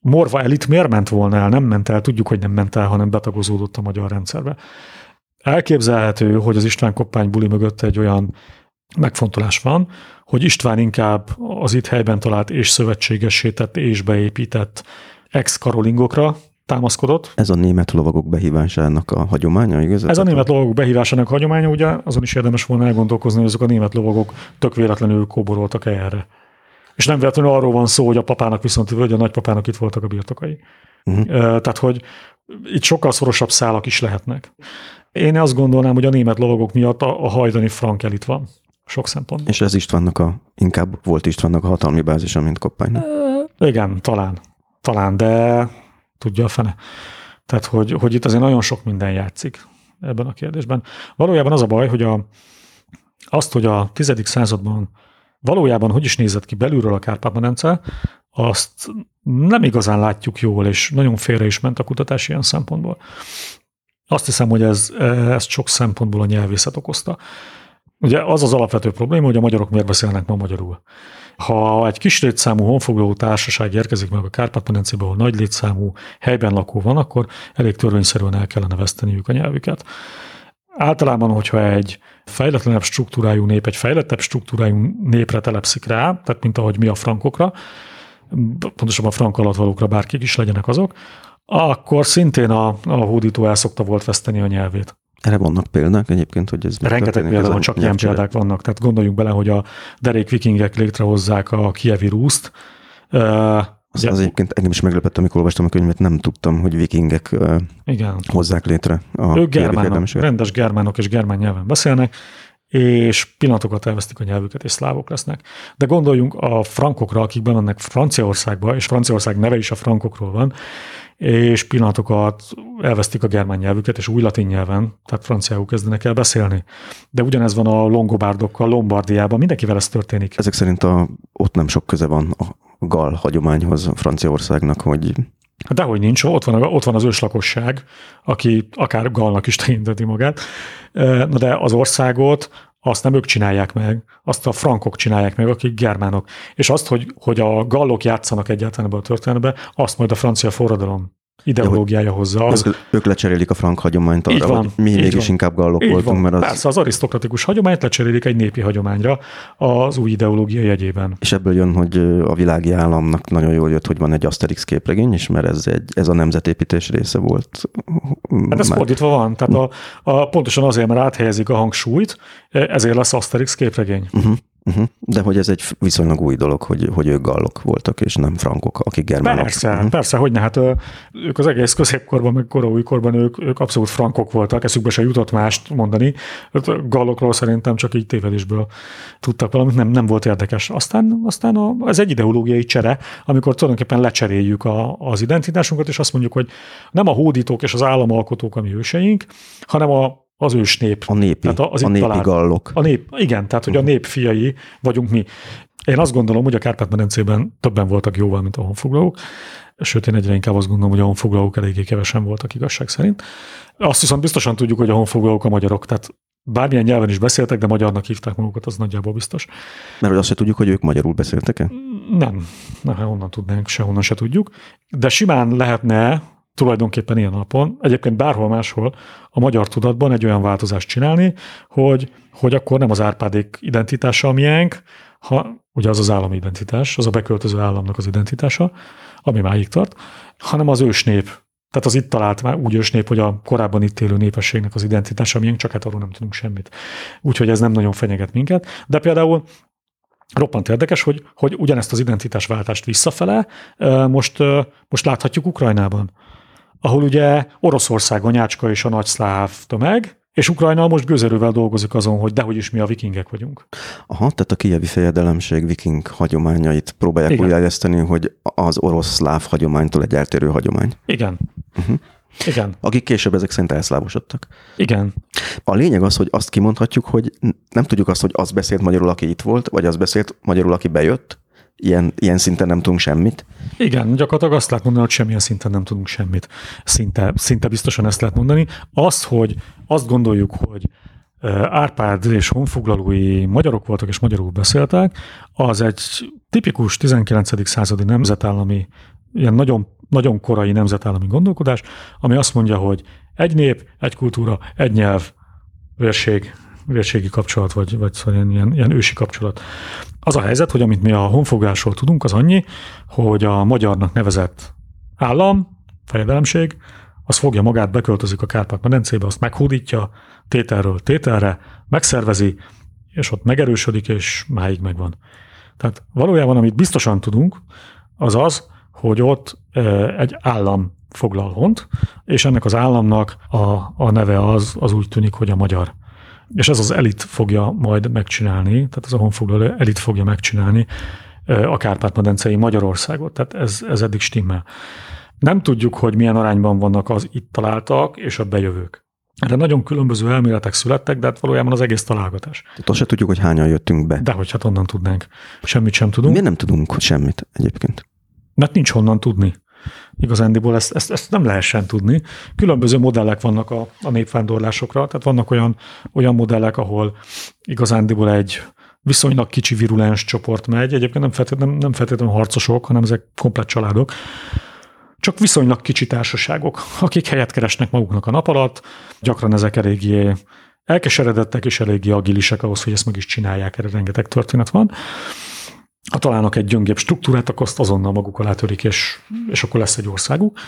Morva elit miért ment volna el? Nem ment el, tudjuk, hogy nem ment el, hanem betagozódott a magyar rendszerbe. Elképzelhető, hogy az István Koppány buli mögött egy olyan megfontolás van, hogy István inkább az itt helyben talált és szövetségesített és beépített ex-karolingokra támaszkodott. Ez a német lovagok behívásának a hagyománya, igaz? Ez a német lovagok behívásának a hagyománya, ugye azon is érdemes volna elgondolkozni, hogy ezek a német lovagok tök véletlenül kóboroltak erre. És nem véletlenül arról van szó, hogy a papának viszont, vagy a nagypapának itt voltak a birtokai. Uh-huh. Tehát, hogy itt sokkal szorosabb szálak is lehetnek. Én azt gondolnám, hogy a német lovagok miatt a, a hajdani frank elit van. Sok szempontból. És ez Istvánnak a, inkább volt Istvánnak a hatalmi bázisa, mint Koppány. igen, talán. Talán, de tudja a fene. Tehát, hogy, hogy itt azért nagyon sok minden játszik ebben a kérdésben. Valójában az a baj, hogy a, azt, hogy a tizedik században valójában hogy is nézett ki belülről a Kárpát-medence, azt nem igazán látjuk jól, és nagyon félre is ment a kutatás ilyen szempontból. Azt hiszem, hogy ez, ezt sok szempontból a nyelvészet okozta. Ugye az az alapvető probléma, hogy a magyarok miért beszélnek ma magyarul. Ha egy kis létszámú honfoglaló társaság érkezik meg a Kárpát-medencébe, ahol nagy létszámú helyben lakó van, akkor elég törvényszerűen el kellene veszteniük a nyelvüket. Általában, hogyha egy fejletlenebb struktúrájú nép, egy fejlettebb struktúrájú népre telepszik rá, tehát mint ahogy mi a frankokra, pontosabban a frank alatt bárkik is legyenek azok, akkor szintén a, a hódító el szokta volt veszteni a nyelvét. Erre vannak példák egyébként, hogy ez Rengeteg példa van, csak ilyen példák vannak. Tehát gondoljunk bele, hogy a derék vikingek létrehozzák a kievi rúszt. Az, az egyébként engem is meglepett, amikor olvastam a könyvet, nem tudtam, hogy vikingek Igen. hozzák létre a Ők germánok, rendes germánok és germán nyelven beszélnek, és pillanatokat elvesztik a nyelvüket, és szlávok lesznek. De gondoljunk a frankokra, akik bemennek Franciaországba, és Franciaország neve is a frankokról van, és pillanatokat elvesztik a germán nyelvüket, és új latin nyelven, tehát franciául kezdenek el beszélni. De ugyanez van a longobárdokkal, Lombardiában, mindenkivel ez történik. Ezek szerint a, ott nem sok köze van a gal hagyományhoz Franciaországnak, hogy dehogy nincs, ott van, ott van az őslakosság, aki akár galnak is tekinteti magát. Na de az országot azt nem ők csinálják meg, azt a frankok csinálják meg, akik germánok. És azt, hogy, hogy a gallok játszanak egyáltalán ebben a történetben, azt majd a francia forradalom ideológiája hozza. Az... Ők, ők lecserélik a frank hagyományt arra, van, hogy mi mégis van. inkább gallok így voltunk. Van. Mert az... Persze, az arisztokratikus hagyományt lecserélik egy népi hagyományra az új ideológia jegyében. És ebből jön, hogy a világi államnak nagyon jól jött, hogy van egy Asterix képregény is, mert ez, egy, ez a nemzetépítés része volt. Hát ez Már... fordítva van. Tehát a, a, pontosan azért, mert áthelyezik a hangsúlyt, ezért lesz Asterix képregény. Uh-huh. Uh-huh. De hogy ez egy viszonylag új dolog, hogy, hogy ők gallok voltak, és nem frankok, akik germánok. Persze, uh-huh. persze, hogy ne, hát ők az egész középkorban, meg koraújkorban ők, ők abszolút frankok voltak, eszükbe se jutott mást mondani. Hát gallokról szerintem csak így tévedésből tudtak valamit, nem, nem volt érdekes. Aztán, aztán a, ez egy ideológiai csere, amikor tulajdonképpen lecseréljük a, az identitásunkat, és azt mondjuk, hogy nem a hódítók és az államalkotók a mi őseink, hanem a az ősnép. A népi, tehát az a népi talált, gallok. A nép, igen, tehát hogy a nép fiai vagyunk mi. Én azt gondolom, hogy a Kárpát-medencében többen voltak jóval, mint a honfoglalók, sőt, én egyre inkább azt gondolom, hogy a honfoglalók eléggé kevesen voltak igazság szerint. Azt viszont biztosan tudjuk, hogy a honfoglalók a magyarok, tehát bármilyen nyelven is beszéltek, de magyarnak hívták magukat, az nagyjából biztos. Mert hogy azt se tudjuk, hogy ők magyarul beszéltek-e? Nem, nem, hát honnan tudnánk, sehonnan se tudjuk. De simán lehetne tulajdonképpen ilyen napon, egyébként bárhol máshol a magyar tudatban egy olyan változást csinálni, hogy, hogy akkor nem az Árpádék identitása a miénk, ha, ugye az az állami identitás, az a beköltöző államnak az identitása, ami máig tart, hanem az ősnép, tehát az itt talált már úgy ősnép, hogy a korábban itt élő népességnek az identitása miénk, csak hát arról nem tudunk semmit. Úgyhogy ez nem nagyon fenyeget minket. De például roppant érdekes, hogy, hogy ugyanezt az identitásváltást visszafele most, most láthatjuk Ukrajnában ahol ugye Oroszország, a nyácska és a nagy szláv tömeg, és Ukrajna most gőzerővel dolgozik azon, hogy dehogy is mi a vikingek vagyunk. Aha, tehát a kievi fejedelemség viking hagyományait próbálják újjájeszteni, hogy az orosz-szláv hagyománytól egy eltérő hagyomány. Igen. Uh-huh. Igen. Akik később ezek szerint elszlávosodtak. Igen. A lényeg az, hogy azt kimondhatjuk, hogy nem tudjuk azt, hogy az beszélt magyarul, aki itt volt, vagy az beszélt magyarul, aki bejött, ilyen, ilyen szinten nem tudunk semmit. Igen, gyakorlatilag azt lehet mondani, hogy semmilyen szinten nem tudunk semmit. Szinte, szinte biztosan ezt lehet mondani. Az, hogy azt gondoljuk, hogy Árpád és honfoglalói magyarok voltak és magyarul beszéltek, az egy tipikus 19. századi nemzetállami, ilyen nagyon, nagyon korai nemzetállami gondolkodás, ami azt mondja, hogy egy nép, egy kultúra, egy nyelv, vérség, vérségi kapcsolat, vagy, vagy szóval ilyen, ilyen ősi kapcsolat. Az a helyzet, hogy amit mi a honfogásról tudunk, az annyi, hogy a magyarnak nevezett állam fejedelemség, az fogja magát, beköltözik a Kárpát-medencébe, azt meghódítja tételről tételre, megszervezi, és ott megerősödik, és máig megvan. Tehát valójában, amit biztosan tudunk, az az, hogy ott egy állam foglal hont, és ennek az államnak a, a neve az, az úgy tűnik, hogy a magyar. És ez az elit fogja majd megcsinálni, tehát az a honfoglaló elit fogja megcsinálni a Kárpát-medencei Magyarországot. Tehát ez, ez eddig stimmel. Nem tudjuk, hogy milyen arányban vannak az itt találtak és a bejövők. Erre nagyon különböző elméletek születtek, de hát valójában az egész találgatás. Tehát azt se tudjuk, hogy hányan jöttünk be. De hogy hát onnan tudnánk. Semmit sem tudunk. Miért nem tudunk semmit egyébként? Mert nincs honnan tudni. Igazándiból ezt, ezt, ezt nem lehessen tudni. Különböző modellek vannak a, a népvándorlásokra, tehát vannak olyan, olyan modellek, ahol igazándiból egy viszonylag kicsi virulens csoport megy, egyébként nem feltétlenül, nem feltétlenül harcosok, hanem ezek komplet családok, csak viszonylag kicsi társaságok, akik helyet keresnek maguknak a nap alatt, gyakran ezek eléggé elkeseredettek és eléggé agilisek ahhoz, hogy ezt meg is csinálják, erre rengeteg történet van. Ha találnak egy gyöngébb struktúrát, akkor azt azonnal maguk alá törik, és, és akkor lesz egy országuk.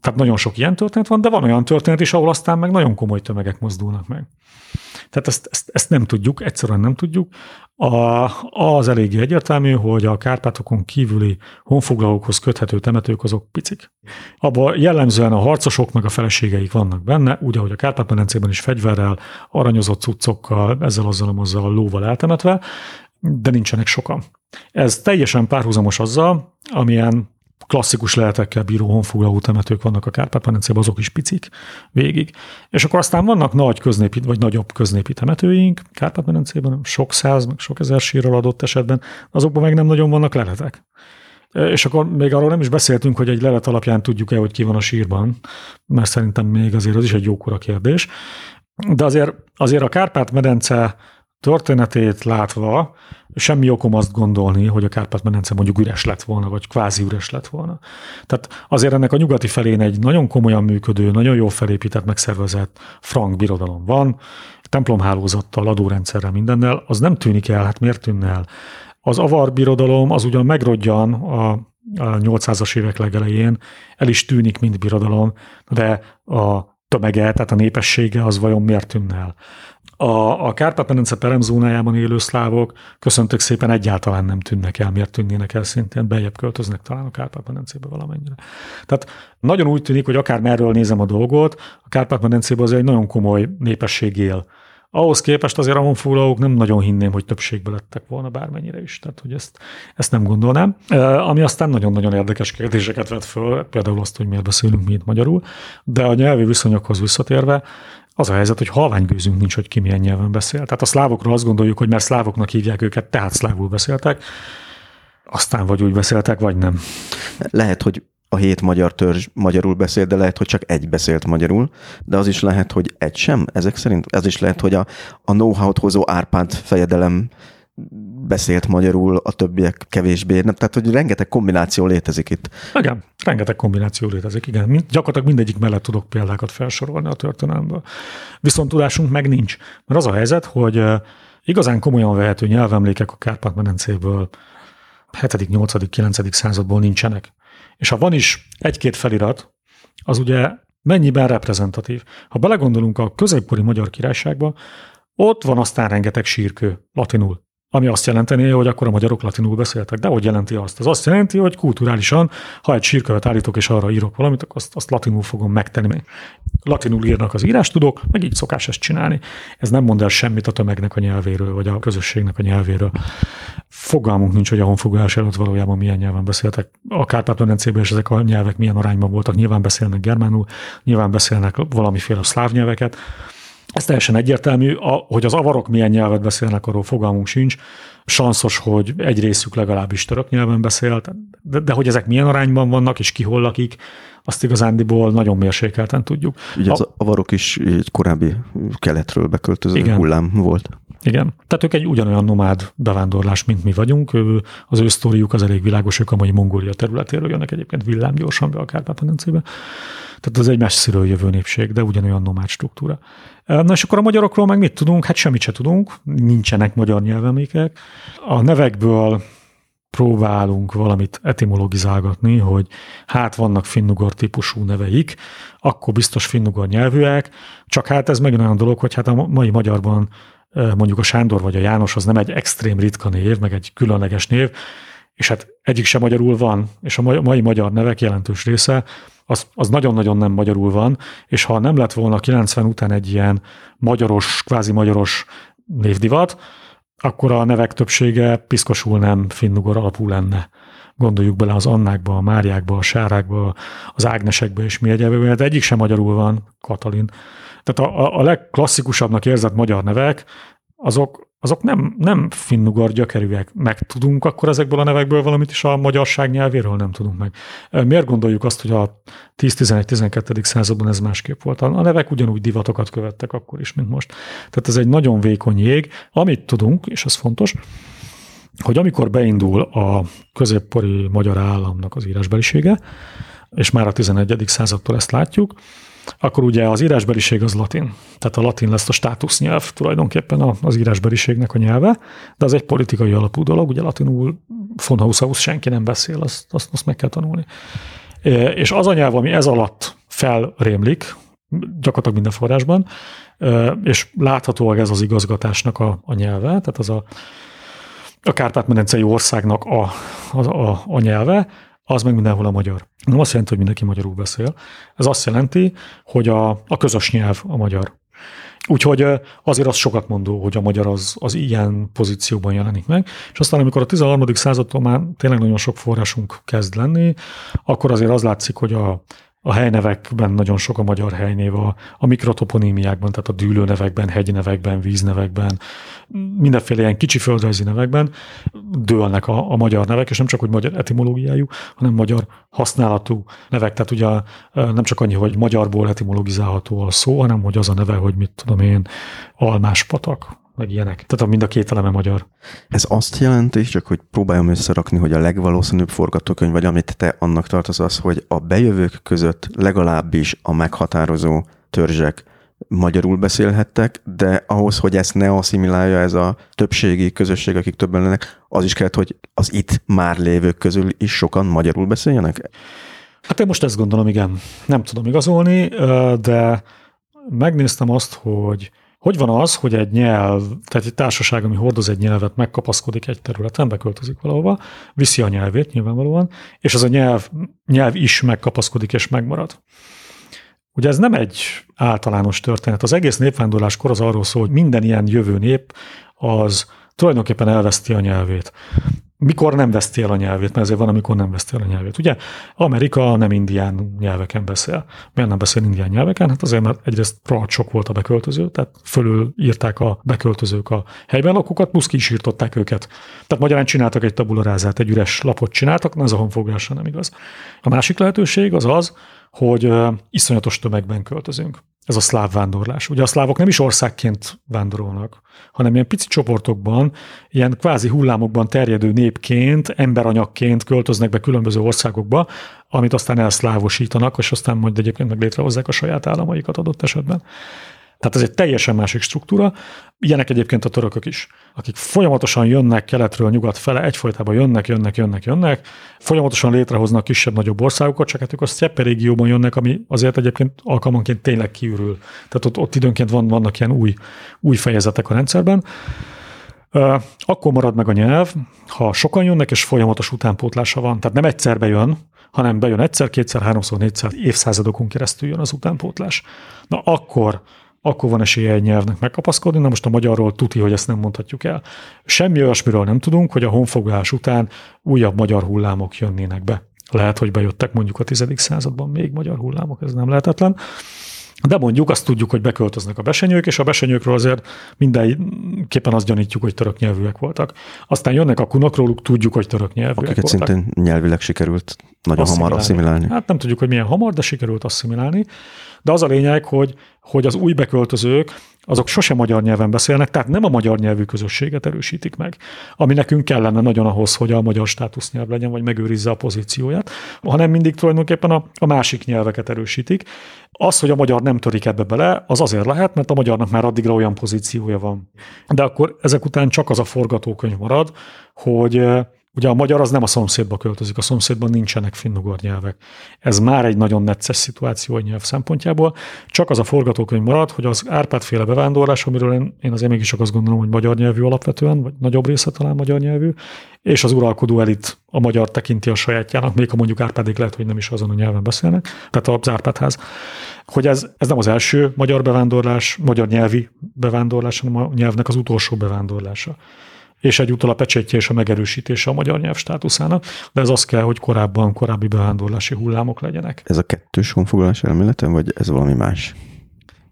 Tehát nagyon sok ilyen történet van, de van olyan történet is, ahol aztán meg nagyon komoly tömegek mozdulnak meg. Tehát ezt, ezt, ezt nem tudjuk, egyszerűen nem tudjuk. A, az eléggé egyértelmű, hogy a Kárpátokon kívüli honfoglalókhoz köthető temetők azok picik. Abban jellemzően a harcosok meg a feleségeik vannak benne, úgy, ahogy a Kárpát-medencében is fegyverrel, aranyozott cuccokkal, ezzel, azzal, a lóval eltemetve, de nincsenek sokan. Ez teljesen párhuzamos azzal, amilyen klasszikus leletekkel bíró honfoglaló temetők vannak a Kárpát-medencében, azok is picik végig. És akkor aztán vannak nagy köznépi, vagy nagyobb köznépi temetőink Kárpát-medencében, sok száz, meg sok ezer sírral adott esetben, azokban meg nem nagyon vannak leletek. És akkor még arról nem is beszéltünk, hogy egy lelet alapján tudjuk-e, hogy ki van a sírban, mert szerintem még azért az is egy jókora kérdés. De azért, azért a Kárpát-medence történetét látva semmi okom azt gondolni, hogy a Kárpát-medence mondjuk üres lett volna, vagy kvázi üres lett volna. Tehát azért ennek a nyugati felén egy nagyon komolyan működő, nagyon jó felépített, megszervezett frank birodalom van, templomhálózattal, adórendszerrel, mindennel, az nem tűnik el, hát miért tűnne el? Az avar birodalom az ugyan megrodjan a 800-as évek legelején, el is tűnik, mint birodalom, de a tömege, tehát a népessége az vajon miért tűnne el? A, a Kárpát-medence peremzónájában élő szlávok köszöntök szépen egyáltalán nem tűnnek el, miért tűnnének el szintén, bejebb költöznek talán a Kárpát-medencébe valamennyire. Tehát nagyon úgy tűnik, hogy akár merről nézem a dolgot, a Kárpát-medencében azért egy nagyon komoly népesség él. Ahhoz képest azért a honfoglalók nem nagyon hinném, hogy többségbe lettek volna bármennyire is, tehát hogy ezt, ezt nem gondolnám. Ami aztán nagyon-nagyon érdekes kérdéseket vet föl, például azt, hogy miért beszélünk mi itt magyarul, de a nyelvi viszonyokhoz visszatérve, az a helyzet, hogy halványgőzünk nincs, hogy ki milyen nyelven beszél. Tehát a szlávokról azt gondoljuk, hogy mert szlávoknak hívják őket, tehát szlávul beszéltek, aztán vagy úgy beszéltek, vagy nem. Lehet, hogy a hét magyar törzs magyarul beszél, de lehet, hogy csak egy beszélt magyarul, de az is lehet, hogy egy sem, ezek szerint. Ez is lehet, hogy a, a know-how-t hozó Árpád fejedelem beszélt magyarul, a többiek kevésbé. Nem, tehát, hogy rengeteg kombináció létezik itt. Igen, rengeteg kombináció létezik, igen. Mind, gyakorlatilag mindegyik mellett tudok példákat felsorolni a történelemből. Viszont tudásunk meg nincs. Mert az a helyzet, hogy igazán komolyan vehető nyelvemlékek a Kárpát-medencéből 7., 8., 9. századból nincsenek. És ha van is egy-két felirat, az ugye mennyiben reprezentatív. Ha belegondolunk a középkori magyar királyságba, ott van aztán rengeteg sírkő, latinul. Ami azt jelenteni, hogy akkor a magyarok latinul beszéltek. De hogy jelenti azt? Az azt jelenti, hogy kulturálisan, ha egy sírkövet állítok és arra írok valamit, akkor azt, azt latinul fogom megtenni. Latinul írnak az írás tudok, meg így szokás ezt csinálni. Ez nem mond el semmit a tömegnek a nyelvéről, vagy a közösségnek a nyelvéről. Fogalmunk nincs, hogy a honfoglalás előtt valójában milyen nyelven beszéltek. A Kárpát-medencében és ezek a nyelvek milyen arányban voltak. Nyilván beszélnek germánul, nyilván beszélnek valamiféle szláv nyelveket ez teljesen egyértelmű, hogy az avarok milyen nyelvet beszélnek, arról fogalmunk sincs. Sanszos, hogy egy részük legalábbis török nyelven beszél, de, de hogy ezek milyen arányban vannak, és ki hol lakik, azt igazándiból nagyon mérsékelten tudjuk. Ugye az a, avarok is egy korábbi keletről beköltöző igen. hullám volt. Igen. Tehát ők egy ugyanolyan nomád bevándorlás, mint mi vagyunk. Az ő sztoriuk az elég világos, ők a mai Mongólia területéről jönnek egyébként villámgyorsan be a Kárpát-medencébe. Tehát az egy messziről jövő népség, de ugyanolyan nomád struktúra. Na és akkor a magyarokról meg mit tudunk? Hát semmit se tudunk, nincsenek magyar nyelvemékek. A nevekből próbálunk valamit etimologizálgatni, hogy hát vannak finnugor típusú neveik, akkor biztos finnugor nyelvűek, csak hát ez megint olyan dolog, hogy hát a mai magyarban mondjuk a Sándor vagy a János az nem egy extrém ritka név, meg egy különleges név, és hát egyik sem magyarul van, és a mai magyar nevek jelentős része az, az nagyon-nagyon nem magyarul van, és ha nem lett volna 90 után egy ilyen magyaros, kvázi magyaros névdivat, akkor a nevek többsége piszkosul nem finnugor alapú lenne. Gondoljuk bele az Annákba, a Máriákba, a Sárákba, az Ágnesekbe és mi egyébben, de egyik sem magyarul van, Katalin. Tehát a, a legklasszikusabbnak érzett magyar nevek, azok azok nem, nem finnugor gyökerűek. Meg tudunk akkor ezekből a nevekből valamit is a magyarság nyelvéről nem tudunk meg. Miért gondoljuk azt, hogy a 10-11-12. században ez másképp volt? A nevek ugyanúgy divatokat követtek akkor is, mint most. Tehát ez egy nagyon vékony jég. Amit tudunk, és ez fontos, hogy amikor beindul a középkori magyar államnak az írásbelisége, és már a 11. századtól ezt látjuk, akkor ugye az írásbeliség az latin. Tehát a latin lesz a státusznyelv tulajdonképpen az írásbeliségnek a nyelve, de az egy politikai alapú dolog, ugye latinul von Hausaus senki nem beszél, azt, azt, azt meg kell tanulni. És az a nyelv, ami ez alatt felrémlik, gyakorlatilag minden forrásban, és láthatóan ez az igazgatásnak a, a nyelve, tehát az a, a Kárpát-medencei országnak a, a, a, a nyelve, az meg mindenhol a magyar. Nem azt jelenti, hogy mindenki magyarul beszél. Ez azt jelenti, hogy a, a közös nyelv a magyar. Úgyhogy azért az sokat mondó, hogy a magyar az, az ilyen pozícióban jelenik meg. És aztán, amikor a 13. századtól már tényleg nagyon sok forrásunk kezd lenni, akkor azért az látszik, hogy a, a helynevekben nagyon sok a magyar helynév, a, a mikrotoponímiákban, tehát a dűlőnevekben, hegynevekben, víznevekben, mindenféle ilyen kicsi földrajzi nevekben dőlnek a, a magyar nevek, és nem csak, hogy magyar etimológiájú, hanem magyar használatú nevek. Tehát ugye nem csak annyi, hogy magyarból etimologizálható a szó, hanem hogy az a neve, hogy mit tudom én, almás patak, meg ilyenek. Tehát mind a két eleme magyar. Ez azt jelenti, csak hogy próbáljam összerakni, hogy a legvalószínűbb forgatókönyv, vagy amit te annak tartasz, az, hogy a bejövők között legalábbis a meghatározó törzsek magyarul beszélhettek, de ahhoz, hogy ezt ne asszimilálja ez a többségi közösség, akik többen lennek, az is kellett, hogy az itt már lévők közül is sokan magyarul beszéljenek? Hát én most ezt gondolom, igen. Nem tudom igazolni, de megnéztem azt, hogy hogy van az, hogy egy nyelv, tehát egy társaság, ami hordoz egy nyelvet, megkapaszkodik egy területen, beköltözik valahova, viszi a nyelvét nyilvánvalóan, és az a nyelv, nyelv is megkapaszkodik és megmarad. Ugye ez nem egy általános történet. Az egész népvándorláskor az arról szól, hogy minden ilyen jövő nép az tulajdonképpen elveszti a nyelvét mikor nem veszti el a nyelvét, mert ezért van, amikor nem veszti el a nyelvét. Ugye Amerika nem indián nyelveken beszél. Miért nem beszél indián nyelveken? Hát azért, mert egyrészt rohadt sok volt a beköltöző, tehát fölül írták a beköltözők a helyben lakókat, plusz ki is írtották őket. Tehát magyarán csináltak egy tabularázát, egy üres lapot csináltak, na ez a honfogásra nem igaz. A másik lehetőség az az, hogy iszonyatos tömegben költözünk ez a szláv vándorlás. Ugye a szlávok nem is országként vándorolnak, hanem ilyen pici csoportokban, ilyen kvázi hullámokban terjedő népként, emberanyagként költöznek be különböző országokba, amit aztán elszlávosítanak, és aztán majd egyébként meg létrehozzák a saját államaikat adott esetben. Tehát ez egy teljesen másik struktúra. Ilyenek egyébként a törökök is, akik folyamatosan jönnek keletről nyugat fele, egyfolytában jönnek, jönnek, jönnek, jönnek, folyamatosan létrehoznak kisebb-nagyobb országokat, csak hát ők a Sztyeppe régióban jönnek, ami azért egyébként alkalmanként tényleg kiürül. Tehát ott, ott időnként van, vannak ilyen új, új fejezetek a rendszerben. Akkor marad meg a nyelv, ha sokan jönnek, és folyamatos utánpótlása van. Tehát nem egyszer bejön, hanem bejön egyszer, kétszer, háromszor, négyszer, évszázadokon keresztül jön az utánpótlás. Na akkor akkor van esélye egy nyelvnek megkapaszkodni, na most a magyarról tuti, hogy ezt nem mondhatjuk el. Semmi olyasmiről nem tudunk, hogy a honfoglalás után újabb magyar hullámok jönnének be. Lehet, hogy bejöttek mondjuk a 10. században még magyar hullámok, ez nem lehetetlen. De mondjuk azt tudjuk, hogy beköltöznek a besenyők, és a besenyőkről azért mindenképpen azt gyanítjuk, hogy török nyelvűek voltak. Aztán jönnek a kunok, róluk tudjuk, hogy török nyelvűek Akiket voltak. szintén nyelvileg sikerült nagyon asszimilálni. hamar asszimilálni. Hát nem tudjuk, hogy milyen hamar, de sikerült asszimilálni. De az a lényeg, hogy, hogy az új beköltözők, azok sose magyar nyelven beszélnek, tehát nem a magyar nyelvű közösséget erősítik meg, ami nekünk kellene nagyon ahhoz, hogy a magyar státusznyelv legyen, vagy megőrizze a pozícióját, hanem mindig tulajdonképpen a, a másik nyelveket erősítik. Az, hogy a magyar nem törik ebbe bele, az azért lehet, mert a magyarnak már addigra olyan pozíciója van. De akkor ezek után csak az a forgatókönyv marad, hogy Ugye a magyar az nem a szomszédba költözik, a szomszédban nincsenek finnugor nyelvek. Ez már egy nagyon necces szituáció a nyelv szempontjából. Csak az a forgatókönyv marad, hogy az Árpád-féle bevándorlás, amiről én, én azért mégis csak azt gondolom, hogy magyar nyelvű alapvetően, vagy nagyobb része talán magyar nyelvű, és az uralkodó elit a magyar tekinti a sajátjának, még ha mondjuk Árpádék lehet, hogy nem is azon a nyelven beszélnek, tehát az Árpádház, hogy ez, ez nem az első magyar bevándorlás, magyar nyelvi bevándorlás, hanem a nyelvnek az utolsó bevándorlása és egyúttal a pecsétje és a megerősítése a magyar nyelv státuszának, de ez az kell, hogy korábban korábbi bevándorlási hullámok legyenek. Ez a kettős honfoglalás elmélete, vagy ez valami más?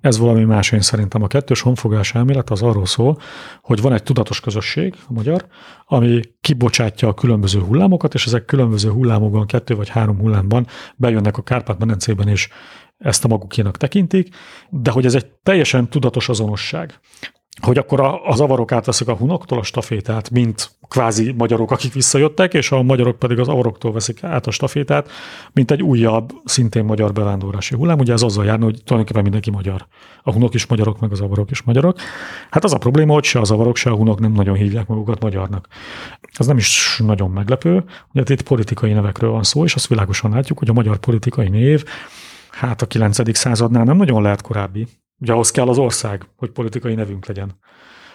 Ez valami más, én szerintem a kettős honfogás elmélet az arról szól, hogy van egy tudatos közösség, a magyar, ami kibocsátja a különböző hullámokat, és ezek különböző hullámokban, kettő vagy három hullámban bejönnek a Kárpát-medencében, és ezt a magukénak tekintik, de hogy ez egy teljesen tudatos azonosság hogy akkor a, az avarok átveszik a hunoktól a stafétát, mint kvázi magyarok, akik visszajöttek, és a magyarok pedig az avaroktól veszik át a stafétát, mint egy újabb, szintén magyar bevándorlási hullám. Ugye ez azzal járna, hogy tulajdonképpen mindenki magyar. A hunok is magyarok, meg az avarok is magyarok. Hát az a probléma, hogy se az avarok, se a hunok nem nagyon hívják magukat magyarnak. Ez nem is nagyon meglepő, ugye itt politikai nevekről van szó, és azt világosan látjuk, hogy a magyar politikai név hát a 9. századnál nem nagyon lehet korábbi. Ugye ahhoz kell az ország, hogy politikai nevünk legyen.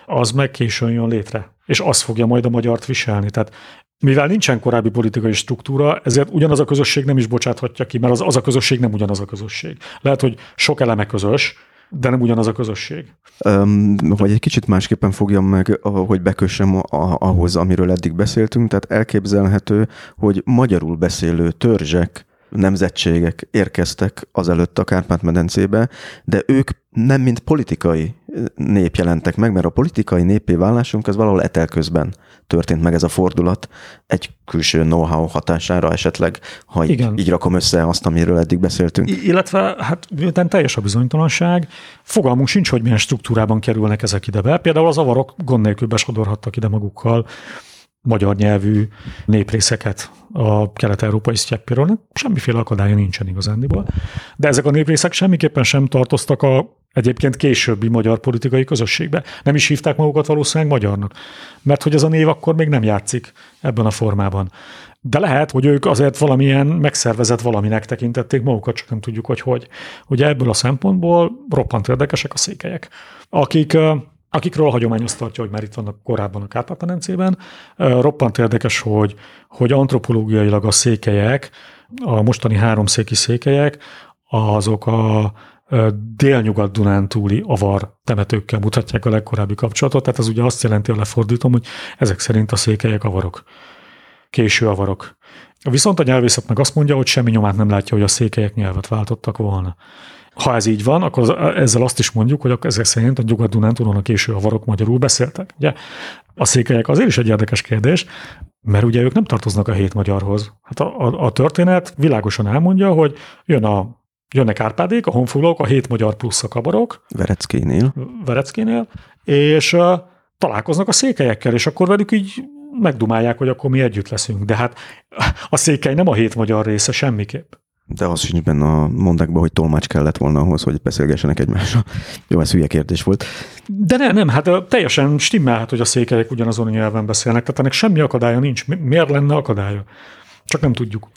Az meg későn jön létre, és az fogja majd a magyart viselni. Tehát mivel nincsen korábbi politikai struktúra, ezért ugyanaz a közösség nem is bocsáthatja ki, mert az, az a közösség nem ugyanaz a közösség. Lehet, hogy sok eleme közös, de nem ugyanaz a közösség. Um, vagy egy kicsit másképpen fogjam meg, hogy bekössem ahhoz, amiről eddig beszéltünk. Tehát elképzelhető, hogy magyarul beszélő törzsek nemzetségek érkeztek azelőtt a Kárpát-medencébe, de ők nem mint politikai nép jelentek meg, mert a politikai népé válásunk az valahol etelközben történt meg ez a fordulat, egy külső know-how hatására esetleg, ha Igen. Így, így rakom össze azt, amiről eddig beszéltünk. I- illetve, hát miután teljes a bizonytalanság, fogalmunk sincs, hogy milyen struktúrában kerülnek ezek ide be. Például az avarok gond nélkül besodorhattak ide magukkal magyar nyelvű néprészeket a kelet-európai sztyeppéről. Semmiféle akadálya nincsen igazándiból. De ezek a néprészek semmiképpen sem tartoztak a egyébként későbbi magyar politikai közösségbe. Nem is hívták magukat valószínűleg magyarnak, mert hogy ez a név akkor még nem játszik ebben a formában. De lehet, hogy ők azért valamilyen megszervezett valaminek tekintették magukat, csak nem tudjuk, hogy hogy. Ugye ebből a szempontból roppant érdekesek a székelyek, akik akikről a hagyomány azt tartja, hogy már itt vannak korábban a Kárpát-medencében. Roppant érdekes, hogy, hogy antropológiailag a székelyek, a mostani háromszéki székelyek, azok a délnyugat-dunántúli avar temetőkkel mutatják a legkorábbi kapcsolatot, tehát az ugye azt jelenti, a lefordítom, hogy ezek szerint a székelyek avarok, késő avarok. Viszont a nyelvészet meg azt mondja, hogy semmi nyomát nem látja, hogy a székelyek nyelvet váltottak volna. Ha ez így van, akkor ezzel azt is mondjuk, hogy ezek szerint a Nyugat-Dunántúlon a késő avarok magyarul beszéltek. Ugye? A székelyek azért is egy érdekes kérdés, mert ugye ők nem tartoznak a hét magyarhoz. Hát a, a, a történet világosan elmondja, hogy jön a jönnek Árpádék, a honfoglalók, a hét magyar plusz a kabarok. Vereckénél. Vereckénél, és uh, találkoznak a székelyekkel, és akkor velük így megdumálják, hogy akkor mi együtt leszünk. De hát a székely nem a hét magyar része semmiképp. De az sincs benne a mondákban, hogy tolmács kellett volna ahhoz, hogy beszélgessenek egymással. Jó, ez hülye kérdés volt. De ne, nem, hát teljesen stimmelhet, hogy a székelyek ugyanazon nyelven beszélnek, tehát ennek semmi akadálya nincs. Miért lenne akadálya? Csak nem tudjuk.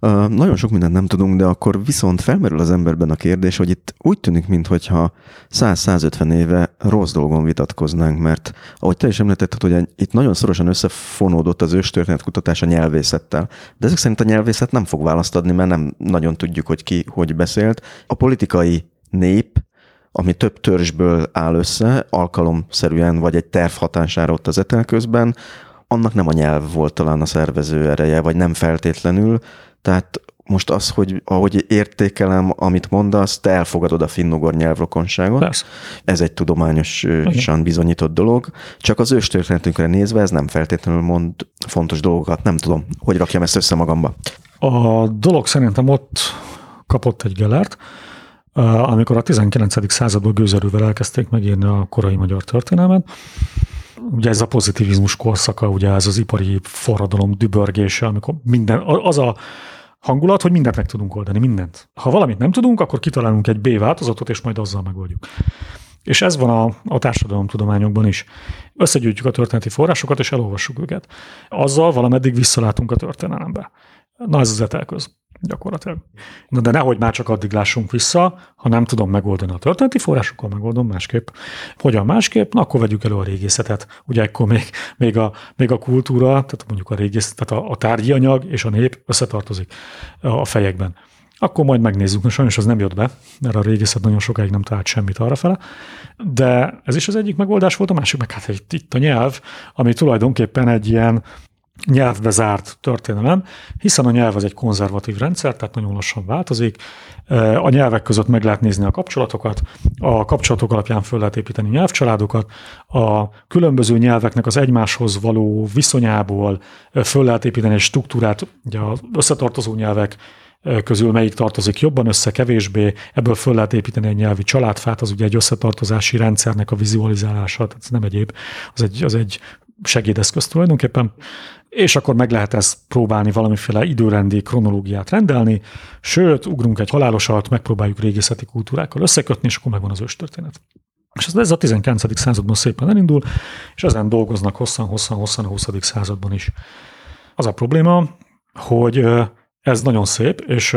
Uh, nagyon sok mindent nem tudunk, de akkor viszont felmerül az emberben a kérdés, hogy itt úgy tűnik, mintha 100-150 éve rossz dolgon vitatkoznánk, mert ahogy te is említetted, hogy itt nagyon szorosan összefonódott az őstörténet kutatás a nyelvészettel. De ezek szerint a nyelvészet nem fog választ adni, mert nem nagyon tudjuk, hogy ki hogy beszélt. A politikai nép ami több törzsből áll össze, alkalomszerűen vagy egy terv hatására ott az etelközben, annak nem a nyelv volt talán a szervező ereje, vagy nem feltétlenül. Tehát most az, hogy ahogy értékelem, amit mondasz, te elfogadod a finnugor nyelvrokonságot. Persze. Ez egy tudományosan bizonyított dolog. Csak az őstörténetünkre nézve ez nem feltétlenül mond fontos dolgokat. Nem tudom, hogy rakjam ezt össze magamba. A dolog szerintem ott kapott egy gelert, amikor a 19. században gőzerővel elkezdték megírni a korai magyar történelmet, ugye ez a pozitivizmus korszaka, ugye ez az ipari forradalom dübörgése, amikor minden, az a hangulat, hogy mindent meg tudunk oldani, mindent. Ha valamit nem tudunk, akkor kitalálunk egy B változatot, és majd azzal megoldjuk. És ez van a, a társadalomtudományokban is. Összegyűjtjük a történeti forrásokat, és elolvassuk őket. Azzal valameddig visszalátunk a történelembe. Na ez az etelköz gyakorlatilag. Na de nehogy már csak addig lássunk vissza, ha nem tudom megoldani a történeti forrásokkal, megoldom másképp. Hogyan másképp? Na akkor vegyük elő a régészetet. Ugye akkor még, még, a, még a kultúra, tehát mondjuk a régészet, tehát a, a tárgyi anyag és a nép összetartozik a fejekben. Akkor majd megnézzük, mert sajnos az nem jött be, mert a régészet nagyon sokáig nem talált semmit arra De ez is az egyik megoldás volt, a másik meg hát itt a nyelv, ami tulajdonképpen egy ilyen nyelvbe zárt történelem, hiszen a nyelv az egy konzervatív rendszer, tehát nagyon lassan változik. A nyelvek között meg lehet nézni a kapcsolatokat, a kapcsolatok alapján föl lehet építeni nyelvcsaládokat, a különböző nyelveknek az egymáshoz való viszonyából föl lehet építeni egy struktúrát, ugye az összetartozó nyelvek közül melyik tartozik jobban össze, kevésbé, ebből föl lehet építeni egy nyelvi családfát, az ugye egy összetartozási rendszernek a vizualizálása, tehát ez nem egyéb, az egy, az egy segédeszköz tulajdonképpen és akkor meg lehet ezt próbálni valamiféle időrendi kronológiát rendelni, sőt, ugrunk egy halálosat, megpróbáljuk régészeti kultúrákkal összekötni, és akkor megvan az őstörténet. És ez, a 19. században szépen elindul, és ezen dolgoznak hosszan-hosszan-hosszan a 20. században is. Az a probléma, hogy ez nagyon szép, és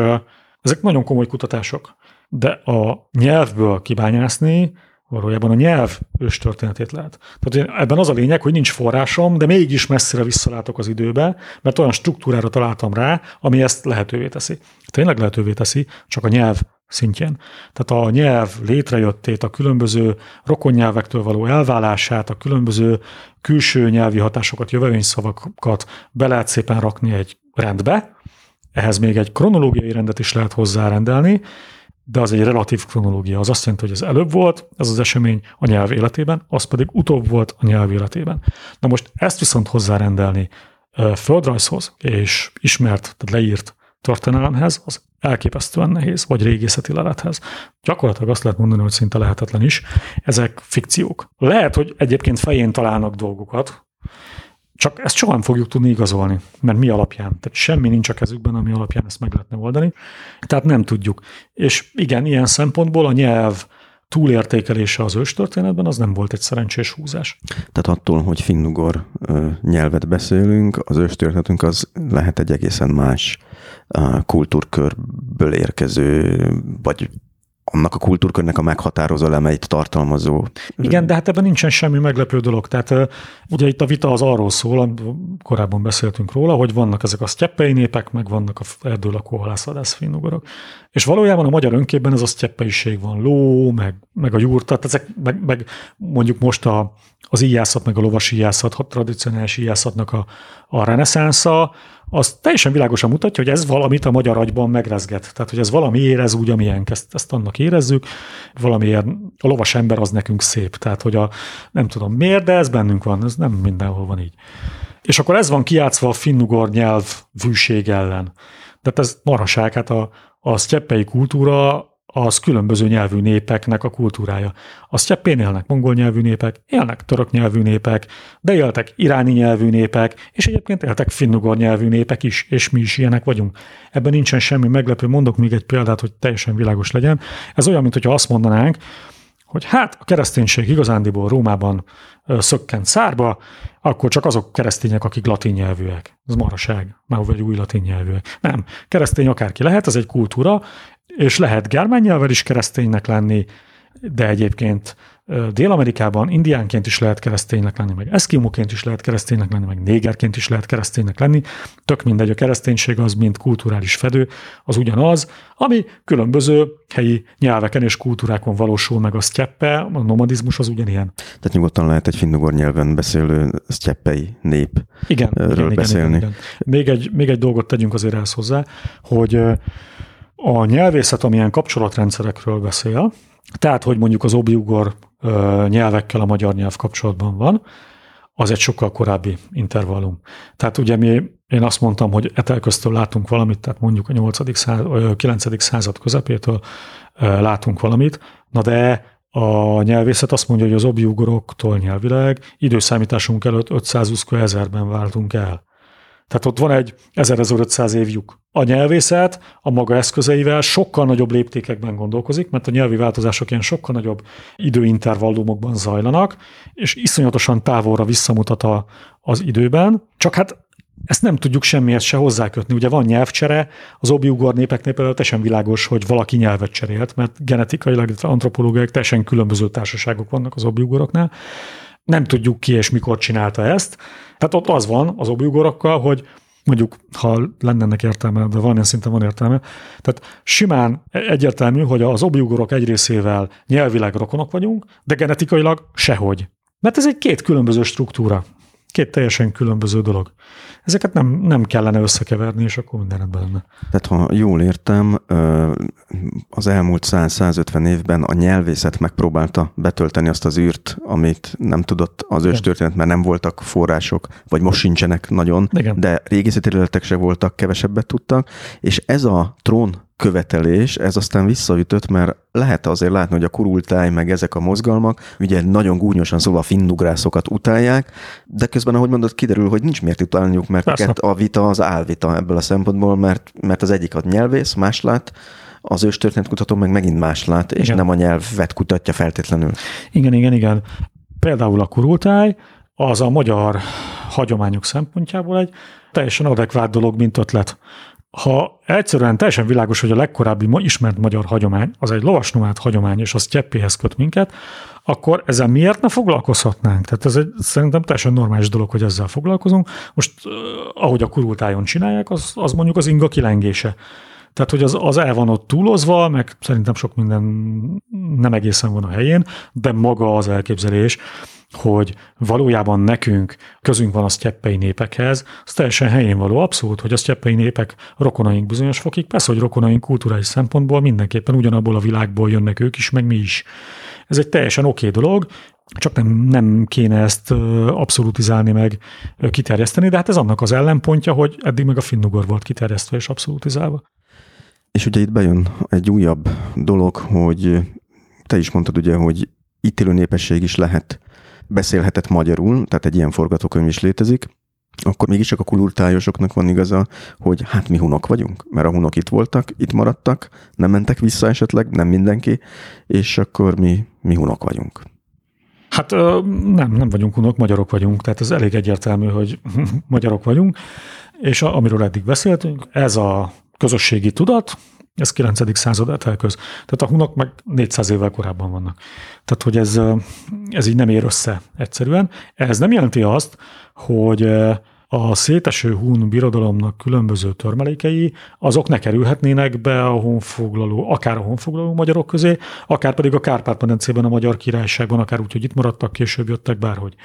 ezek nagyon komoly kutatások, de a nyelvből kibányászni valójában a nyelv őstörténetét lehet. Tehát ebben az a lényeg, hogy nincs forrásom, de mégis messzire visszalátok az időbe, mert olyan struktúrára találtam rá, ami ezt lehetővé teszi. Tényleg lehetővé teszi, csak a nyelv szintjén. Tehát a nyelv létrejöttét, a különböző rokonnyelvektől való elválását, a különböző külső nyelvi hatásokat, jövevényszavakat be lehet szépen rakni egy rendbe, ehhez még egy kronológiai rendet is lehet hozzárendelni, de az egy relatív kronológia. Az azt jelenti, hogy ez előbb volt, ez az esemény a nyelv életében, az pedig utóbb volt a nyelv életében. Na most ezt viszont hozzárendelni földrajzhoz és ismert, tehát leírt történelemhez, az elképesztően nehéz, vagy régészeti lelethez. Gyakorlatilag azt lehet mondani, hogy szinte lehetetlen is. Ezek fikciók. Lehet, hogy egyébként fején találnak dolgokat, csak ezt nem fogjuk tudni igazolni, mert mi alapján? Tehát semmi nincs a kezükben, ami alapján ezt meg lehetne oldani. Tehát nem tudjuk. És igen, ilyen szempontból a nyelv túlértékelése az őstörténetben az nem volt egy szerencsés húzás. Tehát attól, hogy finnugor nyelvet beszélünk, az őstörténetünk az lehet egy egészen más kultúrkörből érkező, vagy annak a kultúrkörnek a meghatározó elemeit tartalmazó. Igen, de hát ebben nincsen semmi meglepő dolog. Tehát ugye itt a vita az arról szól, korábban beszéltünk róla, hogy vannak ezek a sztyeppei népek, meg vannak a erdőlakó halászvadász finnugorok. És valójában a magyar önképben ez a sztyeppeiség van, ló, meg, meg a jurtat, ezek, meg, meg mondjuk most a, az íjászat, meg a lovas íjászat, a tradicionális íjászatnak a, a reneszánsza, az teljesen világosan mutatja, hogy ez valamit a magyar agyban megrezget. Tehát, hogy ez valami érez úgy, amilyen ezt, ezt annak érezzük, valamiért a lovas ember az nekünk szép. Tehát, hogy a, nem tudom miért, de ez bennünk van, ez nem mindenhol van így. És akkor ez van kiátszva a finnugor nyelv vűség ellen. Tehát ez maraság, hát a, a sztyeppei kultúra az különböző nyelvű népeknek a kultúrája. A sztyeppén élnek mongol nyelvű népek, élnek török nyelvű népek, de éltek iráni nyelvű népek, és egyébként éltek finnugor nyelvű népek is, és mi is ilyenek vagyunk. Ebben nincsen semmi meglepő, mondok még egy példát, hogy teljesen világos legyen. Ez olyan, mintha azt mondanánk, hogy hát a kereszténység igazándiból Rómában szökkent szárba, akkor csak azok keresztények, akik latin nyelvűek. Ez maraság, már vagy új latin nyelvűek. Nem, keresztény akárki lehet, ez egy kultúra, és lehet germán is kereszténynek lenni, de egyébként Dél-Amerikában indiánként is lehet kereszténynek lenni, meg eszkimoként is lehet kereszténynek lenni, meg négerként is lehet kereszténynek lenni. Tök mindegy, a kereszténység az, mint kulturális fedő, az ugyanaz, ami különböző helyi nyelveken és kultúrákon valósul meg a sztyeppe, a nomadizmus az ugyanilyen. Tehát nyugodtan lehet egy finnugor nyelven beszélő sztyeppei nép igen, igen, beszélni. Igen, igen. Még, egy, még egy dolgot tegyünk azért ehhez hozzá, hogy a nyelvészet, amilyen kapcsolatrendszerekről beszél, tehát, hogy mondjuk az obiugor nyelvekkel a magyar nyelv kapcsolatban van, az egy sokkal korábbi intervallum. Tehát ugye mi, én azt mondtam, hogy etelköztől látunk valamit, tehát mondjuk a 8. Század, 9. század közepétől látunk valamit, na de a nyelvészet azt mondja, hogy az obiugoroktól nyelvileg időszámításunk előtt 520 ezerben váltunk el. Tehát ott van egy 1500 év lyuk a nyelvészet a maga eszközeivel sokkal nagyobb léptékekben gondolkozik, mert a nyelvi változások ilyen sokkal nagyobb időintervallumokban zajlanak, és iszonyatosan távolra visszamutat a, az időben, csak hát ezt nem tudjuk semmihez se hozzákötni. Ugye van nyelvcsere, az obiugor népeknél például teljesen világos, hogy valaki nyelvet cserélt, mert genetikailag, antropológiai teljesen különböző társaságok vannak az obiugoroknál. Nem tudjuk ki és mikor csinálta ezt. Tehát ott az van az obiugorokkal, hogy mondjuk, ha lenne ennek értelme, de valamilyen szinten van értelme. Tehát simán egyértelmű, hogy az obiugorok egy részével nyelvileg rokonok vagyunk, de genetikailag sehogy. Mert ez egy két különböző struktúra. Két teljesen különböző dolog. Ezeket nem, nem kellene összekeverni, és akkor minden rendben lenne. Tehát ha jól értem, az elmúlt 100-150 évben a nyelvészet megpróbálta betölteni azt az űrt, amit nem tudott az őstörténet, mert nem voltak források, vagy most sincsenek nagyon, Igen. de régészeti területek se voltak, kevesebbet tudtak, és ez a trón követelés, ez aztán visszaütött, mert lehet azért látni, hogy a kurultáj, meg ezek a mozgalmak, ugye nagyon gúnyosan szóval finnugrászokat utálják, de közben, ahogy mondod, kiderül, hogy nincs miért utálniuk, mert a vita az álvita ebből a szempontból, mert, mert az egyik a nyelvész, más lát, az őstörténetkutató meg megint más lát, és igen. nem a nyelvet kutatja feltétlenül. Igen, igen, igen. Például a kurultáj, az a magyar hagyományok szempontjából egy teljesen adekvát dolog, mint ötlet ha egyszerűen teljesen világos, hogy a legkorábbi ismert magyar hagyomány, az egy lovasnomád hagyomány, és az cseppéhez köt minket, akkor ezzel miért ne foglalkozhatnánk? Tehát ez egy szerintem teljesen normális dolog, hogy ezzel foglalkozunk. Most, ahogy a kurultájon csinálják, az, az mondjuk az inga kilengése. Tehát, hogy az, az el van ott túlozva, meg szerintem sok minden nem egészen van a helyén, de maga az elképzelés, hogy valójában nekünk közünk van a sztyeppei népekhez, az teljesen helyén való abszolút, hogy a sztyeppei népek rokonaink bizonyos fokig, persze, hogy rokonaink kulturális szempontból mindenképpen ugyanabból a világból jönnek ők is, meg mi is. Ez egy teljesen oké okay dolog, csak nem, nem kéne ezt abszolutizálni meg kiterjeszteni, de hát ez annak az ellenpontja, hogy eddig meg a finnugor volt kiterjesztve és abszolutizálva. És ugye itt bejön egy újabb dolog, hogy te is mondtad ugye, hogy itt élő népesség is lehet beszélhetett magyarul, tehát egy ilyen forgatókönyv is létezik, akkor mégiscsak a kulurtájosoknak van igaza, hogy hát mi hunok vagyunk, mert a hunok itt voltak, itt maradtak, nem mentek vissza esetleg, nem mindenki, és akkor mi, mi hunok vagyunk. Hát nem, nem vagyunk hunok, magyarok vagyunk, tehát ez elég egyértelmű, hogy (laughs) magyarok vagyunk, és a, amiről eddig beszéltünk, ez a közösségi tudat, ez 9. század elköz. Tehát a hunok meg 400 évvel korábban vannak. Tehát, hogy ez, ez így nem ér össze egyszerűen. Ez nem jelenti azt, hogy a széteső hun birodalomnak különböző törmelékei, azok ne kerülhetnének be a honfoglaló, akár a honfoglaló magyarok közé, akár pedig a Kárpát-medencében, a Magyar Királyságban, akár úgy, hogy itt maradtak, később jöttek bárhogy.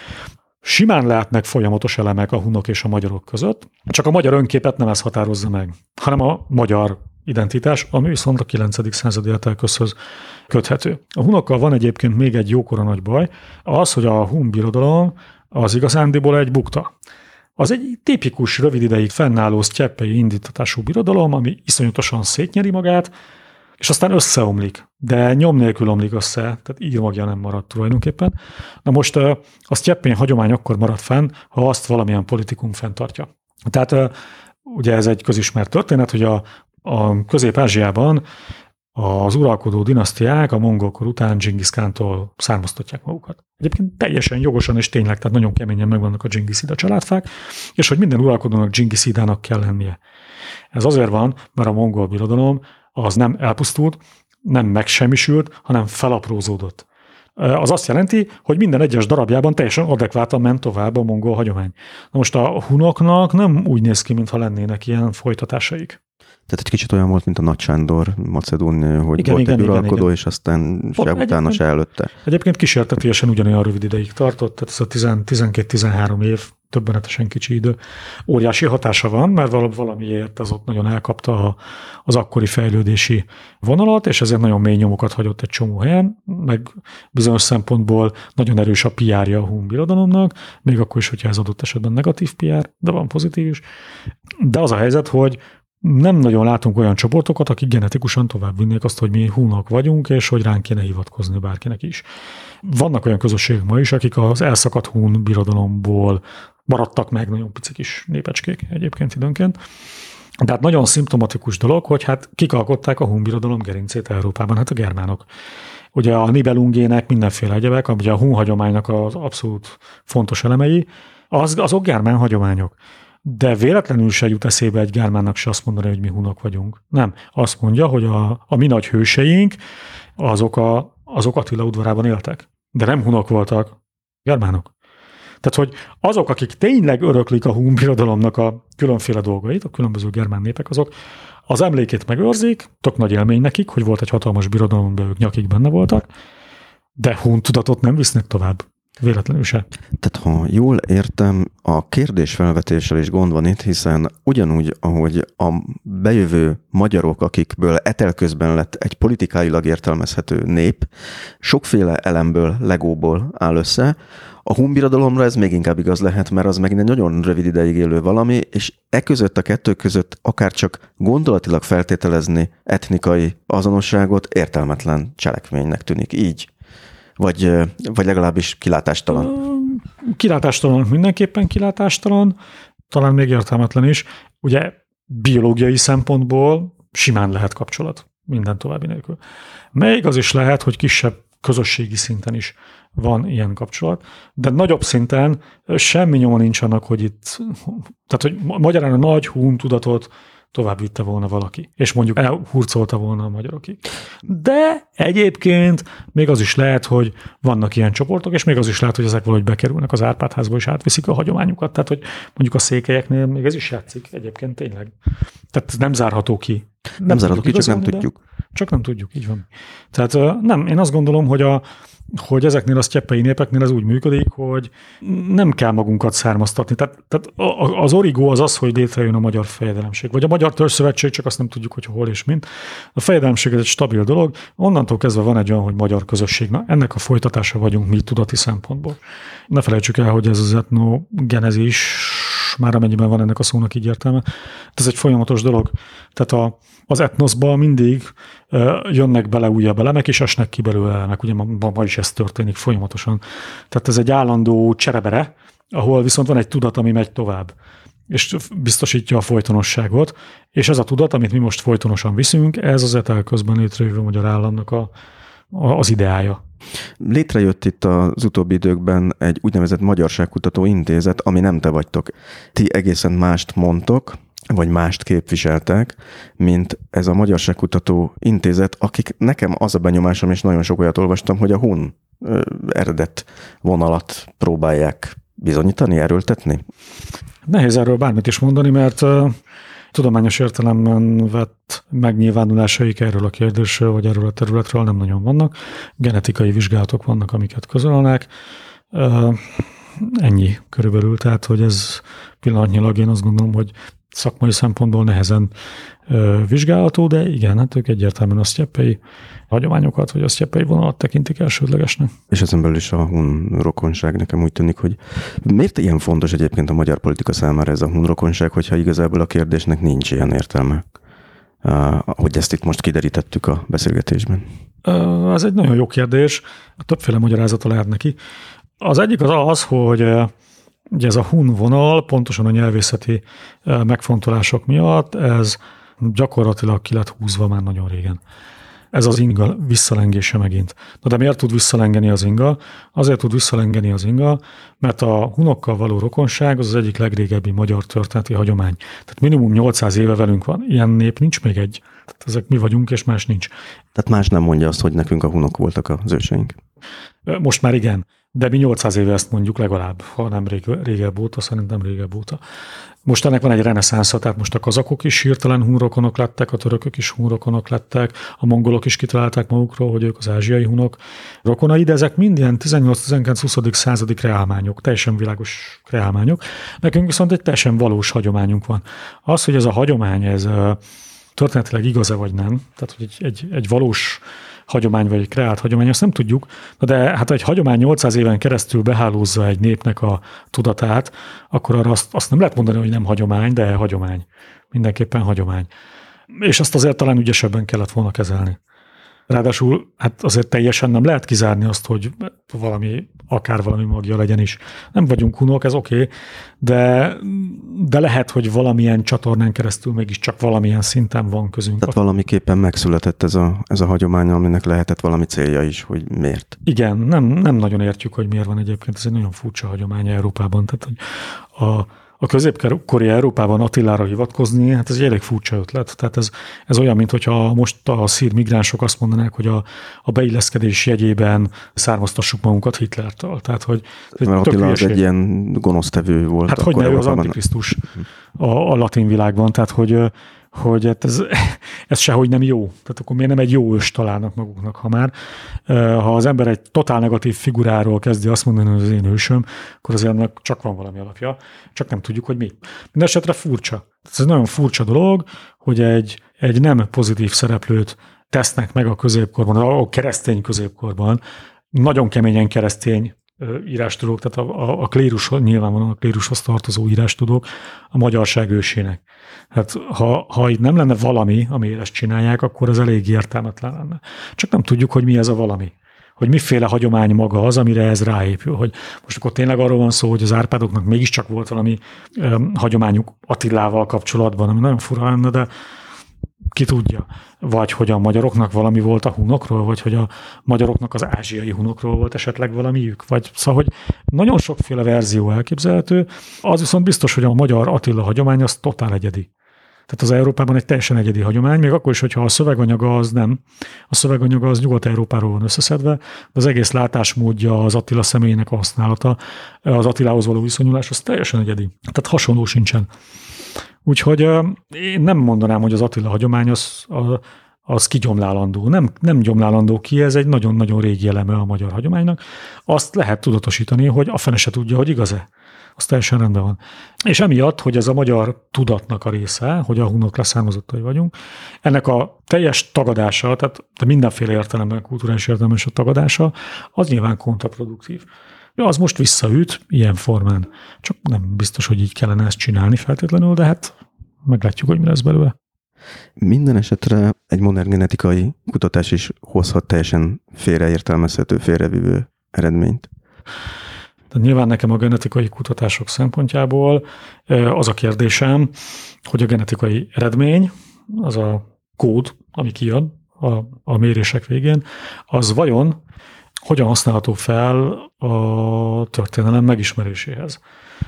Simán lehetnek folyamatos elemek a hunok és a magyarok között, csak a magyar önképet nem ez határozza meg, hanem a magyar identitás, ami viszont a 9. századi eltelközhöz köthető. A hunokkal van egyébként még egy jókora nagy baj, az, hogy a hun birodalom az igazándiból egy bukta. Az egy tipikus, rövid ideig fennálló sztyeppei indítatású birodalom, ami iszonyatosan szétnyeri magát, és aztán összeomlik, de nyom nélkül omlik össze, tehát írmagja nem maradt tulajdonképpen. Na most a sztyeppén hagyomány akkor marad fenn, ha azt valamilyen politikum fenntartja. Tehát ugye ez egy közismert történet, hogy a a Közép-Ázsiában az uralkodó dinasztiák a mongolkor után Genghis Khan-tól származtatják magukat. Egyébként teljesen jogosan és tényleg, tehát nagyon keményen megvannak a Genghis családfák, és hogy minden uralkodónak Genghis kell lennie. Ez azért van, mert a mongol birodalom az nem elpusztult, nem megsemmisült, hanem felaprózódott. Az azt jelenti, hogy minden egyes darabjában teljesen adekvátan ment tovább a mongol hagyomány. Na most a hunoknak nem úgy néz ki, mintha lennének ilyen folytatásaik. Tehát egy kicsit olyan volt, mint a Nagy Sándor Macedón, hogy igen, volt igen, egy uralkodó, igen, igen. és aztán se utána, se előtte. Egyébként kísértetésen ugyanolyan rövid ideig tartott, tehát ez a 12-13 év, többenetesen kicsi idő. Óriási hatása van, mert valamiért az ott nagyon elkapta az akkori fejlődési vonalat, és ezért nagyon mély nyomokat hagyott egy csomó helyen, meg bizonyos szempontból nagyon erős a PR-ja a Hun birodalomnak, még akkor is, hogyha ez adott esetben negatív PR, de van pozitív is. De az a helyzet, hogy nem nagyon látunk olyan csoportokat, akik genetikusan tovább vinnék azt, hogy mi húnak vagyunk, és hogy ránk kéne hivatkozni bárkinek is. Vannak olyan közösségek ma is, akik az elszakadt hún birodalomból maradtak meg, nagyon picik is népecskék egyébként időnként. De hát nagyon szimptomatikus dolog, hogy hát kikalkották a hunbirodalom gerincét Európában, hát a germánok. Ugye a Nibelungének mindenféle egyebek, ugye a hun hagyománynak az abszolút fontos elemei, az, azok germán hagyományok. De véletlenül se jut eszébe egy germánnak se azt mondani, hogy mi hunok vagyunk. Nem. Azt mondja, hogy a, a mi nagy hőseink, azok, a, azok Attila udvarában éltek. De nem hunok voltak, germánok. Tehát, hogy azok, akik tényleg öröklik a hun birodalomnak a különféle dolgait, a különböző germán népek, azok az emlékét megőrzik, tök nagy élmény nekik, hogy volt egy hatalmas birodalom, ők nyakig benne voltak, de hun tudatot nem visznek tovább. Véletlenül se. Tehát ha jól értem, a kérdés felvetéssel is gond van itt, hiszen ugyanúgy, ahogy a bejövő magyarok, akikből etelközben lett egy politikáilag értelmezhető nép, sokféle elemből, legóból áll össze, a hunbirodalomra ez még inkább igaz lehet, mert az megint egy nagyon rövid ideig élő valami, és e között a kettő között akár csak gondolatilag feltételezni etnikai azonosságot értelmetlen cselekménynek tűnik. Így vagy, vagy legalábbis kilátástalan? Kilátástalan, mindenképpen kilátástalan, talán még értelmetlen is. Ugye biológiai szempontból simán lehet kapcsolat, minden további nélkül. Még az is lehet, hogy kisebb közösségi szinten is van ilyen kapcsolat, de nagyobb szinten semmi nyoma nincs annak, hogy itt, tehát hogy magyarán a nagy hún tudatot tovább vitte volna valaki, és mondjuk elhurcolta volna a magyarokig. De egyébként még az is lehet, hogy vannak ilyen csoportok, és még az is lehet, hogy ezek valahogy bekerülnek az Árpádházba, és átviszik a hagyományukat. Tehát, hogy mondjuk a székelyeknél még ez is játszik egyébként tényleg. Tehát nem zárható ki. Nem, nem zárható ki, csak nem tudjuk. Csak nem tudjuk, így van. Tehát nem, én azt gondolom, hogy a, hogy ezeknél a sztyeppei népeknél ez úgy működik, hogy nem kell magunkat származtatni. Tehát, tehát az origó az az, hogy létrejön a magyar fejedelemség. Vagy a Magyar Törzszövetség, csak azt nem tudjuk, hogy hol és mint. A fejedelemség ez egy stabil dolog, onnantól kezdve van egy olyan, hogy magyar közösség. Na, ennek a folytatása vagyunk mi tudati szempontból. Ne felejtsük el, hogy ez az etnogenezis, már amennyiben van ennek a szónak így értelme, ez egy folyamatos dolog. Tehát a, az etnoszba mindig jönnek bele újabb elemek, és esnek ki belőle elemek. Ugye ma, ma is ez történik folyamatosan. Tehát ez egy állandó cserebere, ahol viszont van egy tudat, ami megy tovább és biztosítja a folytonosságot, és ez a tudat, amit mi most folytonosan viszünk, ez az etel közben létrejövő magyar államnak a, az ideája. Létrejött itt az utóbbi időkben egy úgynevezett Magyarságkutató Intézet, ami nem te vagytok. Ti egészen mást mondtok, vagy mást képviseltek, mint ez a Magyarságkutató Intézet, akik nekem az a benyomásom, és nagyon sok olyat olvastam, hogy a Hun eredet vonalat próbálják bizonyítani, erőltetni? Nehéz erről bármit is mondani, mert tudományos értelemben vett megnyilvánulásaik erről a kérdésről, vagy erről a területről nem nagyon vannak. Genetikai vizsgálatok vannak, amiket közölnek. Ennyi körülbelül, tehát hogy ez pillanatnyilag én azt gondolom, hogy szakmai szempontból nehezen ö, vizsgálható, de igen, hát ők egyértelműen a sztyeppei hagyományokat, vagy a sztyeppei vonalat tekintik elsődlegesnek. És ezen belül is a hun rokonság nekem úgy tűnik, hogy miért ilyen fontos egyébként a magyar politika számára ez a hun rokonság, hogyha igazából a kérdésnek nincs ilyen értelme? Hogy ezt itt most kiderítettük a beszélgetésben. Ez egy nagyon jó kérdés. Többféle magyarázata lehet neki. Az egyik az az, hogy Ugye ez a hun vonal, pontosan a nyelvészeti megfontolások miatt, ez gyakorlatilag ki lett húzva már nagyon régen. Ez az inga visszalengése megint. Na de miért tud visszalengeni az inga? Azért tud visszalengeni az inga, mert a hunokkal való rokonság az az egyik legrégebbi magyar történeti hagyomány. Tehát minimum 800 éve velünk van. Ilyen nép nincs még egy. Tehát ezek mi vagyunk, és más nincs. Tehát más nem mondja azt, hogy nekünk a hunok voltak az őseink. Most már igen. De mi 800 éve ezt mondjuk legalább, ha nem rég, régebb óta, szerintem régebb óta. Most ennek van egy reneszánsza, tehát most a kazakok is hirtelen hunrokonok lettek, a törökök is hunrokonok lettek, a mongolok is kitalálták magukról, hogy ők az ázsiai hunok rokonai, de ezek mind ilyen 18-19-20. századi kreálmányok, teljesen világos kreálmányok. Nekünk viszont egy teljesen valós hagyományunk van. Az, hogy ez a hagyomány, ez történetileg igaz-e vagy nem, tehát hogy egy, egy, egy valós hagyomány vagy egy kreált hagyomány, azt nem tudjuk, de hát egy hagyomány 800 éven keresztül behálózza egy népnek a tudatát, akkor arra azt, azt nem lehet mondani, hogy nem hagyomány, de hagyomány. Mindenképpen hagyomány. És azt azért talán ügyesebben kellett volna kezelni. Ráadásul hát azért teljesen nem lehet kizárni azt, hogy valami, akár valami magja legyen is. Nem vagyunk hunok, ez oké, okay, de, de lehet, hogy valamilyen csatornán keresztül mégiscsak valamilyen szinten van közünk. Tehát valamiképpen megszületett ez a, ez a hagyomány, aminek lehetett valami célja is, hogy miért. Igen, nem, nem nagyon értjük, hogy miért van egyébként. Ez egy nagyon furcsa hagyomány Európában. Tehát, hogy a, a középkori Európában Attilára hivatkozni, hát ez egy elég furcsa ötlet. Tehát ez, ez olyan, mint hogyha most a szír migránsok azt mondanák, hogy a, a beilleszkedés jegyében származtassuk magunkat Hitlertől. Tehát, hogy Mert Attila az egy ilyen gonosztevő volt. Hát hogy ne, ő az Antikrisztus a, a latin világban. Tehát, hogy hogy hát ez, (laughs) ez sehogy nem jó. Tehát akkor miért nem egy jó ős találnak maguknak, ha már. Ha az ember egy totál negatív figuráról kezdi azt mondani, hogy az én ősöm, akkor azért annak csak van valami alapja, csak nem tudjuk, hogy mi. Mindenesetre furcsa. Ez egy nagyon furcsa dolog, hogy egy, egy nem pozitív szereplőt tesznek meg a középkorban, a keresztény középkorban, nagyon keményen keresztény írástudók, tehát a, a, a klérus, nyilvánvalóan a klérushoz tartozó írástudók a magyarság ősének. Hát ha, ha itt nem lenne valami, ami ezt csinálják, akkor az elég értelmetlen lenne. Csak nem tudjuk, hogy mi ez a valami hogy miféle hagyomány maga az, amire ez ráépül. Hogy most akkor tényleg arról van szó, hogy az Árpádoknak mégiscsak volt valami öm, hagyományuk Attilával kapcsolatban, ami nagyon fura lenne, de ki tudja. Vagy hogy a magyaroknak valami volt a hunokról, vagy hogy a magyaroknak az ázsiai hunokról volt esetleg valamiük. Vagy szóval, hogy nagyon sokféle verzió elképzelhető. Az viszont biztos, hogy a magyar Attila hagyomány az totál egyedi. Tehát az Európában egy teljesen egyedi hagyomány, még akkor is, hogyha a szöveganyaga az nem. A szöveganyaga az Nyugat-Európáról van összeszedve, de az egész látásmódja, az Attila személyének a használata, az Attilához való viszonyulás, az teljesen egyedi. Tehát hasonló sincsen. Úgyhogy én nem mondanám, hogy az Attila hagyomány az, az kigyomlálandó. Nem, nem gyomlálandó ki, ez egy nagyon-nagyon régi eleme a magyar hagyománynak. Azt lehet tudatosítani, hogy a fene se tudja, hogy igaz-e. Az teljesen rendben van. És emiatt, hogy ez a magyar tudatnak a része, hogy a hunok leszármazottai vagyunk, ennek a teljes tagadása, tehát de mindenféle értelemben, kulturális értelemben és a tagadása, az nyilván kontraproduktív. Az most visszaüt ilyen formán. Csak nem biztos, hogy így kellene ezt csinálni feltétlenül, de hát meglátjuk, hogy mi lesz belőle. Minden esetre egy modern genetikai kutatás is hozhat teljesen félreértelmezhető, félrevívő eredményt. De nyilván nekem a genetikai kutatások szempontjából az a kérdésem, hogy a genetikai eredmény, az a kód, ami kijön a, a mérések végén, az vajon hogyan használható fel a történelem megismeréséhez.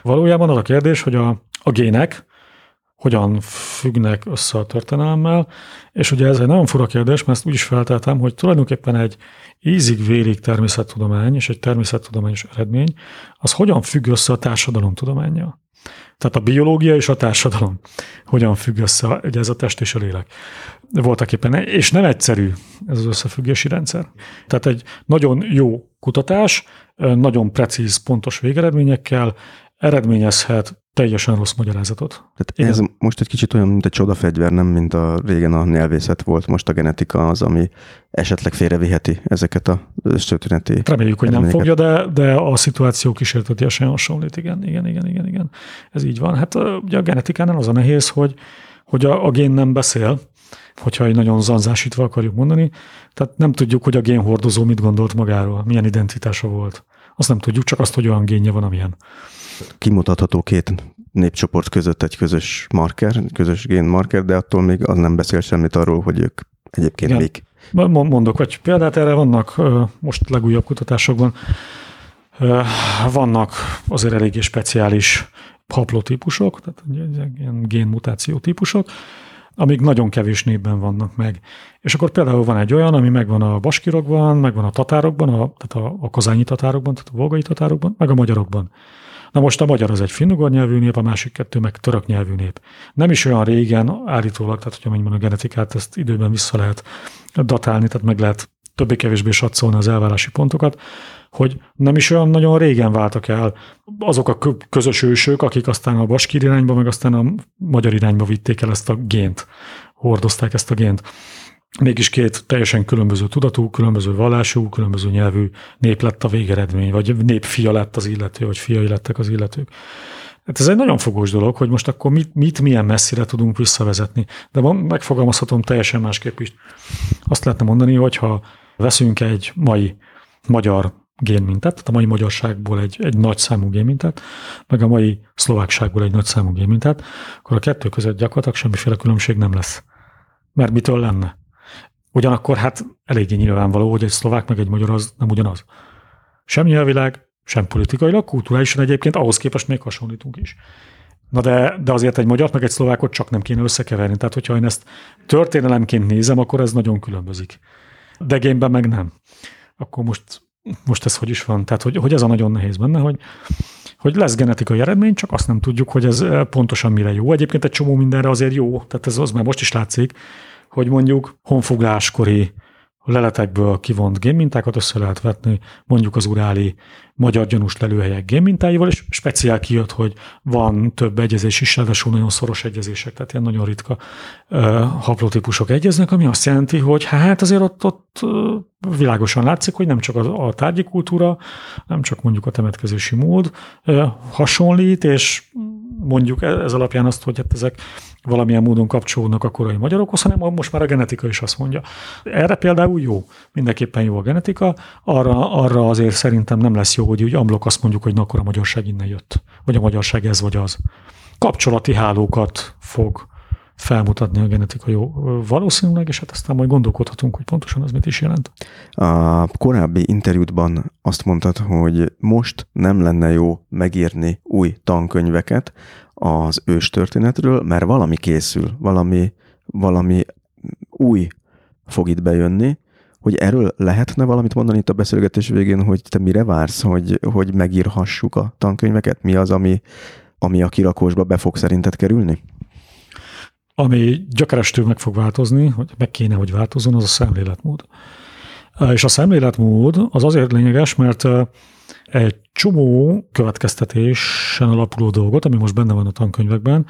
Valójában az a kérdés, hogy a, a gének hogyan függnek össze a történelemmel, és ugye ez egy nagyon fura kérdés, mert ezt úgy is felteltem, hogy tulajdonképpen egy ízig-vérig természettudomány és egy természettudományos eredmény, az hogyan függ össze a társadalomtudományjal. Tehát a biológia és a társadalom hogyan függ össze, ugye ez a test és a lélek. Voltak éppen, és nem egyszerű ez az összefüggési rendszer. Tehát egy nagyon jó kutatás, nagyon precíz, pontos végeredményekkel eredményezhet teljesen rossz magyarázatot. Tehát Igen. ez most egy kicsit olyan, mint egy csodafegyver, nem mint a régen a nyelvészet volt, most a genetika az, ami esetleg félreviheti ezeket a történeti Reméljük, hogy nem fogja, de, de a szituáció kísértetiesen hasonlít. Igen, igen, igen, igen, igen. Ez így van. Hát ugye a genetikánál az a nehéz, hogy, hogy a, a gén nem beszél, hogyha egy nagyon zanzásítva akarjuk mondani. Tehát nem tudjuk, hogy a génhordozó mit gondolt magáról, milyen identitása volt. Azt nem tudjuk, csak azt, hogy olyan génje van, amilyen kimutatható két népcsoport között egy közös marker, közös génmarker, de attól még az nem beszél semmit arról, hogy ők egyébként Igen. mik. Mondok egy példát, erre vannak most legújabb kutatásokban, vannak azért eléggé speciális haplotípusok, tehát ilyen génmutáció típusok, amik nagyon kevés népben vannak meg. És akkor például van egy olyan, ami megvan a baskirokban, megvan a tatárokban, a, tehát a, a kazányi tatárokban, tehát a volgai tatárokban, meg a magyarokban. Na most a magyar az egy finnugor nyelvű nép, a másik kettő meg török nyelvű nép. Nem is olyan régen állítólag, tehát hogyha mondjuk a genetikát, ezt időben vissza lehet datálni, tehát meg lehet többé-kevésbé satszolni az elvárási pontokat, hogy nem is olyan nagyon régen váltak el azok a közös ősök, akik aztán a baskír irányba, meg aztán a magyar irányba vitték el ezt a gént, hordozták ezt a gént mégis két teljesen különböző tudatú, különböző vallású, különböző nyelvű nép lett a végeredmény, vagy népfia lett az illető, vagy fiai lettek az illetők. Hát ez egy nagyon fogós dolog, hogy most akkor mit, mit milyen messzire tudunk visszavezetni. De van, megfogalmazhatom teljesen másképp is. Azt lehetne mondani, hogy ha veszünk egy mai magyar génmintát, tehát a mai magyarságból egy, egy nagy számú génmintát, meg a mai szlovákságból egy nagy számú génmintát, akkor a kettő között gyakorlatilag semmiféle különbség nem lesz. Mert mitől lenne? Ugyanakkor hát eléggé nyilvánvaló, hogy egy szlovák meg egy magyar az nem ugyanaz. Sem nyelvileg, sem politikailag, kulturálisan egyébként ahhoz képest még hasonlítunk is. Na de, de azért egy magyar meg egy szlovákot csak nem kéne összekeverni. Tehát, hogyha én ezt történelemként nézem, akkor ez nagyon különbözik. De gémben meg nem. Akkor most, most ez hogy is van? Tehát, hogy, hogy ez a nagyon nehéz benne, hogy, hogy lesz genetikai eredmény, csak azt nem tudjuk, hogy ez pontosan mire jó. Egyébként egy csomó mindenre azért jó, tehát ez az már most is látszik, hogy mondjuk honfogláskori leletekből kivont gémmintákat össze lehet vetni, mondjuk az uráli magyar gyanús lelőhelyek gémmintáival, és speciál kijött, hogy van több egyezés is, ráadásul nagyon szoros egyezések, tehát ilyen nagyon ritka uh, haplotípusok egyeznek, ami azt jelenti, hogy hát azért ott, ott uh, világosan látszik, hogy nem csak a, a tárgyi kultúra, nem csak mondjuk a temetkezési mód uh, hasonlít, és mondjuk ez alapján azt, hogy hát ezek valamilyen módon kapcsolódnak a korai magyarokhoz, hanem most már a genetika is azt mondja. Erre például jó, mindenképpen jó a genetika, arra, arra azért szerintem nem lesz jó, hogy úgy amblok azt mondjuk, hogy na akkor a magyarság innen jött, vagy a magyarság ez vagy az. Kapcsolati hálókat fog felmutatni a genetika jó valószínűleg, és hát aztán majd gondolkodhatunk, hogy pontosan az mit is jelent. A korábbi interjútban azt mondtad, hogy most nem lenne jó megírni új tankönyveket, az őstörténetről, mert valami készül, valami, valami új fog itt bejönni, hogy erről lehetne valamit mondani itt a beszélgetés végén, hogy te mire vársz, hogy, hogy megírhassuk a tankönyveket? Mi az, ami, ami a kirakósba be fog szerinted kerülni? Ami gyökerestől meg fog változni, hogy meg kéne, hogy változzon, az a szemléletmód. És a szemléletmód az azért lényeges, mert egy csomó következtetésen alapuló dolgot, ami most benne van a tankönyvekben,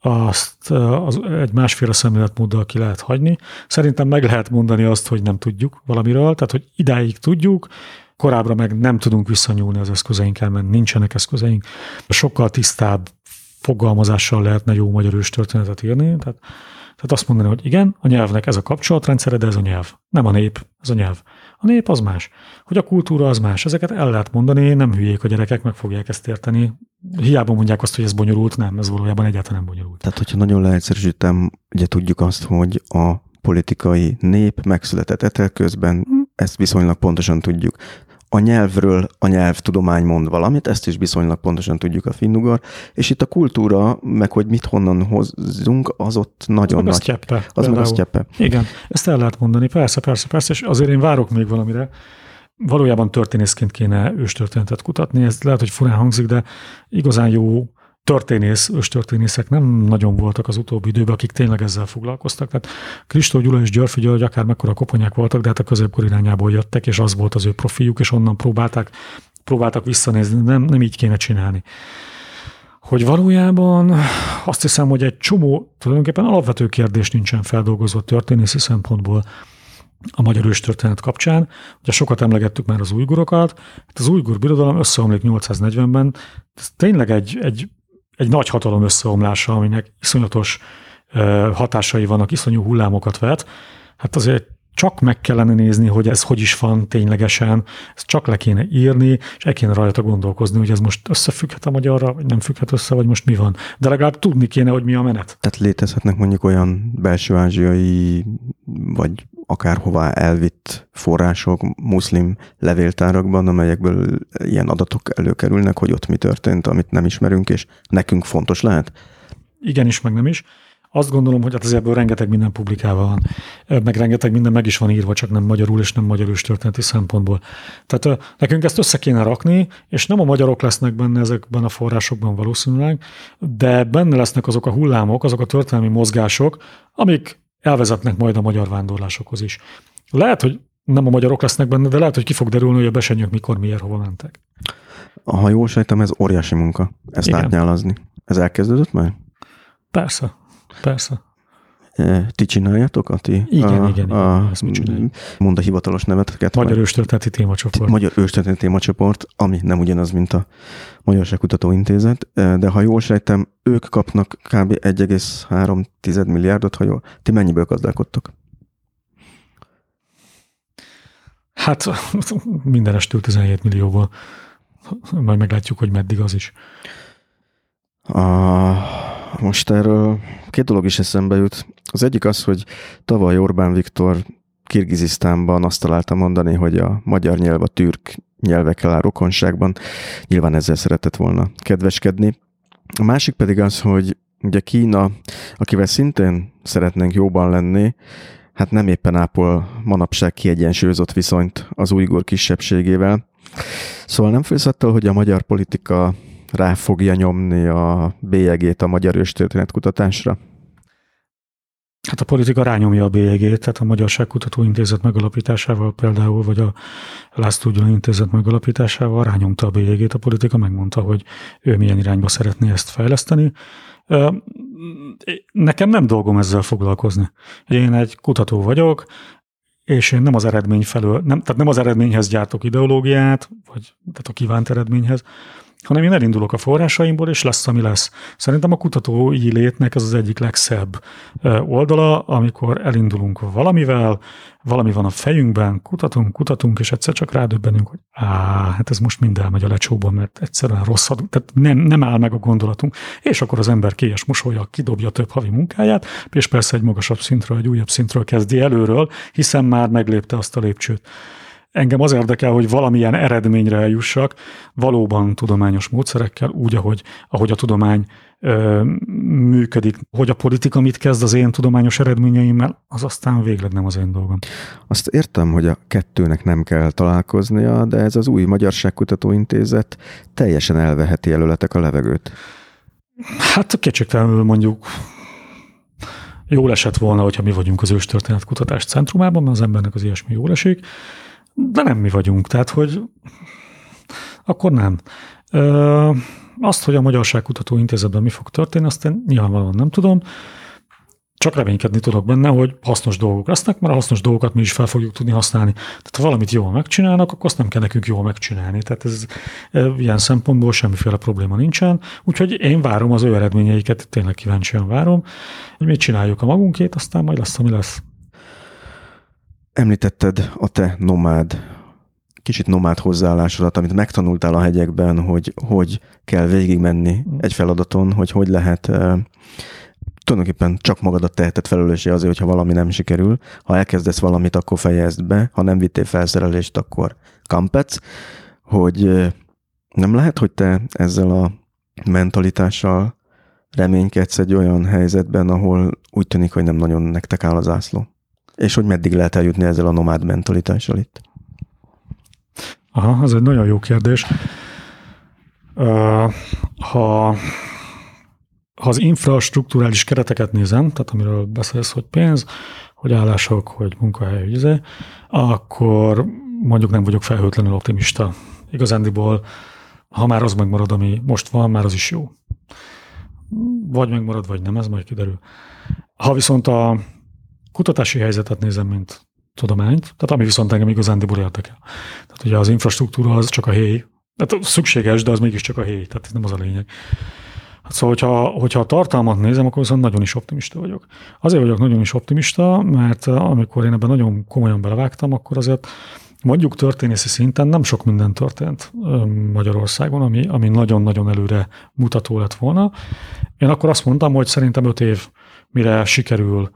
azt az egy másféle szemléletmóddal ki lehet hagyni. Szerintem meg lehet mondani azt, hogy nem tudjuk valamiről, tehát hogy idáig tudjuk, korábbra meg nem tudunk visszanyúlni az eszközeinkkel, mert nincsenek eszközeink. Sokkal tisztább fogalmazással lehetne jó magyar történetet írni, tehát, tehát azt mondani, hogy igen, a nyelvnek ez a kapcsolatrendszere, de ez a nyelv. Nem a nép, ez a nyelv. A nép az más. Hogy a kultúra az más. Ezeket el lehet mondani, nem hülyék a gyerekek, meg fogják ezt érteni. Hiába mondják azt, hogy ez bonyolult, nem, ez valójában egyáltalán nem bonyolult. Tehát, hogyha nagyon leegyszerűsítem, ugye tudjuk azt, hogy a politikai nép megszületett etel közben, hm. ezt viszonylag pontosan tudjuk a nyelvről a nyelvtudomány mond valamit, ezt is viszonylag pontosan tudjuk a finnugor, és itt a kultúra, meg hogy mit honnan hozzunk, az ott nagyon az nagy. Az. Az meg a sztyeppe. Igen, ezt el lehet mondani, persze, persze, persze, és azért én várok még valamire. Valójában történészként kéne őstörténetet kutatni, ez lehet, hogy furán hangzik, de igazán jó történész, őstörténészek nem nagyon voltak az utóbbi időben, akik tényleg ezzel foglalkoztak. Tehát Kristó Gyula és Györfi György akár mekkora koponyák voltak, de hát a középkor irányából jöttek, és az volt az ő profiuk, és onnan próbálták, próbáltak visszanézni, nem, nem így kéne csinálni. Hogy valójában azt hiszem, hogy egy csomó tulajdonképpen alapvető kérdés nincsen feldolgozva történészi szempontból a magyar őstörténet kapcsán. Ugye sokat emlegettük már az újgurokat, hát az újgur birodalom összeomlik 840-ben, ez tényleg egy, egy egy nagy hatalom összeomlása, aminek iszonyatos hatásai vannak, iszonyú hullámokat vet, hát azért csak meg kellene nézni, hogy ez hogy is van ténylegesen, ezt csak le kéne írni, és el kéne rajta gondolkozni, hogy ez most összefügghet a magyarra, vagy nem függhet össze, vagy most mi van. De legalább tudni kéne, hogy mi a menet. Tehát létezhetnek mondjuk olyan belső ázsiai, vagy akárhová elvitt források muszlim levéltárakban, amelyekből ilyen adatok előkerülnek, hogy ott mi történt, amit nem ismerünk, és nekünk fontos lehet? Igen is, meg nem is. Azt gondolom, hogy hát az ebből rengeteg minden publikálva van, meg rengeteg minden meg is van írva, csak nem magyarul és nem magyarul történeti szempontból. Tehát nekünk ezt össze kéne rakni, és nem a magyarok lesznek benne ezekben a forrásokban valószínűleg, de benne lesznek azok a hullámok, azok a történelmi mozgások, amik elvezetnek majd a magyar vándorlásokhoz is. Lehet, hogy nem a magyarok lesznek benne, de lehet, hogy ki fog derülni, hogy a besenyők mikor, miért, hova mentek. Ha jól sejtem, ez óriási munka, ezt Igen. átnyálazni. Ez elkezdődött már? Persze, persze. Ti csináljátok, Ati? Igen, a, igen, a, igen, ezt mi Mond a hivatalos nevet. Magyar őstörténeti témacsoport. Magyar őstörténeti témacsoport, ami nem ugyanaz, mint a Magyarságkutató Intézet, de ha jól sejtem, ők kapnak kb. 1,3 milliárdot, ha jól. Ti mennyiből gazdálkodtok? Hát (laughs) minden estől 17 millióval. Majd meglátjuk, hogy meddig az is. A, most erről két dolog is eszembe jut. Az egyik az, hogy tavaly Orbán Viktor Kirgizisztánban azt találta mondani, hogy a magyar nyelv a türk nyelvekkel áll rokonságban. Nyilván ezzel szeretett volna kedveskedni. A másik pedig az, hogy ugye Kína, akivel szintén szeretnénk jóban lenni, hát nem éppen ápol manapság kiegyensúlyozott viszonyt az újgur kisebbségével. Szóval nem félsz attól, hogy a magyar politika rá fogja nyomni a bélyegét a magyar őstörténet kutatásra? Hát a politika rányomja a bélyegét, tehát a Magyarságkutató Intézet megalapításával például, vagy a László Gyula Intézet megalapításával rányomta a bélyegét a politika, megmondta, hogy ő milyen irányba szeretné ezt fejleszteni. Nekem nem dolgom ezzel foglalkozni. Én egy kutató vagyok, és én nem az eredmény felől, nem, tehát nem az eredményhez gyártok ideológiát, vagy tehát a kívánt eredményhez, hanem én elindulok a forrásaimból, és lesz, ami lesz. Szerintem a kutatói létnek ez az egyik legszebb oldala, amikor elindulunk valamivel, valami van a fejünkben, kutatunk, kutatunk, és egyszer csak rádöbbenünk, hogy á, hát ez most mind elmegy a lecsóban, mert egyszerűen rosszad, tehát nem, nem áll meg a gondolatunk. És akkor az ember kélyes mosolya, kidobja több havi munkáját, és persze egy magasabb szintről, egy újabb szintről kezdi előről, hiszen már meglépte azt a lépcsőt. Engem az érdekel, hogy valamilyen eredményre eljussak, valóban tudományos módszerekkel, úgy, ahogy, ahogy a tudomány ö, működik. Hogy a politika mit kezd az én tudományos eredményeimmel, az aztán végleg nem az én dolgom. Azt értem, hogy a kettőnek nem kell találkoznia, de ez az új Magyarságkutató Intézet teljesen elveheti előletek a levegőt. Hát kétségtelenül mondjuk jól esett volna, hogyha mi vagyunk az őstörténet kutatás centrumában, mert az embernek az ilyesmi jól esik de nem mi vagyunk, tehát hogy akkor nem. Ö, azt, hogy a Magyarságkutató Intézetben mi fog történni, azt én nyilvánvalóan nem tudom. Csak reménykedni tudok benne, hogy hasznos dolgok lesznek, mert a hasznos dolgokat mi is fel fogjuk tudni használni. Tehát ha valamit jól megcsinálnak, akkor azt nem kell nekünk jól megcsinálni. Tehát ez ilyen szempontból semmiféle probléma nincsen. Úgyhogy én várom az ő eredményeiket, tényleg kíváncsian várom, hogy mit csináljuk a magunkét, aztán majd lesz, ami lesz. Említetted a te nomád, kicsit nomád hozzáállásodat, amit megtanultál a hegyekben, hogy hogy kell végigmenni mm. egy feladaton, hogy hogy lehet tulajdonképpen csak magadat teheted felelőssé azért, hogyha valami nem sikerül. Ha elkezdesz valamit, akkor fejezd be, ha nem vittél felszerelést, akkor kampec, hogy nem lehet, hogy te ezzel a mentalitással reménykedsz egy olyan helyzetben, ahol úgy tűnik, hogy nem nagyon nektek áll az ászló. És hogy meddig lehet eljutni ezzel a nomád mentalitással itt? Aha, ez egy nagyon jó kérdés. Ha, ha az infrastruktúrális kereteket nézem, tehát amiről beszélsz, hogy pénz, hogy állások, hogy munkahely, hogy izé, akkor mondjuk nem vagyok felhőtlenül optimista. Igazándiból, ha már az megmarad, ami most van, már az is jó. Vagy megmarad, vagy nem, ez majd kiderül. Ha viszont a, kutatási helyzetet nézem, mint tudományt, tehát ami viszont engem igazándiból érdekel. Tehát ugye az infrastruktúra az csak a héj, tehát szükséges, de az mégiscsak a héj, tehát ez nem az a lényeg. Hát szóval, hogyha, hogyha a tartalmat nézem, akkor viszont nagyon is optimista vagyok. Azért vagyok nagyon is optimista, mert amikor én ebben nagyon komolyan belevágtam, akkor azért mondjuk történészi szinten nem sok minden történt Magyarországon, ami, ami nagyon-nagyon előre mutató lett volna. Én akkor azt mondtam, hogy szerintem öt év, mire sikerül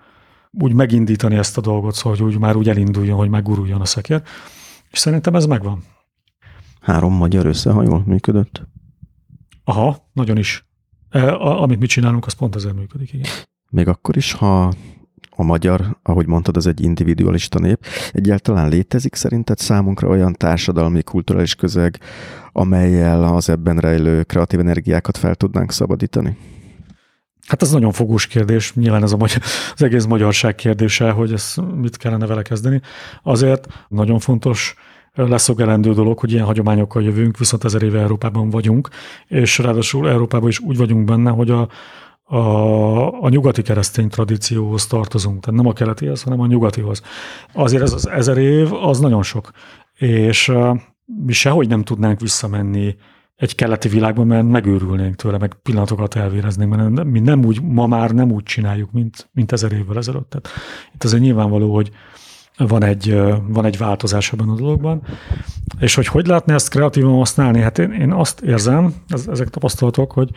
úgy megindítani ezt a dolgot, szóval, hogy úgy már úgy elinduljon, hogy meguruljon a szekér. És szerintem ez megvan. Három magyar összehajól működött? Aha, nagyon is. E, a, amit mi csinálunk, az pont ezzel működik, igen. Még akkor is, ha a magyar, ahogy mondtad, az egy individualista nép. Egyáltalán létezik szerinted számunkra olyan társadalmi, kulturális közeg, amelyel az ebben rejlő kreatív energiákat fel tudnánk szabadítani? Hát ez nagyon fogós kérdés, nyilván ez a magyar, az egész magyarság kérdése, hogy ez mit kellene vele kezdeni. Azért nagyon fontos leszögelendő dolog, hogy ilyen hagyományokkal jövünk, viszont ezer éve Európában vagyunk, és ráadásul Európában is úgy vagyunk benne, hogy a, a, a nyugati keresztény tradícióhoz tartozunk, tehát nem a keletihez, hanem a nyugatihoz. Azért ez az ezer év, az nagyon sok. És mi sehogy nem tudnánk visszamenni egy keleti világban, mert megőrülnénk tőle, meg pillanatokat elvéreznénk, mert mi nem úgy, ma már nem úgy csináljuk, mint, mint ezer évvel ezelőtt. Tehát itt azért nyilvánvaló, hogy van egy, van egy változás ebben a dologban. És hogy hogy lehetne ezt kreatívan használni? Hát én, én azt érzem, ez, ezek tapasztalatok, hogy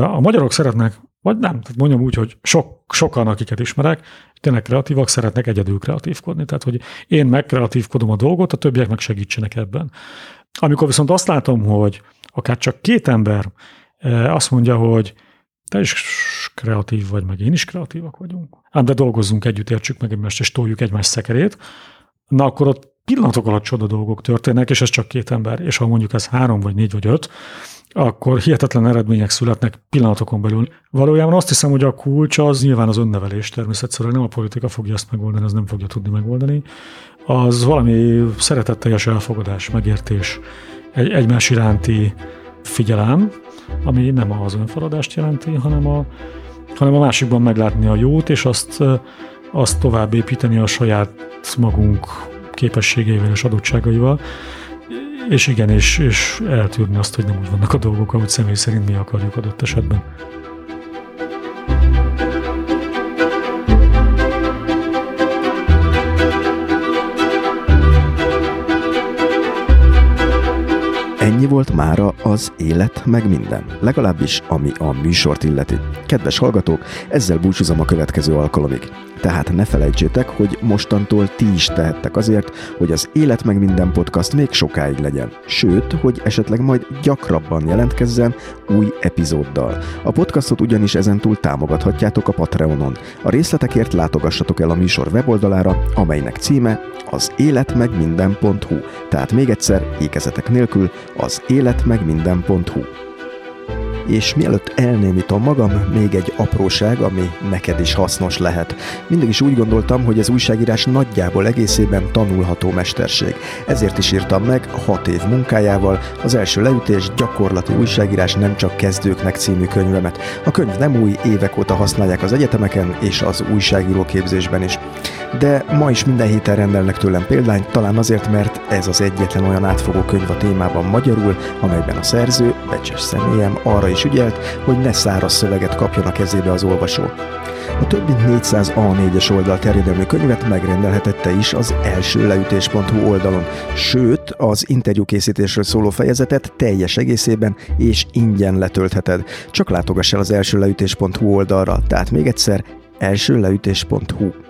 a magyarok szeretnek, vagy nem, tehát mondjam úgy, hogy sok, sokan, akiket ismerek, tényleg kreatívak, szeretnek egyedül kreatívkodni. Tehát, hogy én megkreatívkodom a dolgot, a többiek meg segítsenek ebben. Amikor viszont azt látom, hogy akár csak két ember azt mondja, hogy te is kreatív vagy, meg én is kreatívak vagyunk. Ám de dolgozzunk együtt, értsük meg egymást, és toljuk egymás szekerét, na akkor ott pillanatok alatt csoda dolgok történnek, és ez csak két ember. És ha mondjuk ez három, vagy négy, vagy öt, akkor hihetetlen eredmények születnek pillanatokon belül. Valójában azt hiszem, hogy a kulcs az nyilván az önnevelés természetesen, nem a politika fogja ezt megoldani, az nem fogja tudni megoldani. Az valami szeretetteljes elfogadás, megértés, egy, egymás iránti figyelem, ami nem az önfeladást jelenti, hanem a, hanem a másikban meglátni a jót, és azt, azt tovább építeni a saját magunk képességeivel és adottságaival. És igen, és, és eltűrni azt, hogy nem úgy vannak a dolgok, ahogy személy szerint mi akarjuk adott esetben. Ennyi volt mára az élet meg minden, legalábbis ami a műsort illeti. Kedves hallgatók, ezzel búcsúzom a következő alkalomig. Tehát ne felejtsétek, hogy mostantól ti is tehettek azért, hogy az Élet meg minden podcast még sokáig legyen. Sőt, hogy esetleg majd gyakrabban jelentkezzen új epizóddal. A podcastot ugyanis ezentúl támogathatjátok a Patreonon. A részletekért látogassatok el a műsor weboldalára, amelynek címe az életmegminden.hu. Tehát még egyszer, ékezetek nélkül, az életmegminden.hu és mielőtt elnémítom magam, még egy apróság, ami neked is hasznos lehet. Mindig is úgy gondoltam, hogy az újságírás nagyjából egészében tanulható mesterség. Ezért is írtam meg hat év munkájával az első leütés gyakorlati újságírás nem csak kezdőknek című könyvemet. A könyv nem új, évek óta használják az egyetemeken és az újságíró képzésben is. De ma is minden héten rendelnek tőlem példányt, talán azért, mert ez az egyetlen olyan átfogó könyv a témában magyarul, amelyben a szerző, becses személyem arra is ügyelt, hogy ne száraz szöveget kapjon a kezébe az olvasó. A több mint 400 A4-es oldal terjedelmű könyvet megrendelhetette is az első leütés.hu oldalon, sőt, az interjúkészítésről szóló fejezetet teljes egészében és ingyen letöltheted. Csak látogass el az első leütés.hu oldalra, tehát még egyszer elsőleütés.hu.